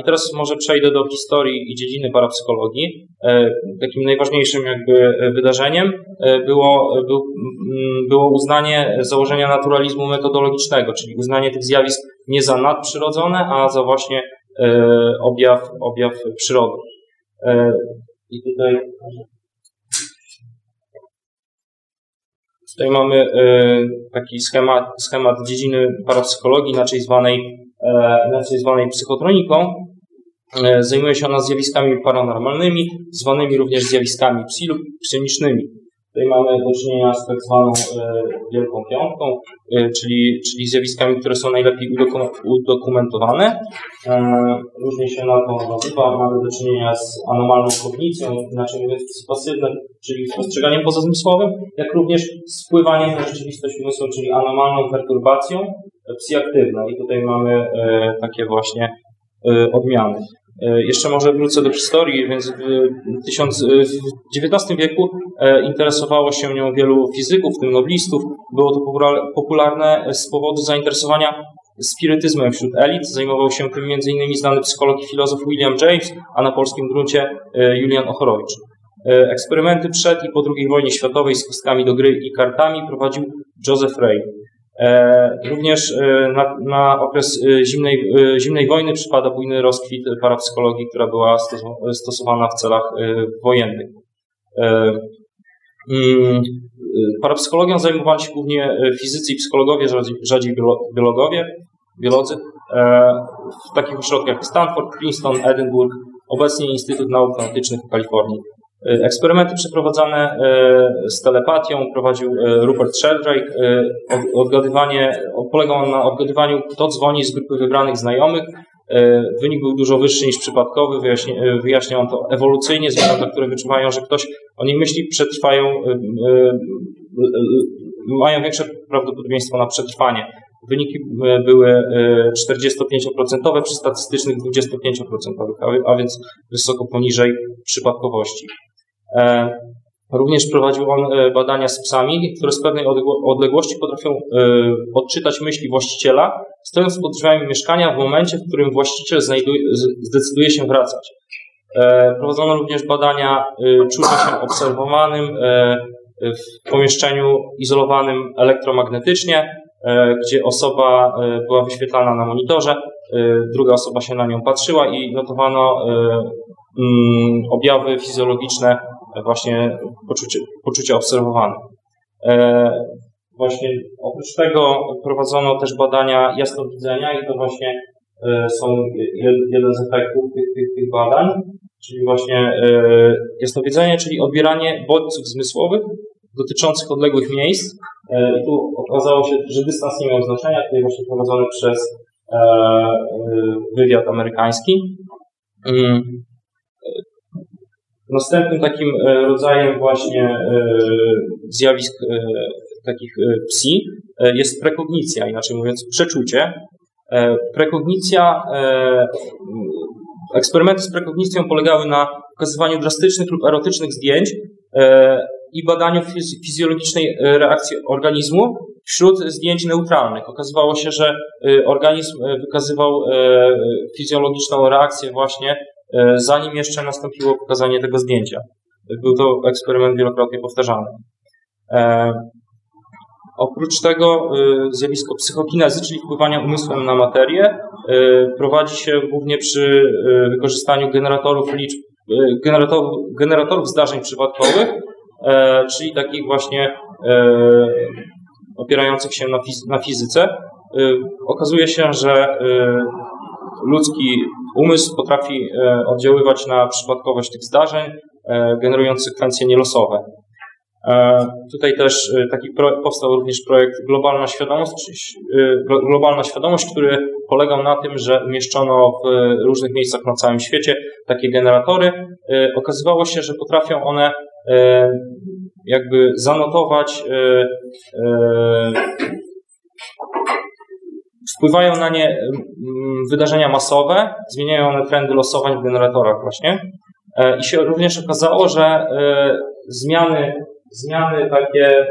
i teraz może przejdę do historii i dziedziny parapsychologii. E, takim najważniejszym jakby wydarzeniem e, było, było uznanie założenia naturalizmu metodologicznego, czyli uznanie tych zjawisk nie za nadprzyrodzone, a za właśnie e, objaw, objaw przyrody. I tutaj Tutaj mamy taki schemat, schemat dziedziny parapsychologii, inaczej zwanej inaczej zwanej psychotroniką. E, zajmuje się ona zjawiskami paranormalnymi, zwanymi również zjawiskami psi lub psionicznymi. Tutaj mamy do czynienia z tak zwaną e, Wielką Piątką, e, czyli, czyli zjawiskami, które są najlepiej udokumentowane. Różnie się na to nazywa. Mamy do czynienia z anomalną kognicją, inaczej mówiąc psy pasywne, czyli spostrzeganiem pozazmysłowym, jak również z wpływaniem na rzeczywistość umysłu, czyli anomalną perturbacją psi. I tutaj mamy takie właśnie odmiany. E, jeszcze może wrócę do historii, więc w XIX wieku e, interesowało się nią wielu fizyków, w tym noblistów. Było to popularne z powodu zainteresowania spirytyzmem wśród elit. Zajmował się tym m.in. znany psycholog i filozof William James, a na polskim gruncie e, Julian Ochorowicz. Eksperymenty przed i po II wojnie światowej z kostkami do gry i kartami prowadził Joseph Ray. E, również e, na, na okres e, zimnej, zimnej wojny przypada bujny rozkwit parapsychologii, która była stosowana w celach wojennych. Mm, parapsychologią zajmowali się głównie fizycy i psychologowie, rzadziej biologowie, biolodzy. W takich ośrodkach jak Stanford, Princeton, Edinburgh, obecnie Instytut Nauk Antycznych w Kalifornii. Eksperymenty przeprowadzane e, z telepatią prowadził e, Rupert Sheldrake. E, odgadywanie, polegał on na odgadywaniu, kto dzwoni z grupy wybranych znajomych Wynik był dużo wyższy niż przypadkowy, wyjaśnia on to ewolucyjnie, zwierzęta, które wyczuwają, że ktoś o nich myśli, przetrwają, mają większe prawdopodobieństwo na przetrwanie. Wyniki były 45% przy statystycznych 25%, a więc wysoko poniżej przypadkowości. Również prowadził on e, badania z psami, które z pewnej odległości potrafią e, odczytać myśli właściciela, stojąc pod drzwiami mieszkania w momencie, w którym właściciel zdecyduje się wracać. E, prowadzono również badania czucia się obserwowanym w pomieszczeniu izolowanym elektromagnetycznie, gdzie osoba była wyświetlana na monitorze, druga osoba się na nią patrzyła i notowano mm, objawy fizjologiczne właśnie poczucie, obserwowane. E, właśnie oprócz tego prowadzono też badania jasnowidzenia i to właśnie e, są jeden z efektów tych, tych, tych badań, czyli właśnie e, jasnowidzenie, czyli odbieranie bodźców zmysłowych dotyczących odległych miejsc. I tu okazało się, że dystans nie miał znaczenia, tutaj właśnie prowadzony przez wywiad amerykański. Następnym takim e, rodzajem właśnie e, zjawisk e, takich psi jest prekognicja, inaczej mówiąc przeczucie. Prekognicja, eksperymenty z prekognicją polegały na pokazywaniu drastycznych lub erotycznych zdjęć i badaniu fizjologicznej reakcji organizmu wśród zdjęć neutralnych. Okazywało się, że organizm wykazywał fizjologiczną reakcję właśnie zanim jeszcze nastąpiło pokazanie tego zdjęcia. Był to eksperyment wielokrotnie powtarzany. E, oprócz tego e, zjawisko psychokinezy, czyli wpływania umysłem na materię, prowadzi się głównie przy wykorzystaniu generatorów liczb, generatorów, generatorów zdarzeń przypadkowych, czyli takich właśnie opierających się na, na fizyce. Okazuje się, że ludzki umysł potrafi e, oddziaływać na przypadkowość tych zdarzeń, e, generując sekwencje nielosowe. E, tutaj też taki powstał również projekt Globalna Świadomość, Globalna Świadomość, który polegał na tym, że umieszczono w różnych miejscach na całym świecie takie generatory. Okazywało się, że potrafią one jakby zanotować Wpływają na nie wydarzenia masowe, zmieniają one trendy losowań w generatorach właśnie. E, I się również okazało, że e, zmiany, zmiany takie e,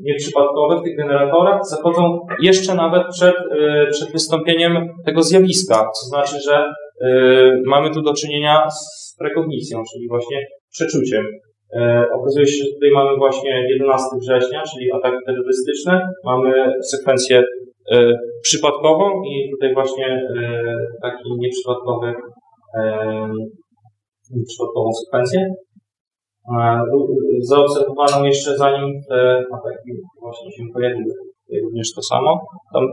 nieprzypadkowe w tych generatorach zachodzą jeszcze nawet przed, przed wystąpieniem tego zjawiska. To znaczy, że mamy tu do czynienia z prekognicją, czyli właśnie przeczuciem. Okazuje się, że tutaj mamy właśnie 11 września, czyli ataki terrorystyczne, mamy sekwencję przypadkową i tutaj właśnie e, taki nieprzypadkowy, e, nieprzypadkową sekwencję. Zaobserwowano jeszcze zanim te ataki właśnie się pojawiły. Również to samo. Tam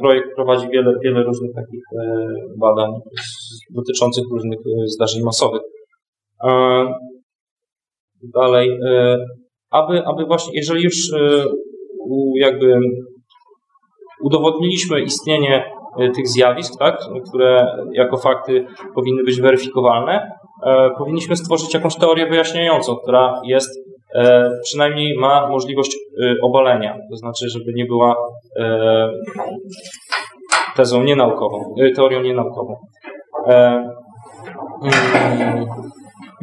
projekt prowadzi wiele, wiele różnych takich badań dotyczących różnych zdarzeń masowych. Dalej, aby, aby właśnie, jeżeli już jakby udowodniliśmy istnienie e, tych zjawisk, tak, które jako fakty powinny być weryfikowalne, e, powinniśmy stworzyć jakąś teorię wyjaśniającą, która jest e, przynajmniej ma możliwość obalenia, to znaczy, żeby nie była tezą nienaukową, teorią nienaukową.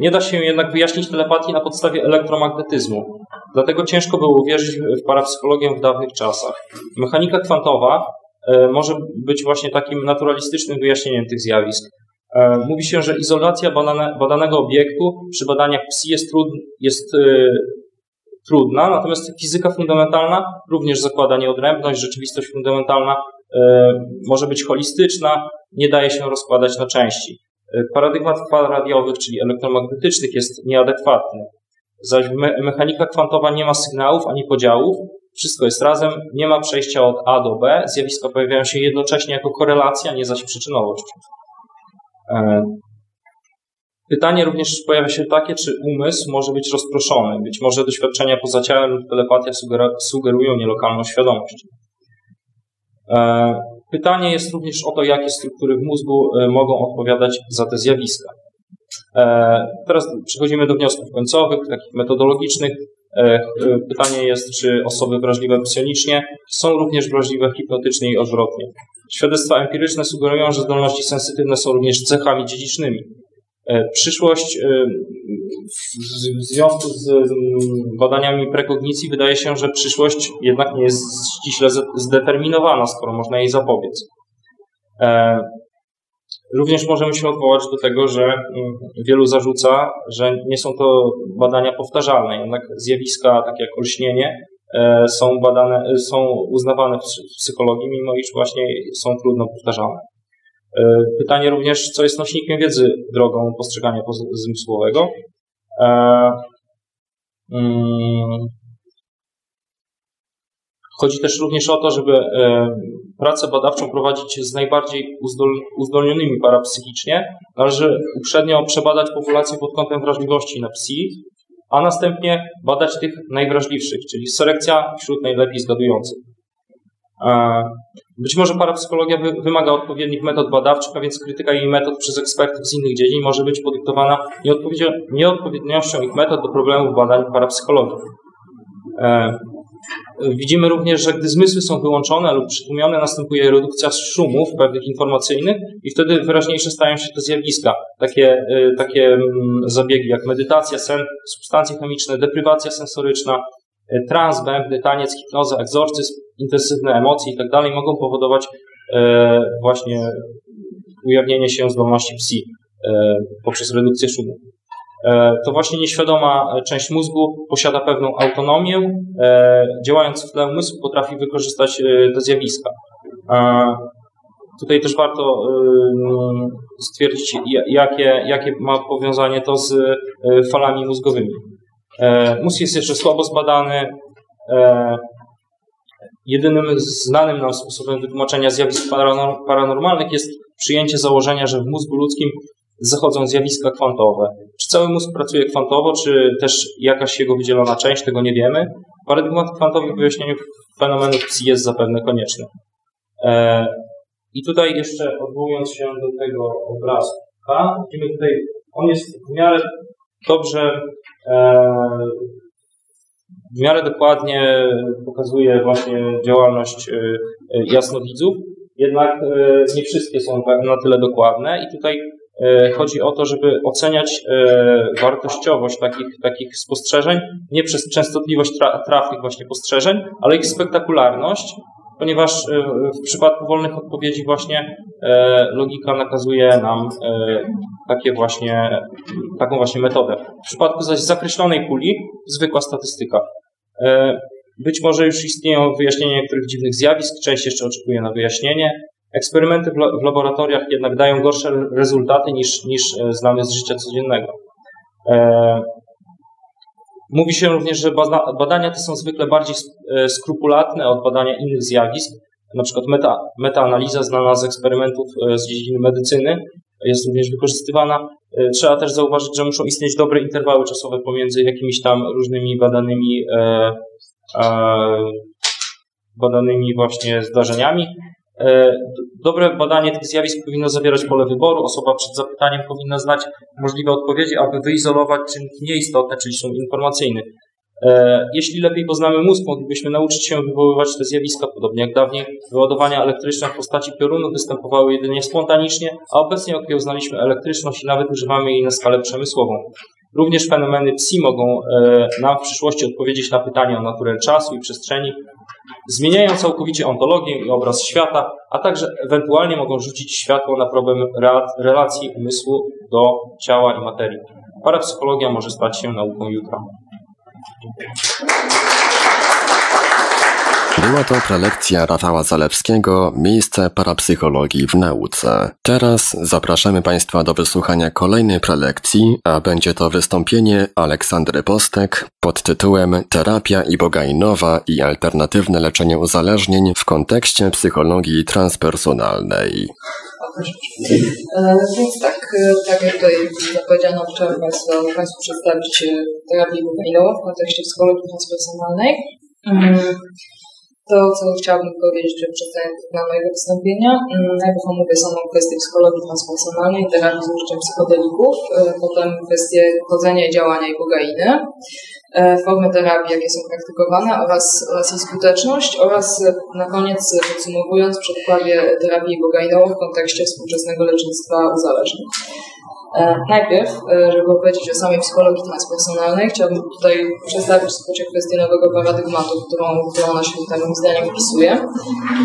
Nie da się jednak wyjaśnić telepatii na podstawie elektromagnetyzmu. Dlatego ciężko było uwierzyć w parapsychologię w dawnych czasach. Mechanika kwantowa e, może być właśnie takim naturalistycznym wyjaśnieniem tych zjawisk. E, mówi się, że izolacja badane, badanego obiektu przy badaniach psi jest, trud, jest yy, trudna, natomiast fizyka fundamentalna również zakłada nieodrębność, rzeczywistość fundamentalna yy, może być holistyczna, nie daje się rozkładać na części. Paradygmat fal radiowych, czyli elektromagnetycznych jest nieadekwatny. Zaś me mechanika kwantowa nie ma sygnałów ani podziałów, wszystko jest razem, nie ma przejścia od A do B, zjawiska pojawiają się jednocześnie jako korelacja, nie zaś przyczynowość. E, pytanie również pojawia się takie, czy umysł może być rozproszony. Być może doświadczenia poza ciałem lub telepatia sugerują nielokalną świadomość. E, Pytanie jest również o to, jakie struktury w mózgu mogą odpowiadać za te zjawiska. Teraz przechodzimy do wniosków końcowych, takich metodologicznych. Pytanie jest, czy osoby wrażliwe psionicznie są również wrażliwe hipnotycznie i odwrotnie. Świadectwa empiryczne sugerują, że zdolności sensytywne są również cechami dziedzicznymi. E, przyszłość e, w związku z badaniami prekognicji wydaje się, że przyszłość jednak nie jest ściśle zdeterminowana, skoro można jej zapobiec. E, również możemy się odwołać do tego, że mm, wielu zarzuca, że nie są to badania powtarzalne, jednak zjawiska takie jak olśnienie są badane, są uznawane w psychologii, mimo iż właśnie są trudno powtarzalne. E, pytanie również, co jest nośnikiem wiedzy drogą postrzegania zmysłowego. E, mm, chodzi też również o to, żeby e, pracę badawczą prowadzić z najbardziej uzdolnionymi parapsychicznie. Należy uprzednio przebadać populację pod kątem wrażliwości na psi, a następnie badać tych najwrażliwszych, czyli selekcja wśród najlepiej zgadujących. Być może parapsychologia wymaga odpowiednich metod badawczych, a więc krytyka jej metod przez ekspertów z innych dziedzin może być podyktowana nieodpowiedniością ich metod do problemów badań parapsychologii. E, widzimy również, że gdy zmysły są wyłączone lub przytłumione, następuje redukcja szumów pewnych informacyjnych i wtedy wyraźniejsze stają się te zjawiska. Takie, e, takie mm, zabiegi jak medytacja, sen, substancje chemiczne, deprywacja sensoryczna, trans, bębny, taniec, hipnoza, egzorcyzm intensywne emocje i tak dalej mogą powodować e, właśnie ujawnienie się zdolności psi e, poprzez redukcję szumu. E, to właśnie nieświadoma część mózgu posiada pewną autonomię, działając w tle umysłu potrafi wykorzystać te zjawiska. Tutaj też warto stwierdzić, jakie, jakie ma powiązanie to z falami mózgowymi. Mózg jest jeszcze słabo zbadany, Jedynym znanym nam sposobem wytłumaczenia zjawisk paranormalnych jest przyjęcie założenia, że w mózgu ludzkim zachodzą zjawiska kwantowe. Czy cały mózg pracuje kwantowo, czy też jakaś jego wydzielona część, tego nie wiemy. Paradygmat kwantowy w wyjaśnieniu fenomenów psi jest zapewne konieczny. E, I tutaj jeszcze odwołując się do tego obrazka, widzimy tutaj, on jest w miarę dobrze e, w miarę dokładnie pokazuje właśnie działalność y, y, jasnowidzów, jednak nie wszystkie są na tyle dokładne i tutaj chodzi o to, żeby oceniać wartościowość takich, takich spostrzeżeń nie przez częstotliwość trafnych właśnie postrzeżeń, ale ich spektakularność, ponieważ w przypadku wolnych odpowiedzi właśnie logika nakazuje nam takie właśnie, taką właśnie metodę. W przypadku zaś zakreślonej puli zwykła statystyka. E, być może już istnieją wyjaśnienia niektórych dziwnych zjawisk, część jeszcze oczekuje na wyjaśnienie. Eksperymenty w laboratoriach jednak dają gorsze rezultaty niż, niż e, znane z życia codziennego. E, mówi się również, że badania te są zwykle bardziej skrupulatne od badania innych zjawisk. Na przykład meta, metaanaliza znana z eksperymentów z dziedziny medycyny jest również wykorzystywana. E, trzeba też zauważyć, że muszą istnieć dobre interwały czasowe pomiędzy jakimiś tam różnymi badanymi, e, e, badanymi właśnie zdarzeniami. E, dobre badanie tych zjawisk powinno zawierać pole wyboru. Osoba przed zapytaniem powinna znać możliwe odpowiedzi, aby wyizolować czynniki nieistotne, czyli są informacyjny. E, jeśli lepiej poznamy mózg, moglibyśmy nauczyć się wywoływać te zjawiska, podobnie jak dawniej wyładowania elektryczne w postaci piorunu występowały jedynie spontanicznie, a obecnie okiełznaliśmy elektryczność i nawet używamy jej na skalę przemysłową. Również fenomeny psi mogą e, nam w przyszłości odpowiedzieć na pytania o naturę czasu i przestrzeni, zmieniają całkowicie ontologię i obraz świata, a także ewentualnie mogą rzucić światło na problem relacji umysłu do ciała i materii. Parapsychologia może stać się nauką jutra. Była to prelekcja Rafała Zalewskiego Miejsce parapsychologii w nauce. Teraz zapraszamy Państwa do wysłuchania kolejnej prelekcji, a będzie to wystąpienie Aleksandry Postek pod tytułem Terapia ibogainowa i alternatywne leczenie uzależnień w kontekście psychologii transpersonalnej. E, więc tak, e, tak jak tutaj zapowiedziano, chciałbym Państwu, przedstawić e, terapię ibogainową w kontekście psychologii transpersonalnej. To, co chciałabym powiedzieć przed przedstawieniem dla mojego wystąpienia. Mm, najpierw omówię samą kwestię psychologii transpersonalnej, terapii z użyciem psychodelików, e, potem kwestię chodzenia i działania ibogainy, e, formy terapii, jakie są praktykowane oraz, oraz jej skuteczność oraz na koniec podsumowując przedstawię terapię ibogainową w kontekście współczesnego lecznictwa uzależnień. E, najpierw, e, żeby opowiedzieć o samej psychologii transpersonalnej, chciałabym tutaj przedstawić w skrócie kwestię nowego paradygmatu, którą, którą ona się moim zdaniem wpisuje.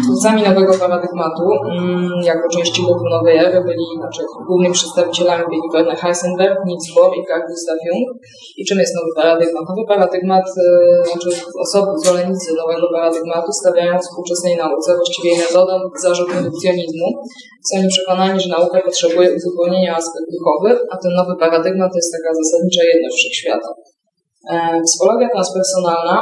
Twórcami nowego paradygmatu, mm, jako części ruchu nowej ery, byli znaczy, głównymi przedstawicielami byli Werner Heisenberg, Niels Bohr i Carl Gustav Jung. I czym jest nowy paradygmat? Nowy paradygmat, e, znaczy osoby, zwolennicy nowego paradygmatu stawiają współczesnej nauce, właściwie metodą zarzut redukcjonizmu. Są oni przekonani, że nauka potrzebuje uzupełnienia aspekt a ten nowy paradygmat to jest taka zasadnicza jedność wszechświata. E, psychologia transpersonalna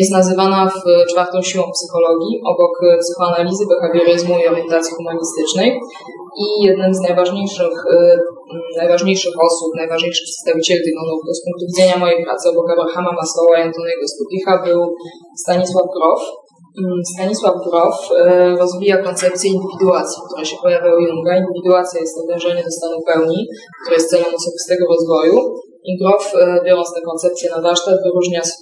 jest nazywana w czwartą siłą psychologii, obok psychoanalizy, behawioryzmu i orientacji humanistycznej. I jednym z najważniejszych, e, najważniejszych osób, najważniejszych przedstawicieli tych nurtu z punktu widzenia mojej pracy obok Abrahama Maslowa i Antoniego Studicha był Stanisław Grof, Stanisław Grof e, rozwija koncepcję indywiduacji, która się pojawia u Junga. Indywiduacja jest to dążenie do stanu pełni, które jest celem osobistego rozwoju. I Grof, e, biorąc tę koncepcję na warsztat, wyróżnia w,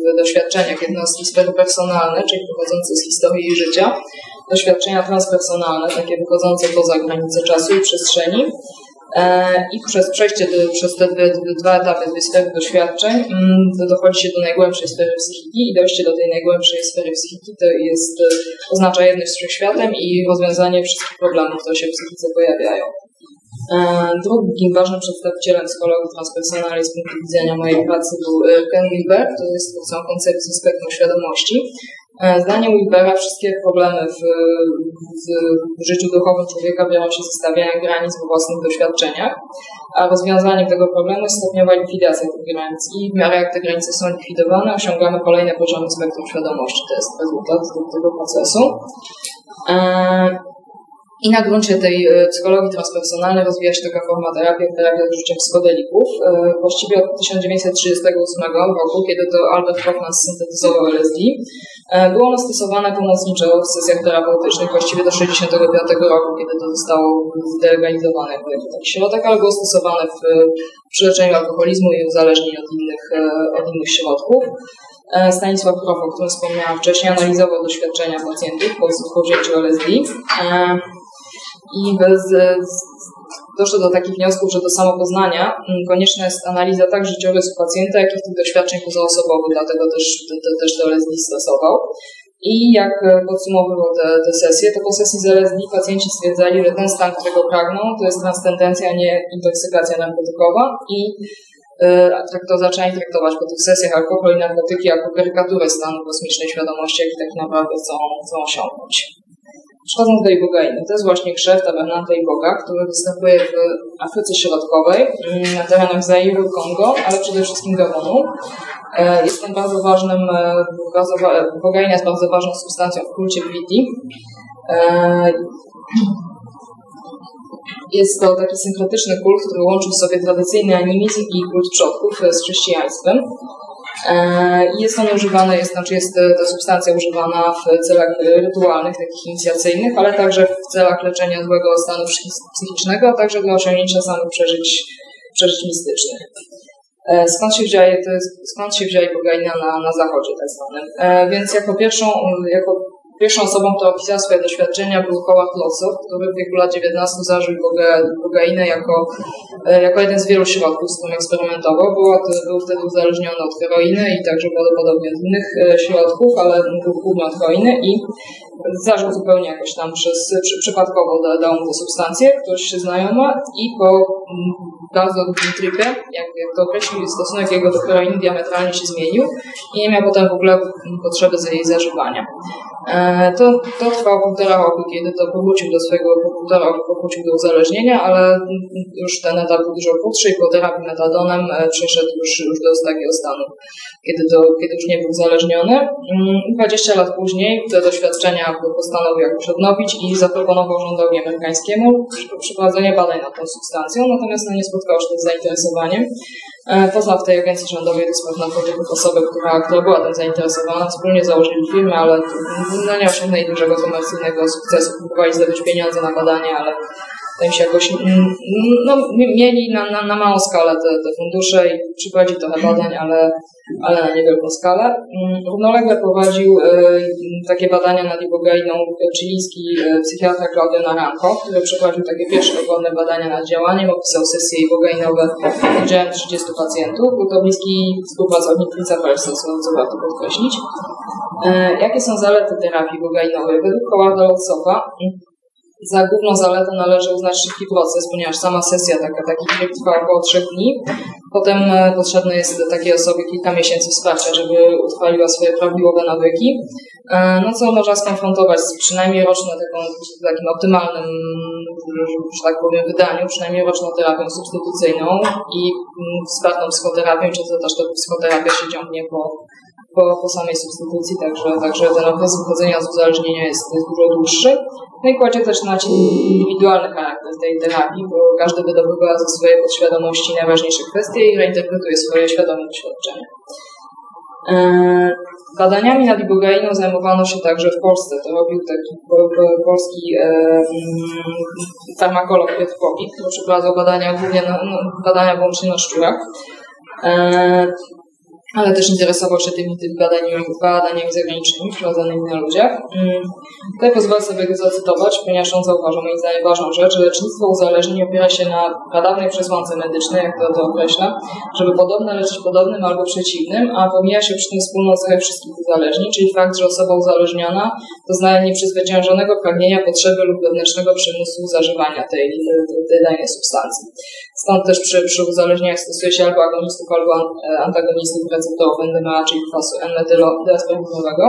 w doświadczeniach jednostki sfery personalne, czyli pochodzące z historii i życia, doświadczenia transpersonalne, takie wychodzące poza granice czasu i przestrzeni, E, I przez przejście do, przez te dwa etapy, sfery doświadczeń, mm, dochodzi się do najgłębszej sfery psychiki i dojście do tej najgłębszej sfery psychiki to jest, e, oznacza jedność z wszechświatem i rozwiązanie wszystkich problemów, które się w psychice pojawiają. E, drugim ważnym przedstawicielem psychologii transpersonalnej z punktu widzenia mojej pracy był Ken Wilber, to jest twórcą koncepcji spektrum świadomości, E, zdaniem Wilbera wszystkie problemy w, w, w, życiu duchowym człowieka biorą się ze stawiania granic w własnych doświadczeniach, a rozwiązaniem tego problemu jest stopniowa likwidacja tych granic i w miarę jak te granice są likwidowane, osiągamy kolejne poziomy spektrum świadomości. To jest rezultat tego procesu. E, I na gruncie tej e, psychologii transpersonalnej rozwija się taka forma terapii, terapia z użyciem psychodelików. Właściwie od 1938 roku, kiedy to Albert Hoffman syntetyzował LSD, E, było ono stosowane pomocniczo w sesjach terapeutycznych właściwie do 1965 roku, kiedy to zostało zdelegalizowane jako taki środek, ale było stosowane w, przy leczeniu alkoholizmu i uzależnień od innych, e, od innych środków. E, Stanisław Grof, o którym wspomniałam wcześniej, analizował doświadczenia pacjentów po, po wzięciu LSD i bez, doszło do takich wniosków, że do samopoznania mm, konieczna jest analiza tak życiorysu pacjenta, jak i tych doświadczeń pozoosobowych, dlatego też, te, te, też LSD stosował. I jak e, podsumowywał te, te sesje, to po sesji z LSD pacjenci stwierdzali, że ten stan, którego pragną, to jest transcendencja, nie intoksykacja narkotykowa i yy, to zaczęli traktować po tych sesjach alkohol i narkotyki jako karykaturę stanu kosmicznej świadomości, jaki tak naprawdę chcą, chcą osiągnąć. Przechodząc do ibogainy, to jest właśnie krzew tabernata Boga, który występuje w Afryce Środkowej, na terenach Zairu, Kongo, ale przede wszystkim Gabonu. E, jest bardzo ważnym, e, bardzo, ibogaina jest bardzo ważną substancją w kulcie Gwiti. E, jest to taki synkretyczny kult, który łączy w sobie tradycyjny animizm i kult przodków z chrześcijaństwem. E, jest on używany, jest, znaczy jest e, ta substancja używana w celach rytualnych, takich inicjacyjnych, ale także w celach leczenia złego stanu psychicznego, a także dla osiągnięcia samych przeżyć, przeżyć mistycznych. E, skąd się wzięła, skąd się wzięła bogaina na, na zachodzie tak zwanym? Więc jako pierwszą, jako Pierwszą osobą, która opisała swoje doświadczenia był Howard Lotsow, który w wieku lat 19 zażył kokainę jako, e, jako jeden z wielu środków, z którym eksperymentował. Był, był wtedy uzależniony od heroiny i także prawdopodobnie od innych e, środków, ale głównie od heroiny i zażył zupełnie jakoś tam przez, przy, przypadkowo dał mu tę substancję, ktoś się znajoma i po mm, bardzo długim tripie, jak, jak to określił, stosunek jego do heroiny diametralnie się zmienił i nie miał potem w ogóle potrzeby za jej zażywania. E, to, to trwało półtora roku, kiedy to powrócił do swojego, półtora roku powrócił do uzależnienia, ale już ten etap był dużo krótszy i po terapii metadonem e, przeszedł już, już do takiego stanu, kiedy, kiedy już nie był uzależniony. 20 mm, lat później te doświadczenia postanowił jakoś odnowić i zaproponował rządowi amerykańskiemu przeprowadzenie badań nad tą substancją, natomiast no, nie spotkało się z zainteresowaniem. Poznał w tej agencji rządowej do spraw narkotyków osobę, która, która była tym zainteresowana. Wspólnie założyli firmę, ale no, nie osiągnęli dużego komercyjnego sukcesu. Próbowali zdobyć pieniądze na badania, ale im się jakoś no, mieli na, na, na małą skalę te, te fundusze i przeprowadził trochę badań, ale ale na niewielką skalę. Mm, równolegle prowadził e, takie badania nad ibogainą chilijski e, psychiatra Claudio Naranjo, który przeprowadził takie pierwsze dowolne badania nad działaniem, opisał sesje ibogainowe z udziałem 30 pacjentów. Był to bliski współpracownik Prince'a Persa, co warto podkreślić. E, jakie są zalety terapii ibogainowej? Według Howarda Lotsowa za główną zaletę należy uznać szybki proces, ponieważ sama sesja taka, taki tryb trwa około 3 dni. Potem e, potrzebne jest takiej osobie kilka miesięcy wsparcia, żeby utrwaliła swoje prawidłowe nawyki. E, no co można skonfrontować z przynajmniej roczną taką, takim optymalnym, że tak powiem, wydaniu, przynajmniej roczną terapią substytucyjną i mm, wspartą psychoterapią, czy to też ta psychoterapia się ciągnie po, po, po samej substytucji, także, także ten okres wychodzenia z uzależnienia jest dużo dłuższy. No i kładzie też nacisk indywidualny charakter tej terapii, bo każdy wydobywa ze swojej podświadomości najważniejsze kwestie i reinterpretuje swoje świadome doświadczenia. E, badaniami nad ibugainą zajmowano się także w Polsce. To robił taki polski e, mm, farmakolog Piotr Popik, który przeprowadzał badania głównie na, no, badania wyłącznie na szczurach. E, ale też interesował się tymi, tymi badaniami, badaniami zagranicznymi prowadzonymi na ludziach. Mm. Tutaj pozwolę sobie go zacytować, ponieważ on zauważył moim zdaniem ważną rzecz, że lecznictwo uzależnień opiera się na pradawnej przesłance medycznej, jak to, to określa, żeby podobne leczyć podobnym albo przeciwnym, a pomija się przy tym wspólną cechę wszystkich uzależnień, czyli fakt, że osoba uzależniona doznaje nieprzezwyciężonego pragnienia, potrzeby lub wewnętrznego przymusu zażywania tej, tej, danej substancji. Stąd też przy, przy uzależnieniach stosuje się albo agonistów, albo antagonistów receptorów NDMA, czyli kwasu N-metylodestroglinowego.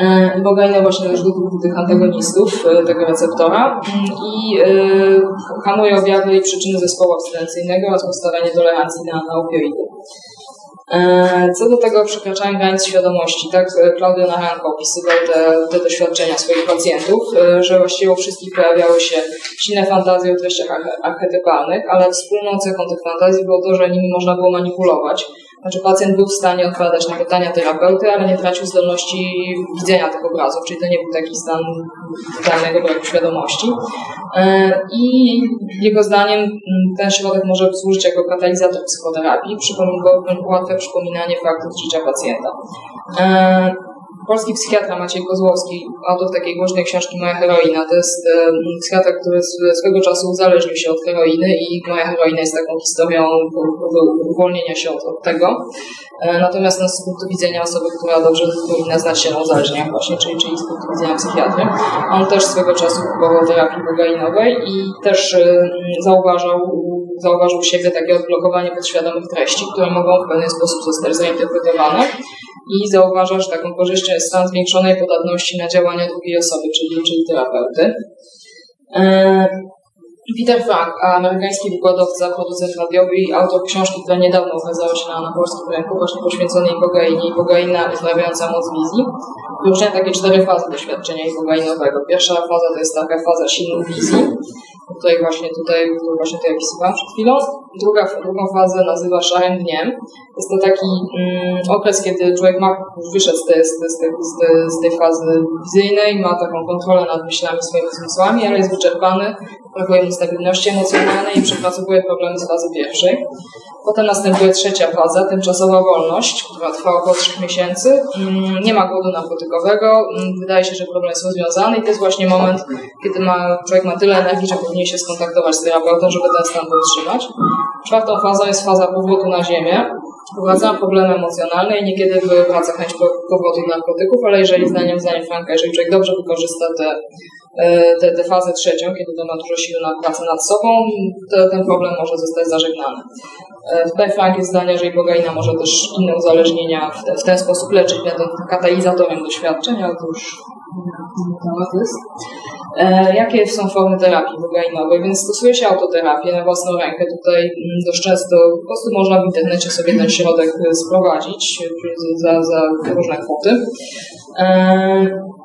E, Bogajna właśnie należy do grupu tych antagonistów e, tego receptora i e, hamuje objawy i przyczyny zespołu abstynencyjnego oraz postawienie tolerancji na, na opioidy. Co do tego przekraczania granic świadomości, tak Claudio Naranko opisywał te, te doświadczenia swoich pacjentów, że właściwie u wszystkich pojawiały się silne fantazje o treściach archetypalnych, ale wspólną cechą tych fantazji było to, że nimi można było manipulować znaczy pacjent był w stanie odpowiadać na pytania terapeuty, ale nie tracił zdolności widzenia tych obrazów, czyli to nie był taki stan totalnego braku świadomości. E, I jego zdaniem ten środek może służyć jako katalizator psychoterapii, ułatwia przypominanie faktów życia pacjenta. Polski psychiatra Maciej Kozłowski, autor takiej głośnej książki Moja heroina, to jest psychiatra, który swego czasu uzależnił się od heroiny i Moja heroina jest taką historią uwolnienia się od, od tego. E, natomiast no, z punktu widzenia osoby, która dobrze powinna znać się na uzależnieniach właśnie, czyli, czyli z punktu widzenia psychiatry, on też swego czasu próbował terapii bogainowej i też zauważał, zauważył siebie takie odblokowanie podświadomych treści, które mogą w pewien sposób zostać zainterpretowane i zauważa, że taką korzyścią jest stan zwiększonej podatności na działania drugiej osoby, czyli, czyli terapeuty. E, Peter Frank, amerykański wykładowca, producent radiowy i autor książki, która niedawno ukazała się na, na polskim rynku, właśnie poświęconej ibogainie, ibogaina uzdrawiająca moc wizji. Wyróżnia takie cztery fazy doświadczenia ibogainowego. Pierwsza faza to jest taka faza silnej wizji, której właśnie tutaj, właśnie tutaj opisywałam przed chwilą. Druga, drugą fazę nazywa szarym dniem. Jest to taki mm, okres, kiedy człowiek ma wyszedł z tej, z, tej, z, tej, fazy wizyjnej, ma taką kontrolę nad myślami, swoimi zmysłami, ale jest wyczerpany, brakuje mu stabilności emocjonalnej i przepracowuje problemy z fazy pierwszej. Potem następuje trzecia faza, tymczasowa wolność, która trwa około 3 miesięcy. Mm, nie ma głodu narkotykowego, mm, wydaje się, że problem jest rozwiązany i to jest właśnie moment, kiedy ma, człowiek ma tyle energii, że powinien się skontaktować z terapeutą, żeby ten stan utrzymać. Czwartą fazą jest faza powrotu na ziemię. Wracają problemy emocjonalne i niekiedy wraca chęć powrotu narkotyków, ale jeżeli zdaniem, zdaniem Franka, jeżeli człowiek dobrze wykorzysta te tę, tę fazę trzecią, kiedy to ma dużo siły na pracę nad sobą, to, ten problem może zostać zażegnany. Tutaj Frank jest zdania, że ibogaina może też inne uzależnienia w, te, w ten sposób leczyć, będąc katalizatorem doświadczeń, ale to już temat jest. E, jakie są formy terapii ibogainowej? Więc stosuje się autoterapię na własną rękę. Tutaj mm, dość często po prostu można w internecie sobie ten środek sprowadzić za, za różne kwoty. E,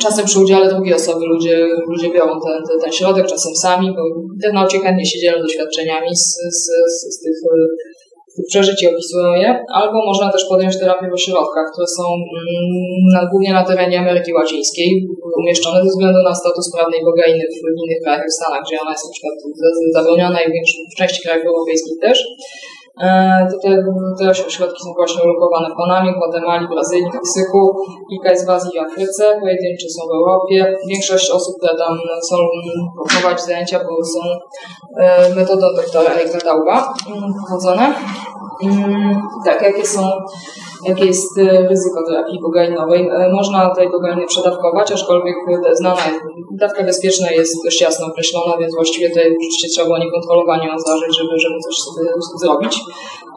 Czasem przy udziale drugiej osoby ludzie, ludzie biorą ten, ten, ten środek, czasem sami, bo w internaucie chętnie się dzielą doświadczeniami z, z, z, z tych, tych przeżyć i opisują je, albo można też podjąć terapię w ośrodkach, które są mm, głównie na terenie Ameryki Łacińskiej umieszczone ze względu na status prawnej bogainy w innych krajach, w Stanach, gdzie ona jest na przykład zabroniona i w, w części krajów europejskich też. Te, te ośrodki są właśnie ulokowane w Panamie, Gwatemali, Brazylii, Meksyku, kilka jest w Azji i Afryce, pojedyncze są w Europie. Większość osób, które tam są, prowadzić zajęcia, bo są e, metodą doktora Erika Dauba prowadzone. Mm, tak, jakie są, jakie jest e, ryzyko terapii kogainowej? Można tej kogainy przedawkować, aczkolwiek znana jest, dawka bezpieczna jest dość jasno określona, więc właściwie tutaj trzeba niekontrolowanie zażyć, żeby, żeby coś sobie zrobić.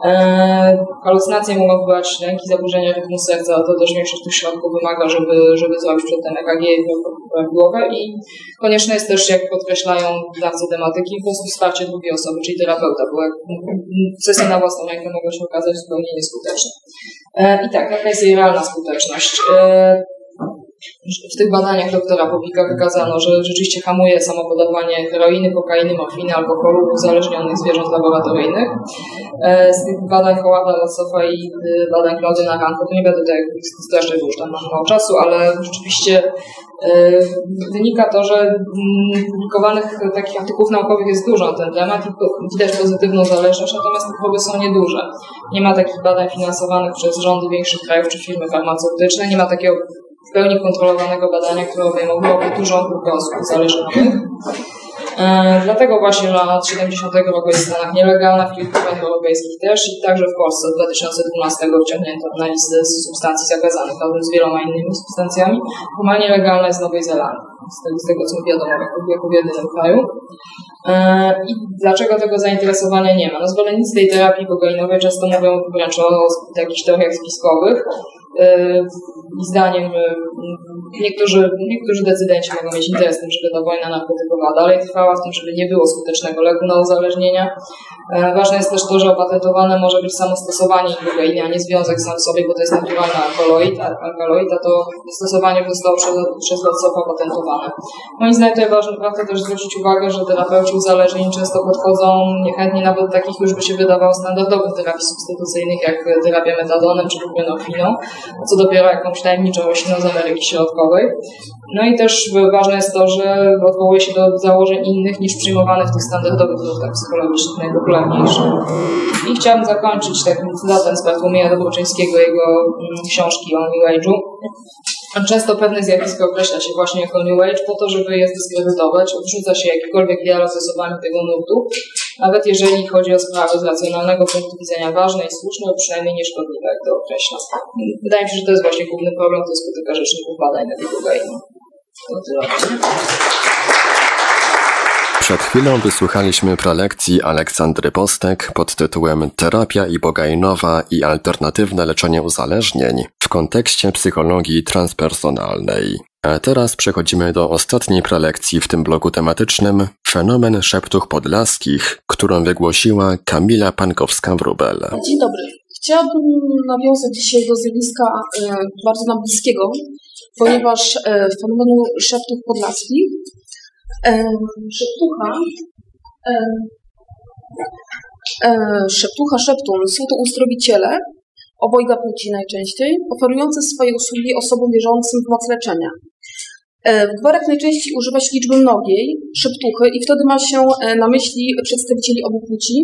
E, halucynacje mogą wpływać lęki, zaburzenia rytmu serca, to też większość tych środków wymaga, żeby, żeby zrobić przedtem EKG głowę i konieczne jest też, jak podkreślają dawcy tematyki, po prostu wsparcie drugiej osoby, czyli terapeuta, bo jak sesje na własną rękę mogą się okazać zupełnie nieskuteczne. E, I tak, jaka jest jej realna skuteczność? W tych badaniach doktora Bobika wykazano, że rzeczywiście hamuje samopodawanie heroiny, kokainy, morfiny, alkoholu uzależnionych zwierząt laboratoryjnych. E, z tych badań Howarda Lassowa i y, badań Claudia Naranko, to nie będę tutaj strasznie już tam mało czasu, ale rzeczywiście e, wynika to, że mm, publikowanych takich artykułów naukowych jest dużo na ten temat i widać pozytywną zależność, natomiast te próby są nieduże. Nie ma takich badań finansowanych przez rządy większych krajów czy firmy farmaceutyczne, nie ma takiego w pełni kontrolowanego badania, które obejmowałoby dużą grupę osób uzależnionych. E, dlatego właśnie lat 70 roku jest w Stanach nielegalna, w kilku krajach europejskich też i także w Polsce od 2012 wciągnięto na listę substancji zakazanych razem z wieloma innymi substancjami. Formalnie legalna jest w Nowej Zelandii, z tego, z tego co mi wiadomo, jako w jedynym kraju. E, I dlaczego tego zainteresowania nie ma? No zwolennicy tej terapii kokainowej często mówią wręcz o jakichś teoriach spiskowych, e, i zdaniem niektórzy, niektórzy decydenci mogą mieć interes w tym, żeby ta wojna narkotykowa dalej trwała, w tym, żeby nie było skutecznego leku na uzależnienia. E, ważne jest też to, że opatentowane może być samo stosowanie ibogainy, a nie związek sam w sobie, bo to jest naturalny alkaloid, alkaloid a to stosowanie zostało przez, przez Lotsofa opatentowane. Moim zdaniem tutaj warto też zwrócić uwagę, że terapeuci uzależnień często podchodzą niechętnie nawet do takich już by się wydawało standardowych terapii substytucyjnych, jak terapia metadonem czy buprenorfiną, co dopiero jakąś tajemniczą rośliną z Ameryki Środkowej. No i też ważne jest to, że odwołuje się do założeń innych niż przyjmowanych w tych standardowych środkach psychologicznych najpopularniejszych. I chciałabym zakończyć takim cytatem z Bartłomieja Dobroczyńskiego, jego mm, książki o New Age'u. Często pewne zjawisko określa się właśnie jako New Age po to, żeby je zdyskredytować, odrzuca się jakikolwiek dialog z osobami tego nurtu, nawet jeżeli chodzi o sprawy z racjonalnego punktu widzenia ważne i słuszne, lub przynajmniej nieszkodliwe, jak to określa. Wydaje mi się, że to jest właśnie główny problem, który spotyka rzeczników badań na Bigogainie. To tyle. Przed chwilą wysłuchaliśmy prelekcji Aleksandry Postek pod tytułem Terapia ibogainowa i alternatywne leczenie uzależnień w kontekście psychologii transpersonalnej. A teraz przechodzimy do ostatniej prelekcji w tym bloku tematycznym Fenomen szeptów podlaskich, którą wygłosiła Kamila Pankowska-Wrubel. Dzień dobry. Chciałabym nawiązać dzisiaj do zjawiska e, bardzo nam bliskiego, ponieważ e, fenomenu szeptów podlaskich szeptucha e, e, szeptucha szeptun są to uzdrowiciele obojga płci najczęściej, oferujące swoje usługi osobom wierzącym w moc leczenia. E, w gwarach najczęściej używa się liczby mnogiej, szeptuchy i wtedy ma się e, na myśli przedstawicieli obu płci,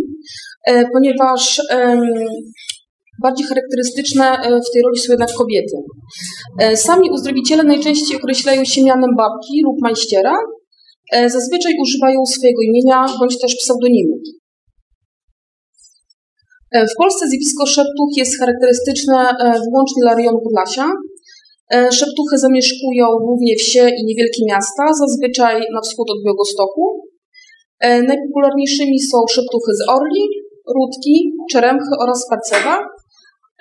e, ponieważ bardziej charakterystyczne w tej roli są jednak kobiety. Sami uzdrowiciele najczęściej określają się mianem babki lub majściera, zazwyczaj używają swojego imienia bądź też pseudonimu. W Polsce zjawisko szeptuch jest charakterystyczne wyłącznie dla rejonu Podlasia, E, szeptuchy zamieszkują głównie wsie i niewielkie miasta, zazwyczaj na wschód od Białegostoku. E, najpopularniejszymi są szeptuchy z Orli, Rudki, Czeremchy oraz Parcewa.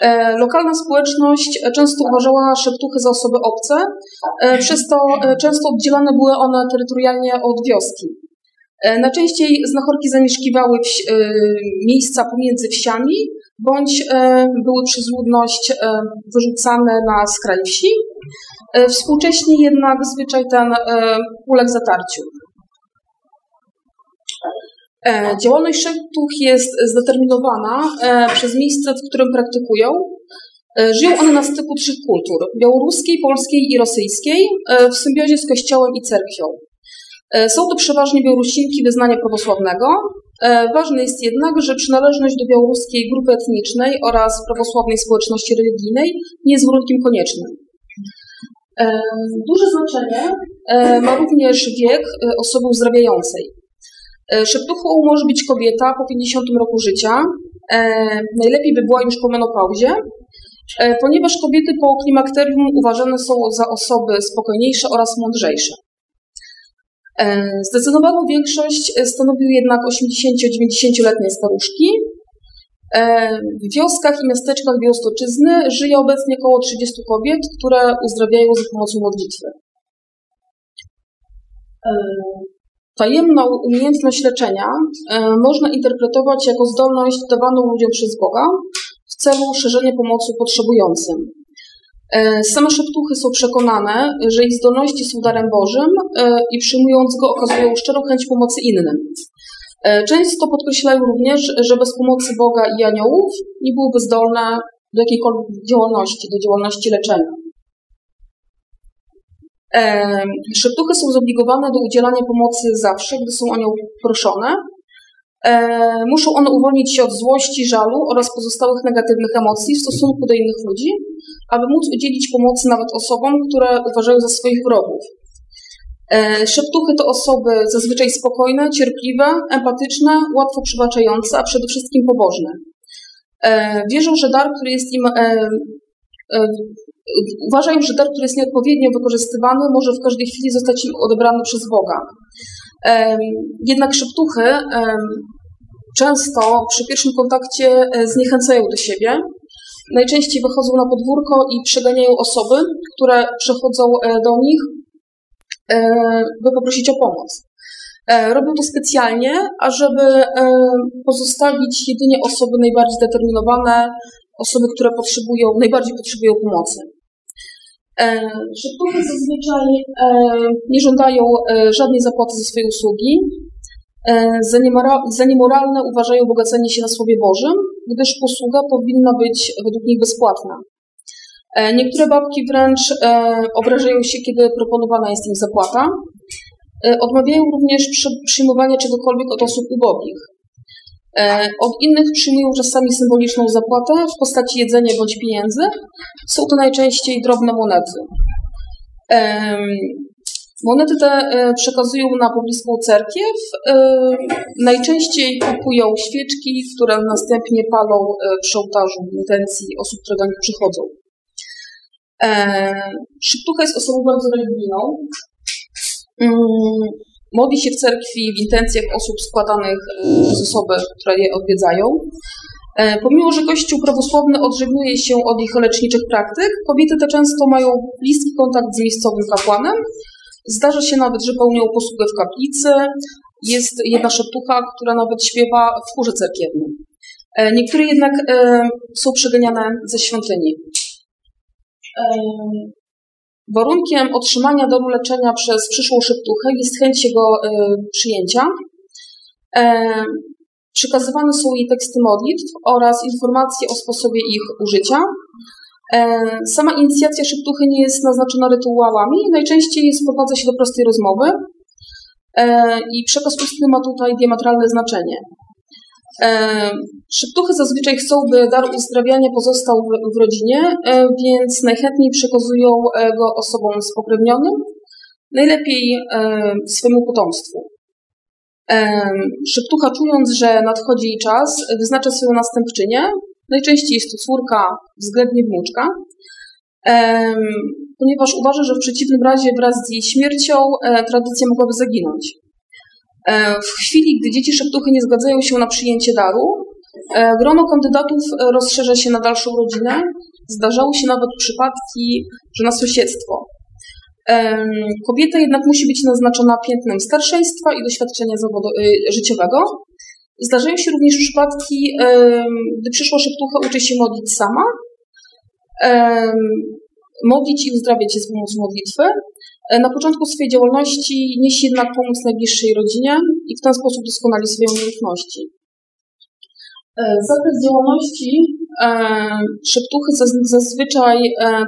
E, lokalna społeczność często uważała szeptuchy za osoby obce, przez to często oddzielane były one terytorialnie od wioski. Najczęściej znachorki zamieszkiwały miejsca pomiędzy wsiami, bądź były przez ludność wyrzucane na skraj wsi. Współcześnie jednak zwyczaj ten uległ zatarciu. E, działalność szeptuch jest zdeterminowana e, przez miejsce, w którym praktykują. E, żyją one na styku trzech kultur: białoruskiej, polskiej i rosyjskiej, w symbiozie z kościołem i cerkwią. Są to przeważnie Białorusinki wyznania prawosławnego. Ważne jest jednak, że przynależność do białoruskiej grupy etnicznej oraz prawosławnej społeczności religijnej nie jest warunkiem koniecznym. Duże znaczenie ma również wiek osoby uzdrawiającej. E, szeptuchą może być kobieta po 50 roku życia. E, najlepiej by była już po menopauzie, e, ponieważ kobiety po klimakterium uważane są za osoby spokojniejsze oraz mądrzejsze. Zdecydowaną większość stanowiły jednak 80-90-letnie staruszki. W wioskach i miasteczkach Białostoczyzny żyje obecnie około 30 kobiet, które uzdrawiają za pomocą modlitwy. Tajemną umiejętność leczenia e, można interpretować jako zdolność dawaną ludziom przez Boga w celu szerzenia pomocy potrzebującym. E, same szeptuchy są przekonane, że ich zdolności są darem Bożym e, i przyjmując go okazują szczerą chęć pomocy innym. Często podkreślają również, że bez pomocy Boga i aniołów nie byłyby zdolne do jakiejkolwiek działalności, do działalności leczenia. Szeptuchy są zobligowane do udzielania pomocy zawsze, gdy są o nią proszone. Muszą one uwolnić się od złości, żalu oraz pozostałych negatywnych emocji w stosunku do innych ludzi, aby móc udzielić pomocy nawet osobom, które uważają za swoich wrogów. Szeptuchy to osoby zazwyczaj spokojne, cierpliwe, empatyczne, łatwo przybaczające, a przede wszystkim pobożne. Wierzą, że dar, który jest im uważają, że dar, który jest nieodpowiednio wykorzystywany, może w każdej chwili zostać odebrany przez Boga. Jednak szeptuchy często przy pierwszym kontakcie e, zniechęcają do siebie. Najczęściej wychodzą na podwórko i przeganiają osoby, które przechodzą e, do nich, e, by poprosić o pomoc. Robią to specjalnie, ażeby pozostawić jedynie osoby najbardziej zdeterminowane, osoby, które potrzebują, najbardziej potrzebują pomocy. Szeptuchy zazwyczaj e, nie żądają e, żadnej zapłaty za swoje usługi. E, za niemoralne uważają bogacenie się na Słowie Bożym, gdyż posługa powinna być według nich bezpłatna. Niektóre babki wręcz obrażają się, kiedy proponowana jest im zapłata. Odmawiają również przyjmowania czegokolwiek od osób ubogich. E, od innych przyjmują czasami symboliczną zapłatę w postaci jedzenia bądź pieniędzy. Są to najczęściej drobne monety. Monety te e, przekazują na pobliską cerkiew. E, najczęściej kupują świeczki, które następnie palą przy ołtarzu w intencji osób, które do nich przychodzą. Szybtucha jest osobą bardzo religijną. Modli się w cerkwi w intencjach osób składanych e, przez osoby, które je odwiedzają. E, pomimo, że Kościół prawosławny odżegnuje się od ich leczniczych praktyk, kobiety te często mają bliski kontakt z miejscowym kapłanem. Zdarza się nawet, że pełnią posługę w kaplicy. Jest jedna szeptucha, która nawet śpiewa w chórze cerkiewnym. E, niektóre jednak są przeganiane ze świątyni. Warunkiem otrzymania domu leczenia przez przyszłą szeptuchę jest chęć jego e, przyjęcia. E, przekazywane są jej teksty modlitw oraz informacje o sposobie ich użycia. E, sama inicjacja szeptuchy nie jest naznaczona rytuałami, najczęściej sprowadza się do prostej rozmowy i przekaz ustny ma tutaj diametralne znaczenie. Szeptuchy zazwyczaj chcą, by dar uzdrawiania pozostał w, rodzinie, e, więc najchętniej przekazują e, go osobom spokrewnionym, najlepiej e, swojemu potomstwu. Szeptucha, czując, że nadchodzi jej czas, wyznacza swoją następczynię. Najczęściej jest to córka, względnie wnuczka. ponieważ uważa, że w przeciwnym razie wraz z jej śmiercią e, tradycja mogłaby zaginąć. E, w chwili, gdy dzieci szeptuchy nie zgadzają się na przyjęcie daru, e, grono kandydatów rozszerza się na dalszą rodzinę. Zdarzały się nawet przypadki, że na sąsiedztwo. Kobieta jednak musi być naznaczona piętnem starszeństwa i doświadczenia życiowego. Zdarzają się również przypadki, gdy przyszła szeptucha uczy się modlić sama, modlić i uzdrawiać się z pomocą modlitwy. E, na początku swojej działalności niesie jednak pomoc najbliższej rodzinie i w ten sposób doskonali swoje umiejętności. E, zakres działalności e, szeptuchy zazwyczaj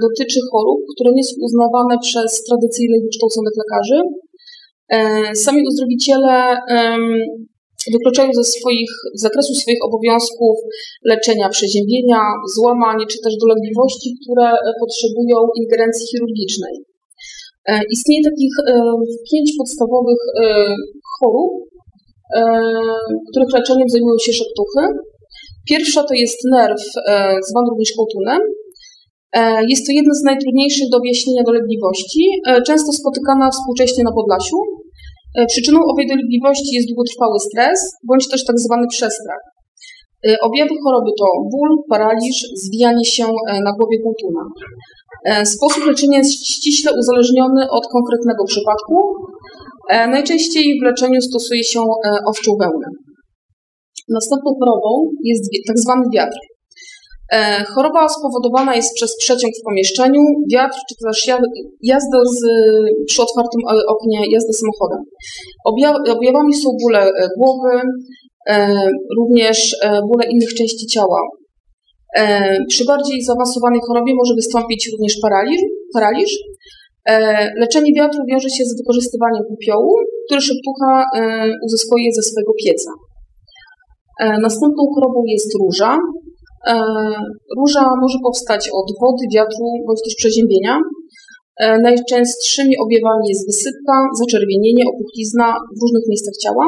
dotyczy chorób, które nie są uznawane przez tradycyjnych wykształconych lekarzy. Sami uzdrowiciele wykluczają ze swoich, z zakresu swoich obowiązków leczenia przeziębienia, złamań czy też dolegliwości, które potrzebują ingerencji chirurgicznej. E, istnieje takich e, pięć podstawowych e, chorób, których leczeniem zajmują się szeptuchy. Pierwsza to jest nerw, zwany również kołtunem. Jest to jedna z najtrudniejszych do objaśnienia dolegliwości, często spotykana współcześnie na Podlasiu. Przyczyną owej dolegliwości jest długotrwały stres, bądź też tak zwany przestrach. Objawy choroby to ból, paraliż, zwijanie się na głowie kołtuna. E, sposób leczenia jest ściśle uzależniony od konkretnego przypadku. E, najczęściej w leczeniu stosuje się e, owczą wełnę. Następną chorobą jest tak zwany wiatr. Choroba spowodowana jest przez przeciąg w pomieszczeniu, wiatr czy też jazda z, przy otwartym oknie, jazda samochodem. Objawami są bóle głowy, również bóle innych części ciała, E, przy bardziej zaawansowanej chorobie może wystąpić również paraliż. paraliż. E, leczenie wiatru wiąże się z wykorzystywaniem popiołu, który szeptucha e, uzyskuje ze swojego pieca. Następną chorobą jest róża. Róża może powstać od wody, wiatru bądź też przeziębienia. Najczęstszymi objawami jest wysypka, zaczerwienienie, opuchlizna w różnych miejscach ciała.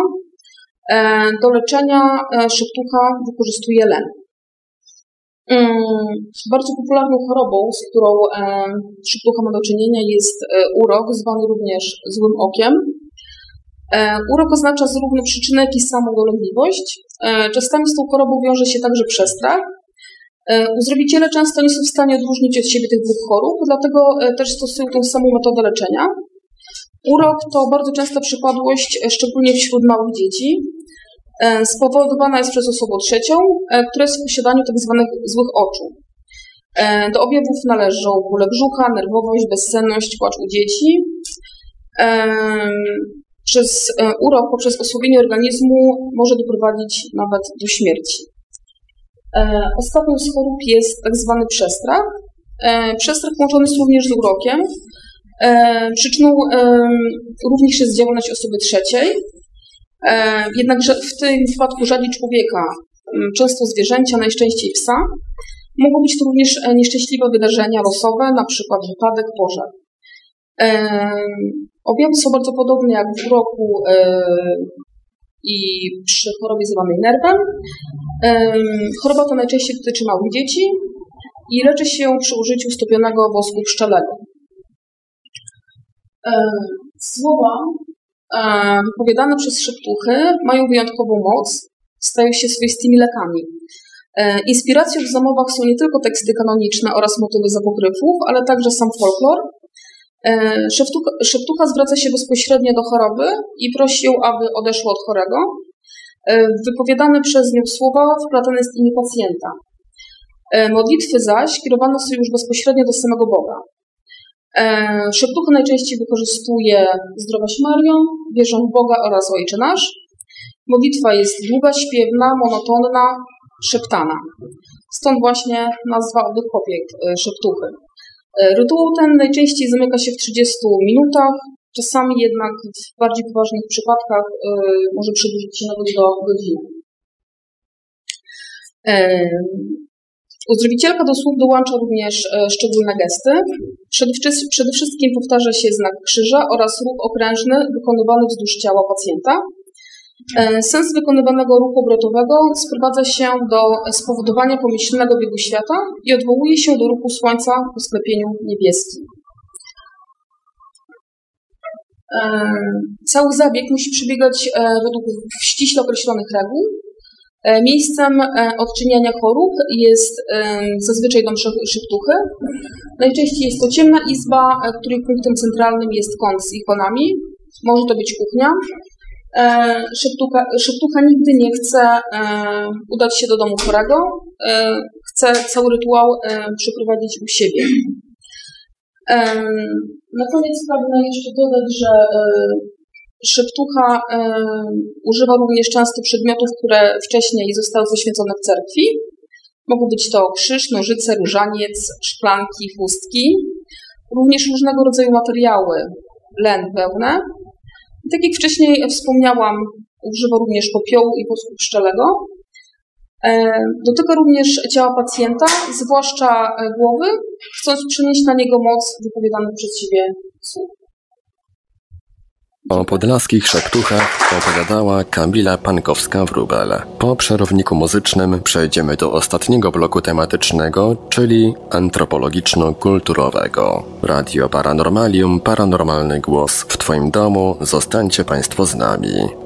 Do leczenia szeptucha wykorzystuje len. Bardzo popularną chorobą, z którą szybko ma do czynienia, jest e, urok, zwany również złym okiem. E, urok oznacza zarówno przyczynę, jak i. E, czasami z tą chorobą wiąże się także przestrach. Uzdrowiciele często nie są w stanie odróżnić od siebie tych dwóch chorób, dlatego też stosują tą samą metodę leczenia. Urok to bardzo częsta przypadłość, szczególnie wśród małych dzieci. E, spowodowana jest przez osobę trzecią, e, która jest w posiadaniu tzw. Tak złych oczu. E, do objawów należą bóle brzucha, nerwowość, bezsenność, płacz u dzieci. Przez urok, poprzez osłabienie organizmu może doprowadzić nawet do śmierci. Ostatnią z chorób jest. Tak przestrach. Przestrach połączony jest również z urokiem. Przyczyną również jest działalność osoby trzeciej, jednakże w tym wypadku rzadziej człowieka, często zwierzęcia, najczęściej psa, mogą być to również e, nieszczęśliwe wydarzenia losowe, na przykład wypadek, pożar. E, objawy są bardzo podobne jak w uroku i przy chorobie zwanej nerwem. Choroba ta najczęściej dotyczy małych dzieci i leczy się przy użyciu stopionego wosku pszczelego. Słowa E, wypowiadane przez szeptuchy mają wyjątkową moc, stają się swoistymi lekami. E, inspiracją w zamowach są nie tylko teksty kanoniczne oraz motywy z ale także sam folklor. E, szeptucha, szeptucha zwraca się bezpośrednio do choroby i prosi ją, aby odeszła od chorego. Wypowiadane przez nią słowa wplatane jest imię pacjenta. Modlitwy zaś kierowane są już bezpośrednio do samego Boga. E, szeptucha najczęściej wykorzystuje Zdrowaś Marią, wierzą w Boga oraz Ojcze Nasz. Modlitwa jest długa, śpiewna, monotonna, szeptana. Stąd właśnie nazwa owych kopiek e, szeptuchy. E, rytuał ten najczęściej zamyka się w 30 minutach, czasami jednak w bardziej poważnych przypadkach może przedłużyć się nawet do godziny. Uzdrowicielka do słów dołącza również e, szczególne gesty. Przede wszystkim powtarza się znak krzyża oraz ruch okrężny wykonywany wzdłuż ciała pacjenta. E, Sens wykonywanego ruchu obrotowego sprowadza się do spowodowania pomyślnego biegu świata i odwołuje się do ruchu Słońca po sklepieniu niebieskim. E, Cały zabieg musi przebiegać według ściśle określonych reguł. E, Miejscem e, odczyniania chorób jest zazwyczaj dom szeptuchy. Najczęściej jest to ciemna izba, e, której punktem centralnym jest kąt z ikonami. Może to być kuchnia. Szeptucha, szeptucha nigdy nie chce udać się do domu chorego. Chce cały rytuał przeprowadzić u siebie. Na koniec pragnę jeszcze dodać, że Szeptucha e, używa również często przedmiotów, które wcześniej zostały poświęcone w cerkwi. Mogą być to krzyż, nożyce, różaniec, szklanki, chustki. Również różnego rodzaju materiały, len, wełnę. I tak jak wcześniej wspomniałam, używa również popiołu i wosku pszczelego. Dotyka również ciała pacjenta, zwłaszcza e, głowy, chcąc przenieść na niego moc wypowiadanych przez siebie słów. O podlaskich szeptuchach opowiadała Kamila Pankowska-Wróbel. Po przerowniku muzycznym przejdziemy do ostatniego bloku tematycznego, czyli antropologiczno-kulturowego. Radio Paranormalium, paranormalny głos w Twoim domu. Zostańcie Państwo z nami.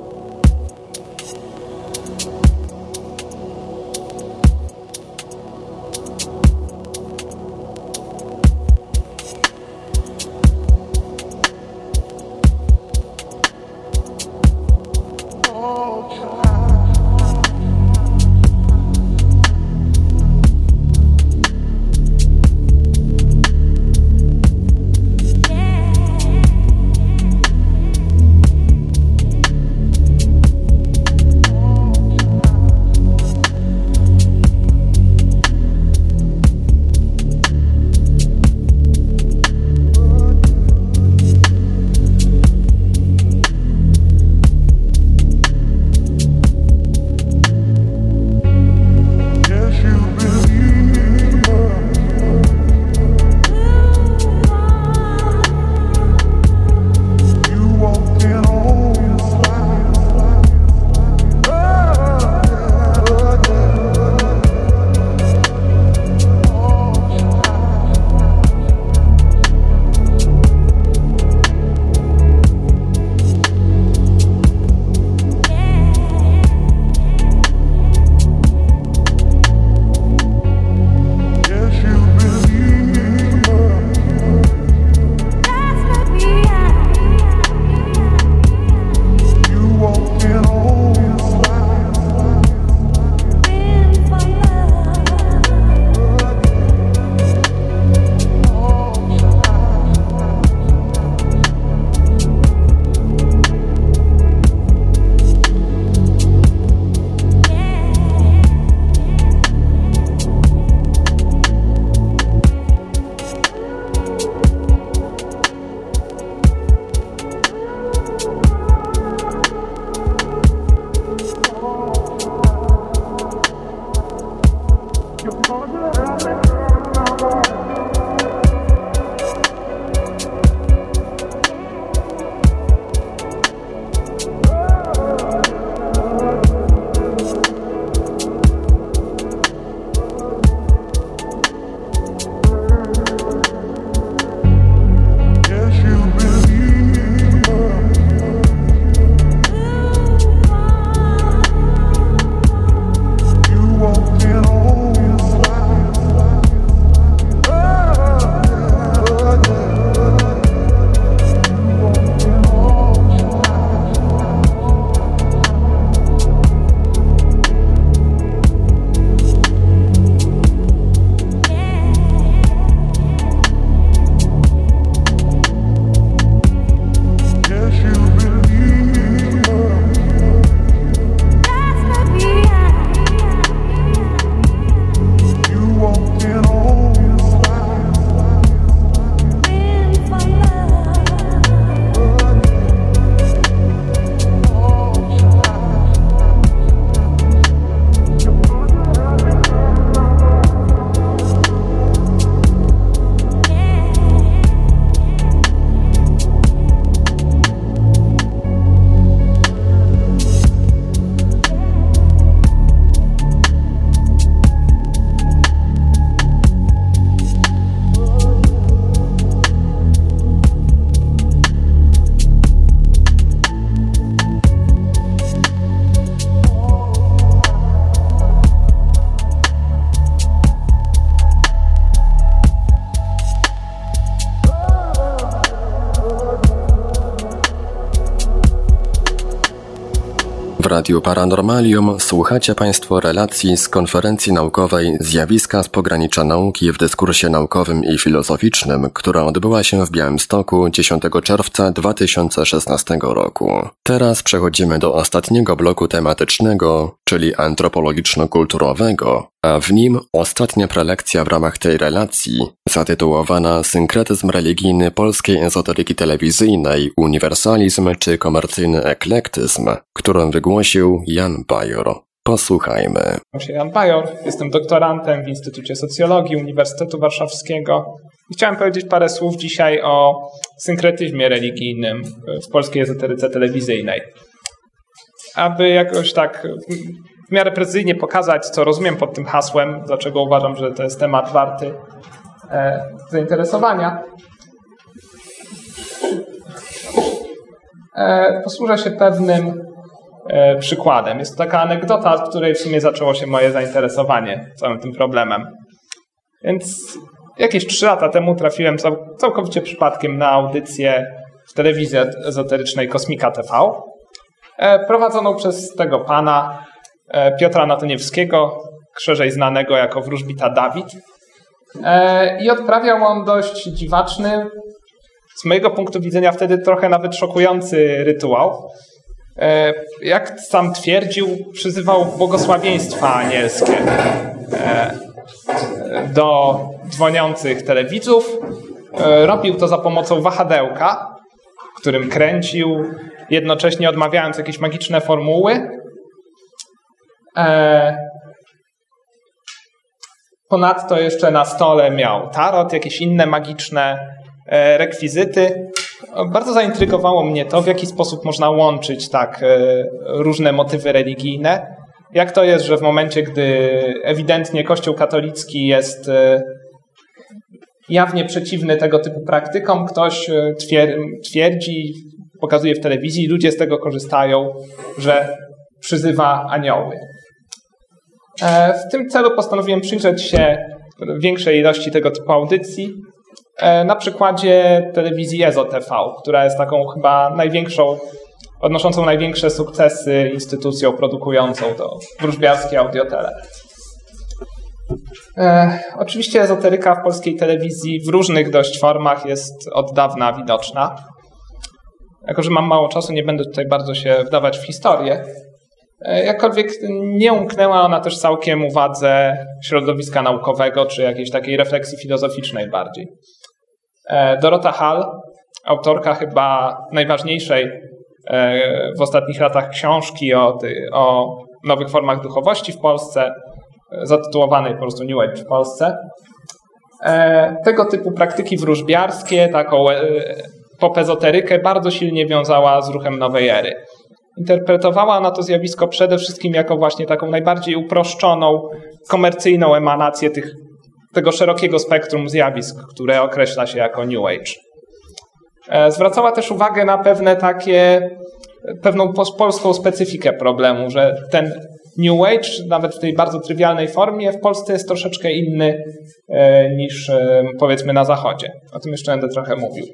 Radiu Paranormalium słuchacie Państwo relacji z konferencji naukowej Zjawiska z pogranicza nauki w dyskursie naukowym i filozoficznym, która odbyła się w Białymstoku 10 czerwca 2016 roku. Teraz przechodzimy do ostatniego bloku tematycznego, czyli antropologiczno-kulturowego, a w nim ostatnia prelekcja w ramach tej relacji, zatytułowana Synkretyzm religijny polskiej ezoteryki telewizyjnej, uniwersalizm czy komercyjny eklektyzm, którą wygłosił Jan Bajor. Posłuchajmy. Nazywam się Jan Bajor, jestem doktorantem w Instytucie Socjologii Uniwersytetu Warszawskiego chciałem powiedzieć parę słów dzisiaj o synkretyzmie religijnym w polskiej ezoteryce telewizyjnej. Aby jakoś tak w miarę precyzyjnie pokazać, co rozumiem pod tym hasłem, dlaczego uważam, że to jest temat warty zainteresowania. E, posłużę się pewnym e, przykładem. Jest to taka anegdota, z której w sumie zaczęło się moje zainteresowanie całym tym problemem. Więc jakieś trzy lata temu trafiłem cał całkowicie przypadkiem na audycję w telewizji ezoterycznej Kosmika TV, e, prowadzoną przez tego pana e, Piotra Natoniewskiego, szerzej znanego jako wróżbita Dawid. E, I odprawiał on dość dziwaczny, z mojego punktu widzenia wtedy trochę nawet szokujący rytuał. E, jak sam twierdził, przyzywał błogosławieństwa anielskie e, do dzwoniących telewidzów. Robił to za pomocą wahadełka, którym kręcił, jednocześnie odmawiając jakieś magiczne formuły. Ponadto jeszcze na stole miał tarot, jakieś inne magiczne E, rekwizyty. Bardzo zaintrygowało mnie to, w jaki sposób można łączyć tak e, różne motywy religijne. Jak to jest, że w momencie, gdy ewidentnie Kościół katolicki jest e, jawnie przeciwny tego typu praktykom, ktoś twierdzi, pokazuje w telewizji, ludzie z tego korzystają, że przyzywa anioły. W tym celu postanowiłem przyjrzeć się większej ilości tego typu audycji E, na przykładzie telewizji EZO TV, która jest taką chyba największą, odnoszącą największe sukcesy instytucją produkującą to wróżbiarskie audiotele. E, oczywiście ezoteryka w polskiej telewizji w różnych dość formach jest od dawna widoczna. Jako, że mam mało czasu, nie będę tutaj bardzo się wdawać w historię. E, jakkolwiek nie umknęła ona też całkiem uwadze środowiska naukowego, czy jakiejś takiej refleksji filozoficznej bardziej. E, Dorota Hall, autorka chyba najważniejszej e, w ostatnich latach książki o, o nowych formach duchowości w Polsce, zatytułowanej po prostu New Age w Polsce. Tego typu praktyki wróżbiarskie, taką popezoterykę bardzo silnie wiązała z ruchem nowej ery. Interpretowała ona to zjawisko przede wszystkim jako właśnie taką najbardziej uproszczoną, komercyjną emanację tych tego szerokiego spektrum zjawisk, które określa się jako New Age. E, zwracała też uwagę na pewne takie, pewną polską specyfikę problemu, że ten New Age, nawet w tej bardzo trywialnej formie, w Polsce jest troszeczkę inny e, niż e, powiedzmy na Zachodzie. O tym jeszcze będę trochę mówił.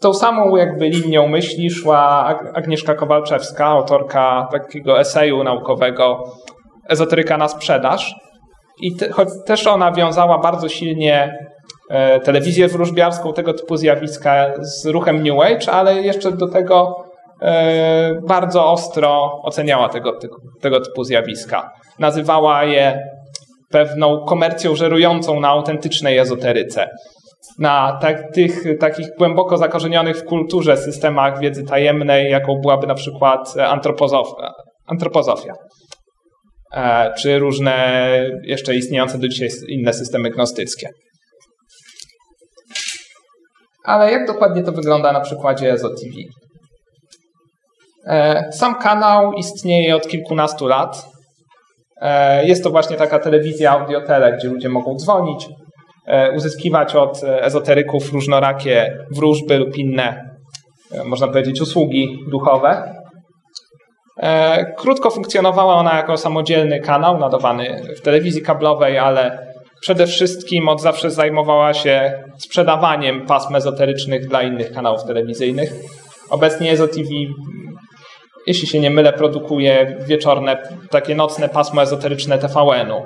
Tą samą jakby linią myśli szła Agnieszka Kowalczewska, autorka takiego eseju naukowego Ezoteryka na sprzedaż, i te, choć też ona wiązała bardzo silnie e, telewizję wróżbiarską, tego typu zjawiska z ruchem New Age, ale jeszcze do tego e, bardzo ostro oceniała tego, tego typu zjawiska. Nazywała je pewną komercją żerującą na autentycznej ezoteryce. Na tak, tych takich głęboko zakorzenionych w kulturze systemach wiedzy tajemnej, jaką byłaby na przykład antropozofia. E, czy różne jeszcze istniejące do dzisiaj inne systemy gnostyckie. Ale jak dokładnie to wygląda na przykładzie EZO TV? E, sam kanał istnieje od kilkunastu lat. E, jest to właśnie taka telewizja audiotele, gdzie ludzie mogą dzwonić, uzyskiwać od ezoteryków różnorakie wróżby lub inne, można powiedzieć, usługi duchowe. E, krótko funkcjonowała ona jako samodzielny kanał nadawany w telewizji kablowej, ale przede wszystkim od zawsze zajmowała się sprzedawaniem pasm ezoterycznych dla innych kanałów telewizyjnych. Obecnie EZO TV jeśli się nie mylę, produkuje wieczorne, takie nocne pasmo ezoteryczne TVN-u,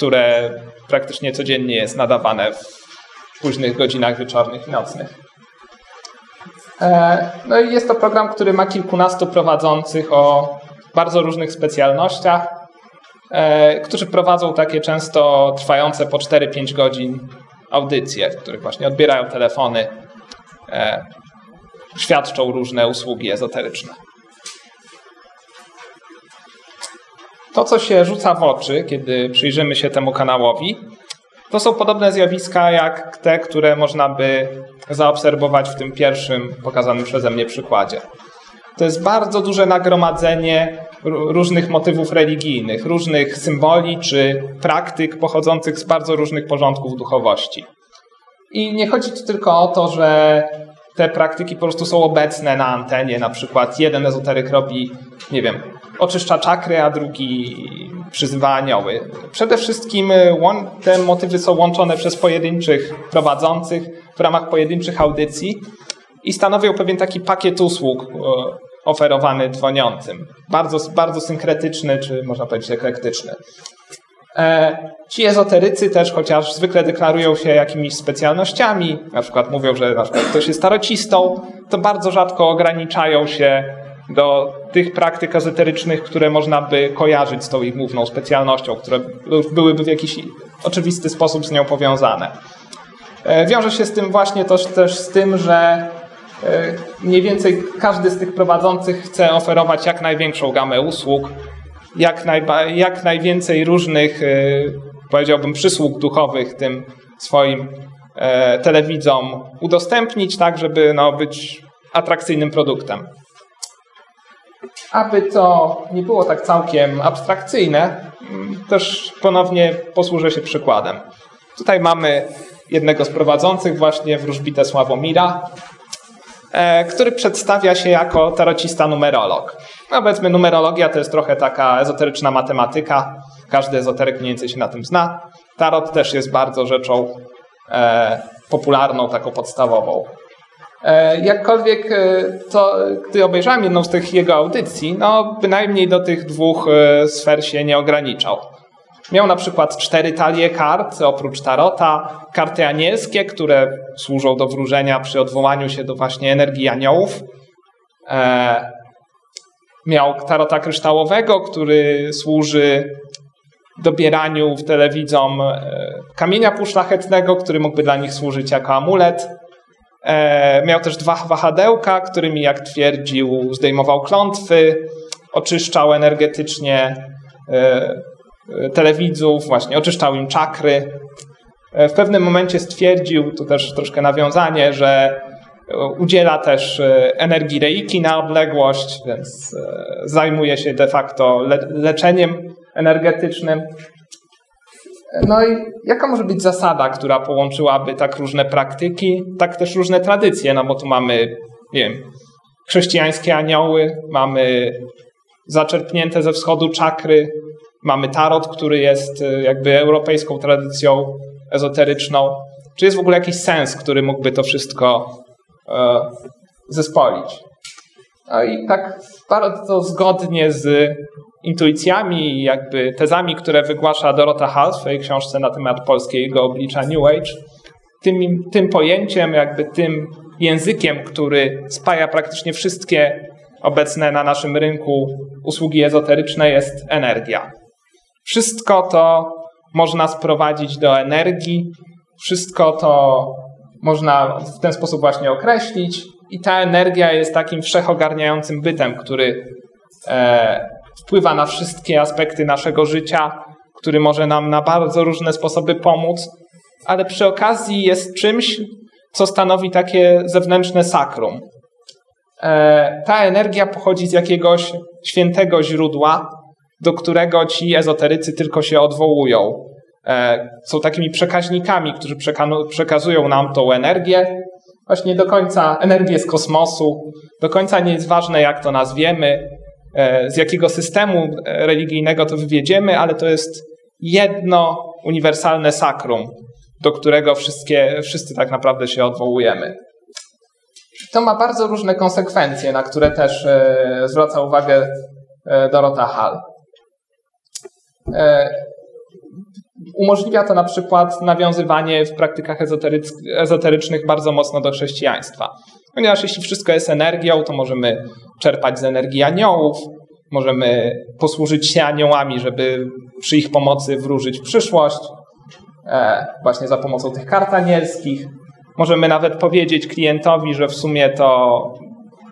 które praktycznie codziennie jest nadawane w późnych godzinach wieczornych i nocnych. E, no i jest to program, który ma kilkunastu prowadzących o bardzo różnych specjalnościach, e, którzy prowadzą takie często trwające po 4-5 godzin audycje, w których właśnie odbierają telefony, e, świadczą różne usługi ezoteryczne. To, co się rzuca w oczy, kiedy przyjrzymy się temu kanałowi, to są podobne zjawiska jak te, które można by zaobserwować w tym pierwszym pokazanym przeze mnie przykładzie. To jest bardzo duże nagromadzenie różnych motywów religijnych, różnych symboli czy praktyk pochodzących z bardzo różnych porządków duchowości. I nie chodzi tu tylko o to, że te praktyki po prostu są obecne na antenie. Na przykład jeden ezoteryk robi, nie wiem, oczyszcza czakry, a drugi przyzywa anioły. Przede wszystkim y, te motywy są łączone przez pojedynczych prowadzących w ramach pojedynczych audycji i stanowią pewien taki pakiet usług y, oferowany dzwoniącym. Bardzo, bardzo synkretyczny, czy można powiedzieć eklektyczny. E, ci ezoterycy też, chociaż zwykle deklarują się jakimiś specjalnościami, na przykład mówią, że na przykład ktoś jest tarocistą, to bardzo rzadko ograniczają się do tych praktyk ezoterycznych, które można by kojarzyć z tą ich główną specjalnością, które byłyby w jakiś oczywisty sposób z nią powiązane. E, wiąże się z tym właśnie też, też z tym, że e, mniej więcej każdy z tych prowadzących chce oferować jak największą gamę usług, jak, najba, jak najwięcej różnych, e, powiedziałbym, przysług duchowych tym swoim telewidzom udostępnić, tak żeby no, być atrakcyjnym produktem. Aby to nie było tak całkiem abstrakcyjne, też ponownie posłużę się przykładem. Tutaj mamy jednego z prowadzących, właśnie wróżbitę Sławomira, e, który przedstawia się jako tarocista numerolog. No powiedzmy, numerologia to jest trochę taka ezoteryczna matematyka. Każdy ezoteryk mniej więcej się na tym zna. Tarot też jest bardzo rzeczą e, popularną, taką podstawową. E, jakkolwiek e, to, gdy obejrzałem jedną z tych jego audycji, no bynajmniej do tych dwóch e, sfer się nie ograniczał. Miał na przykład cztery talie kart, oprócz tarota, karty anielskie, które służą do wróżenia przy odwołaniu się do właśnie energii aniołów. Miał tarota kryształowego, który służy dobieraniu w telewidzom kamienia półszlachetnego, który mógłby dla nich służyć jako amulet. E, miał też dwa wahadełka, którymi, jak twierdził, zdejmował klątwy, oczyszczał energetycznie e, telewidzów, właśnie oczyszczał im czakry. E, w pewnym momencie stwierdził, to też troszkę nawiązanie, że udziela też energii reiki na odległość, więc zajmuje się de facto le leczeniem energetycznym. No i jaka może być zasada, która połączyłaby tak różne praktyki, tak też różne tradycje? No bo tu mamy, nie wiem, chrześcijańskie anioły, mamy zaczerpnięte ze wschodu czakry, mamy tarot, który jest y, jakby europejską tradycją ezoteryczną. Czy jest w ogóle jakiś sens, który mógłby to wszystko e, zespolić? No i tak bardzo zgodnie z intuicjami i jakby tezami, które wygłasza Dorota Hall w swojej książce na temat polskiego oblicza New Age, tym, tym pojęciem, jakby tym językiem, który spaja praktycznie wszystkie obecne na naszym rynku usługi ezoteryczne jest energia. Wszystko to można sprowadzić do energii, wszystko to można w ten sposób właśnie określić i ta energia jest takim wszechogarniającym bytem, który e, wpływa na wszystkie aspekty naszego życia, który może nam na bardzo różne sposoby pomóc, ale przy okazji jest czymś, co stanowi takie zewnętrzne sakrum. E, ta energia pochodzi z jakiegoś świętego źródła, do którego ci ezoterycy tylko się odwołują. E, są takimi przekaźnikami, którzy przekazują nam tą energię. Właśnie do końca energię z kosmosu. Do końca nie jest ważne, jak to nazwiemy. E, z jakiego systemu e, religijnego to wywiedziemy, ale to jest jedno uniwersalne sakrum, do którego wszystkie, wszyscy tak naprawdę się odwołujemy. To ma bardzo różne konsekwencje, na które też zwraca uwagę Dorota Hall. E, umożliwia to na przykład nawiązywanie w praktykach ezoterycznych bardzo mocno do chrześcijaństwa. Ponieważ jeśli wszystko jest energią, to możemy czerpać z energii aniołów, możemy posłużyć się aniołami, żeby przy ich pomocy wróżyć przyszłość, e, właśnie za pomocą tych kart anielskich. Możemy nawet powiedzieć klientowi, że w sumie to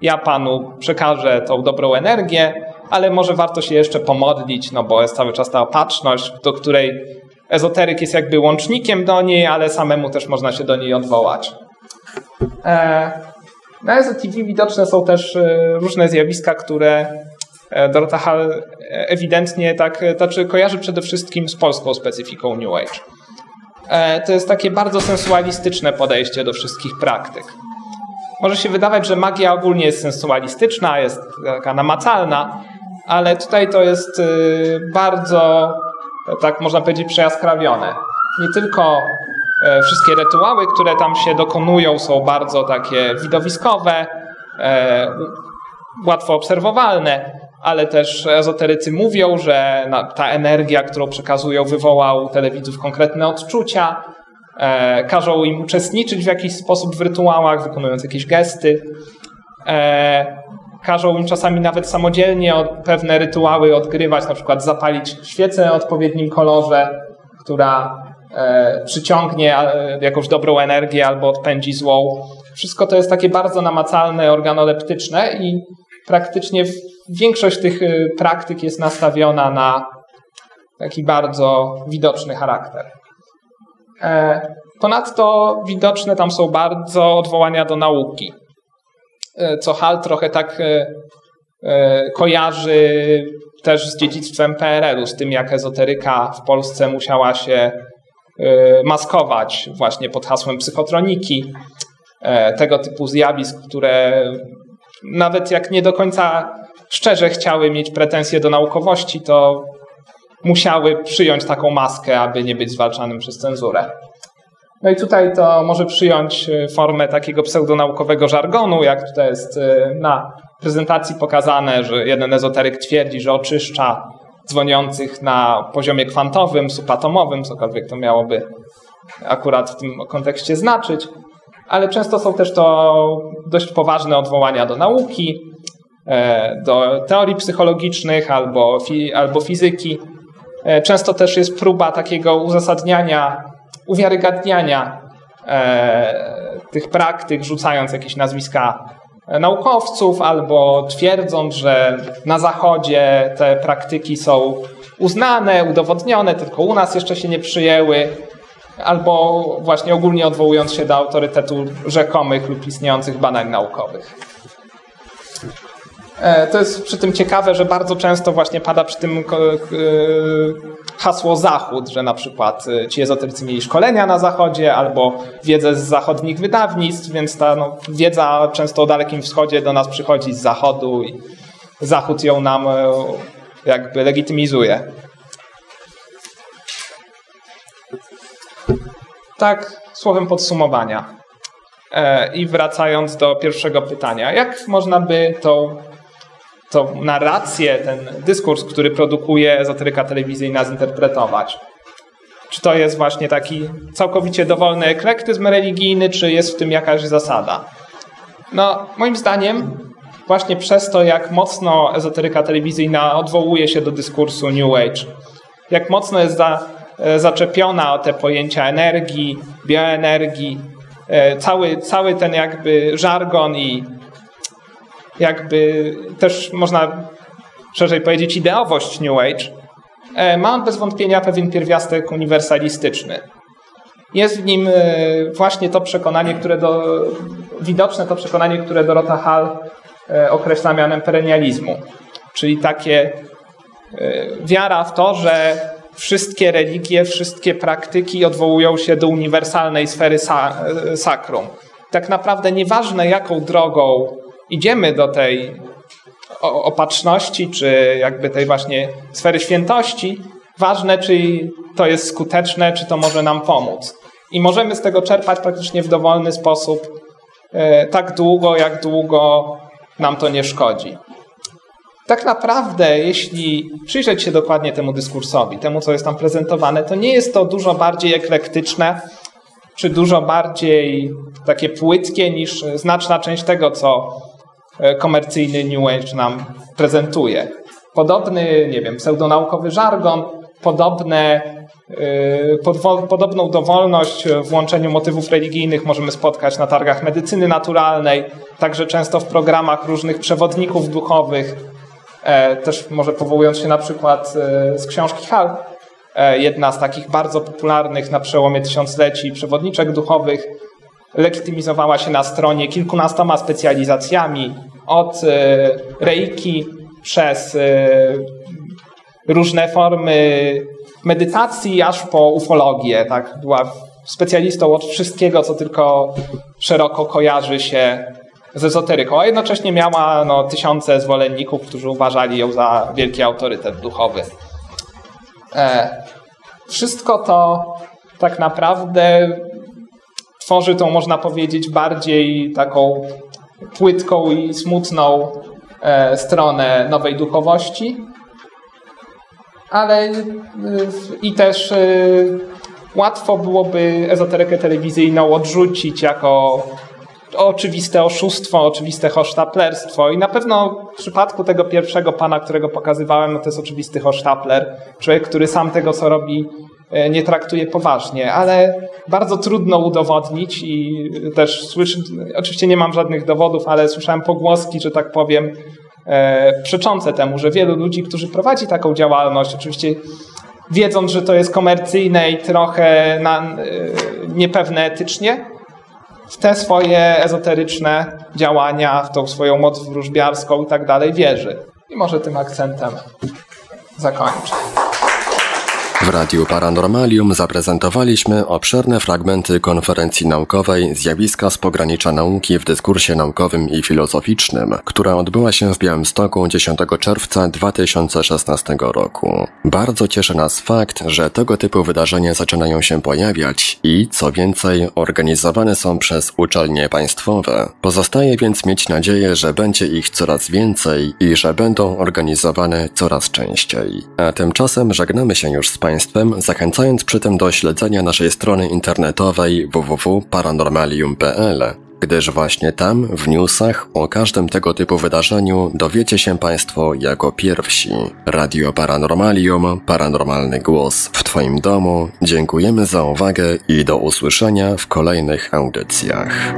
ja panu przekażę tą dobrą energię, ale może warto się jeszcze pomodlić, no bo jest cały czas ta opatrzność, do której ezoteryk jest jakby łącznikiem do niej, ale samemu też można się do niej odwołać. E, na EZO-TV widoczne są też e, różne zjawiska, które e, Dorota Hall ewidentnie tak, znaczy kojarzy przede wszystkim z polską specyfiką New Age. To jest takie bardzo sensualistyczne podejście do wszystkich praktyk. Może się wydawać, że magia ogólnie jest sensualistyczna, jest taka namacalna, ale tutaj to jest bardzo tak można powiedzieć, przejaskrawione. Nie tylko e, wszystkie rytuały, które tam się dokonują, są bardzo takie widowiskowe, e, łatwo obserwowalne, ale też ezoterycy mówią, że ta energia, którą przekazują, wywoła u telewidzów konkretne odczucia, e, każą im uczestniczyć w jakiś sposób w rytuałach, wykonując jakieś gesty każą im czasami nawet samodzielnie pewne rytuały odgrywać, na przykład zapalić świecę o odpowiednim kolorze, która e, przyciągnie e, jakąś dobrą energię albo odpędzi złą. Wszystko to jest takie bardzo namacalne, organoleptyczne i praktycznie większość tych e, praktyk jest nastawiona na taki bardzo widoczny charakter. Ponadto widoczne tam są bardzo odwołania do nauki. E, co Hal trochę tak e, e, kojarzy też z dziedzictwem PRL-u, z tym jak ezoteryka w Polsce musiała się maskować właśnie pod hasłem psychotroniki, tego typu zjawisk, które nawet jak nie do końca szczerze chciały mieć pretensje do naukowości, to musiały przyjąć taką maskę, aby nie być zwalczanym przez cenzurę. No i tutaj to może przyjąć e, formę takiego pseudonaukowego żargonu, jak tutaj jest e, na prezentacji pokazane, że jeden ezoteryk twierdzi, że oczyszcza dzwoniących na poziomie kwantowym, subatomowym, cokolwiek to miałoby akurat w tym kontekście znaczyć, ale często są też to dość poważne odwołania do nauki, e, do teorii psychologicznych albo, fi, albo fizyki. Często też jest próba takiego uzasadniania uwiarygadniania e, tych praktyk, rzucając jakieś nazwiska naukowców albo twierdząc, że na Zachodzie te praktyki są uznane, udowodnione, tylko u nas jeszcze się nie przyjęły, albo właśnie ogólnie odwołując się do autorytetu rzekomych lub istniejących badań naukowych. E, to jest przy tym ciekawe, że bardzo często właśnie pada przy tym hasło Zachód, że na przykład e, ci ezoterycy mieli szkolenia na Zachodzie albo wiedzę z zachodnich wydawnictw, więc ta no, wiedza często o Dalekim Wschodzie do nas przychodzi z Zachodu i Zachód ją nam e, jakby legitymizuje. Tak, słowem podsumowania. I wracając do pierwszego pytania, jak można by tą tą narrację, ten dyskurs, który produkuje ezoteryka telewizyjna zinterpretować. Czy to jest właśnie taki całkowicie dowolny eklektyzm religijny, czy jest w tym jakaś zasada? No, moim zdaniem, właśnie przez to, jak mocno ezoteryka telewizyjna odwołuje się do dyskursu New Age, jak mocno jest za, e, zaczepiona o te pojęcia energii, bioenergii, e, cały, cały ten jakby żargon i jakby też można szerzej powiedzieć ideowość New Age, e, ma on bez wątpienia pewien pierwiastek uniwersalistyczny. Jest w nim e, właśnie to przekonanie, które do, widoczne to przekonanie, które Dorota Hall e, określa mianem perennializmu, czyli takie wiara w to, że wszystkie religie, wszystkie praktyki odwołują się do uniwersalnej sfery sakrum. Tak naprawdę nieważne jaką drogą idziemy do tej opatrzności, czy jakby tej właśnie sfery świętości, ważne, czy to jest skuteczne, czy to może nam pomóc. I możemy z tego czerpać praktycznie w dowolny sposób e, tak długo, jak długo nam to nie szkodzi. Tak naprawdę, jeśli przyjrzeć się dokładnie temu dyskursowi, temu, co jest tam prezentowane, to nie jest to dużo bardziej eklektyczne, czy dużo bardziej takie płytkie niż znaczna część tego, co komercyjny New Age nam prezentuje. Podobny, nie wiem, pseudonaukowy żargon, podobne, yy, podobną dowolność w łączeniu motywów religijnych możemy spotkać na targach medycyny naturalnej, także często w programach różnych przewodników duchowych, e, też może powołując się na przykład e, z książki Hal, e, jedna z takich bardzo popularnych na przełomie tysiącleci przewodniczek duchowych, legitymizowała się na stronie kilkunastoma specjalizacjami, od reiki przez różne formy medytacji, aż po ufologię. Tak? Była specjalistą od wszystkiego, co tylko szeroko kojarzy się z ezoteryką, a jednocześnie miała no, tysiące zwolenników, którzy uważali ją za wielki autorytet duchowy. E, wszystko to tak naprawdę tworzy tą, można powiedzieć, bardziej taką płytką i smutną e, stronę nowej duchowości ale y, i też y, łatwo byłoby ezoterykę telewizyjną odrzucić jako oczywiste oszustwo, oczywiste hosztaplerstwo. I na pewno w przypadku tego pierwszego pana, którego pokazywałem, no to jest oczywisty hosztapler. Człowiek, który sam tego, co robi, nie traktuje poważnie, ale bardzo trudno udowodnić i też słyszę, oczywiście nie mam żadnych dowodów, ale słyszałem pogłoski, że tak powiem, e, przeczące temu, że wielu ludzi, którzy prowadzi taką działalność, oczywiście wiedząc, że to jest komercyjne i trochę na, e, niepewne etycznie, w te swoje ezoteryczne działania, w tą swoją moc wróżbiarską i tak dalej wierzy. I może tym akcentem zakończę. W Radiu Paranormalium zaprezentowaliśmy obszerne fragmenty konferencji naukowej Zjawiska z pogranicza nauki w dyskursie naukowym i filozoficznym, która odbyła się w Białymstoku 10 czerwca 2016 roku. Bardzo cieszy nas fakt, że tego typu wydarzenia zaczynają się pojawiać i, co więcej, organizowane są przez uczelnie państwowe. Pozostaje więc mieć nadzieję, że będzie ich coraz więcej i że będą organizowane coraz częściej. A tymczasem żegnamy się już z Państwem, zachęcając przy tym do śledzenia naszej strony internetowej www.paranormalium.pl, gdyż właśnie tam, w newsach, o każdym tego typu wydarzeniu dowiecie się Państwo jako pierwsi. Radio Paranormalium, paranormalny głos w Twoim domu. Dziękujemy za uwagę i do usłyszenia w kolejnych audycjach.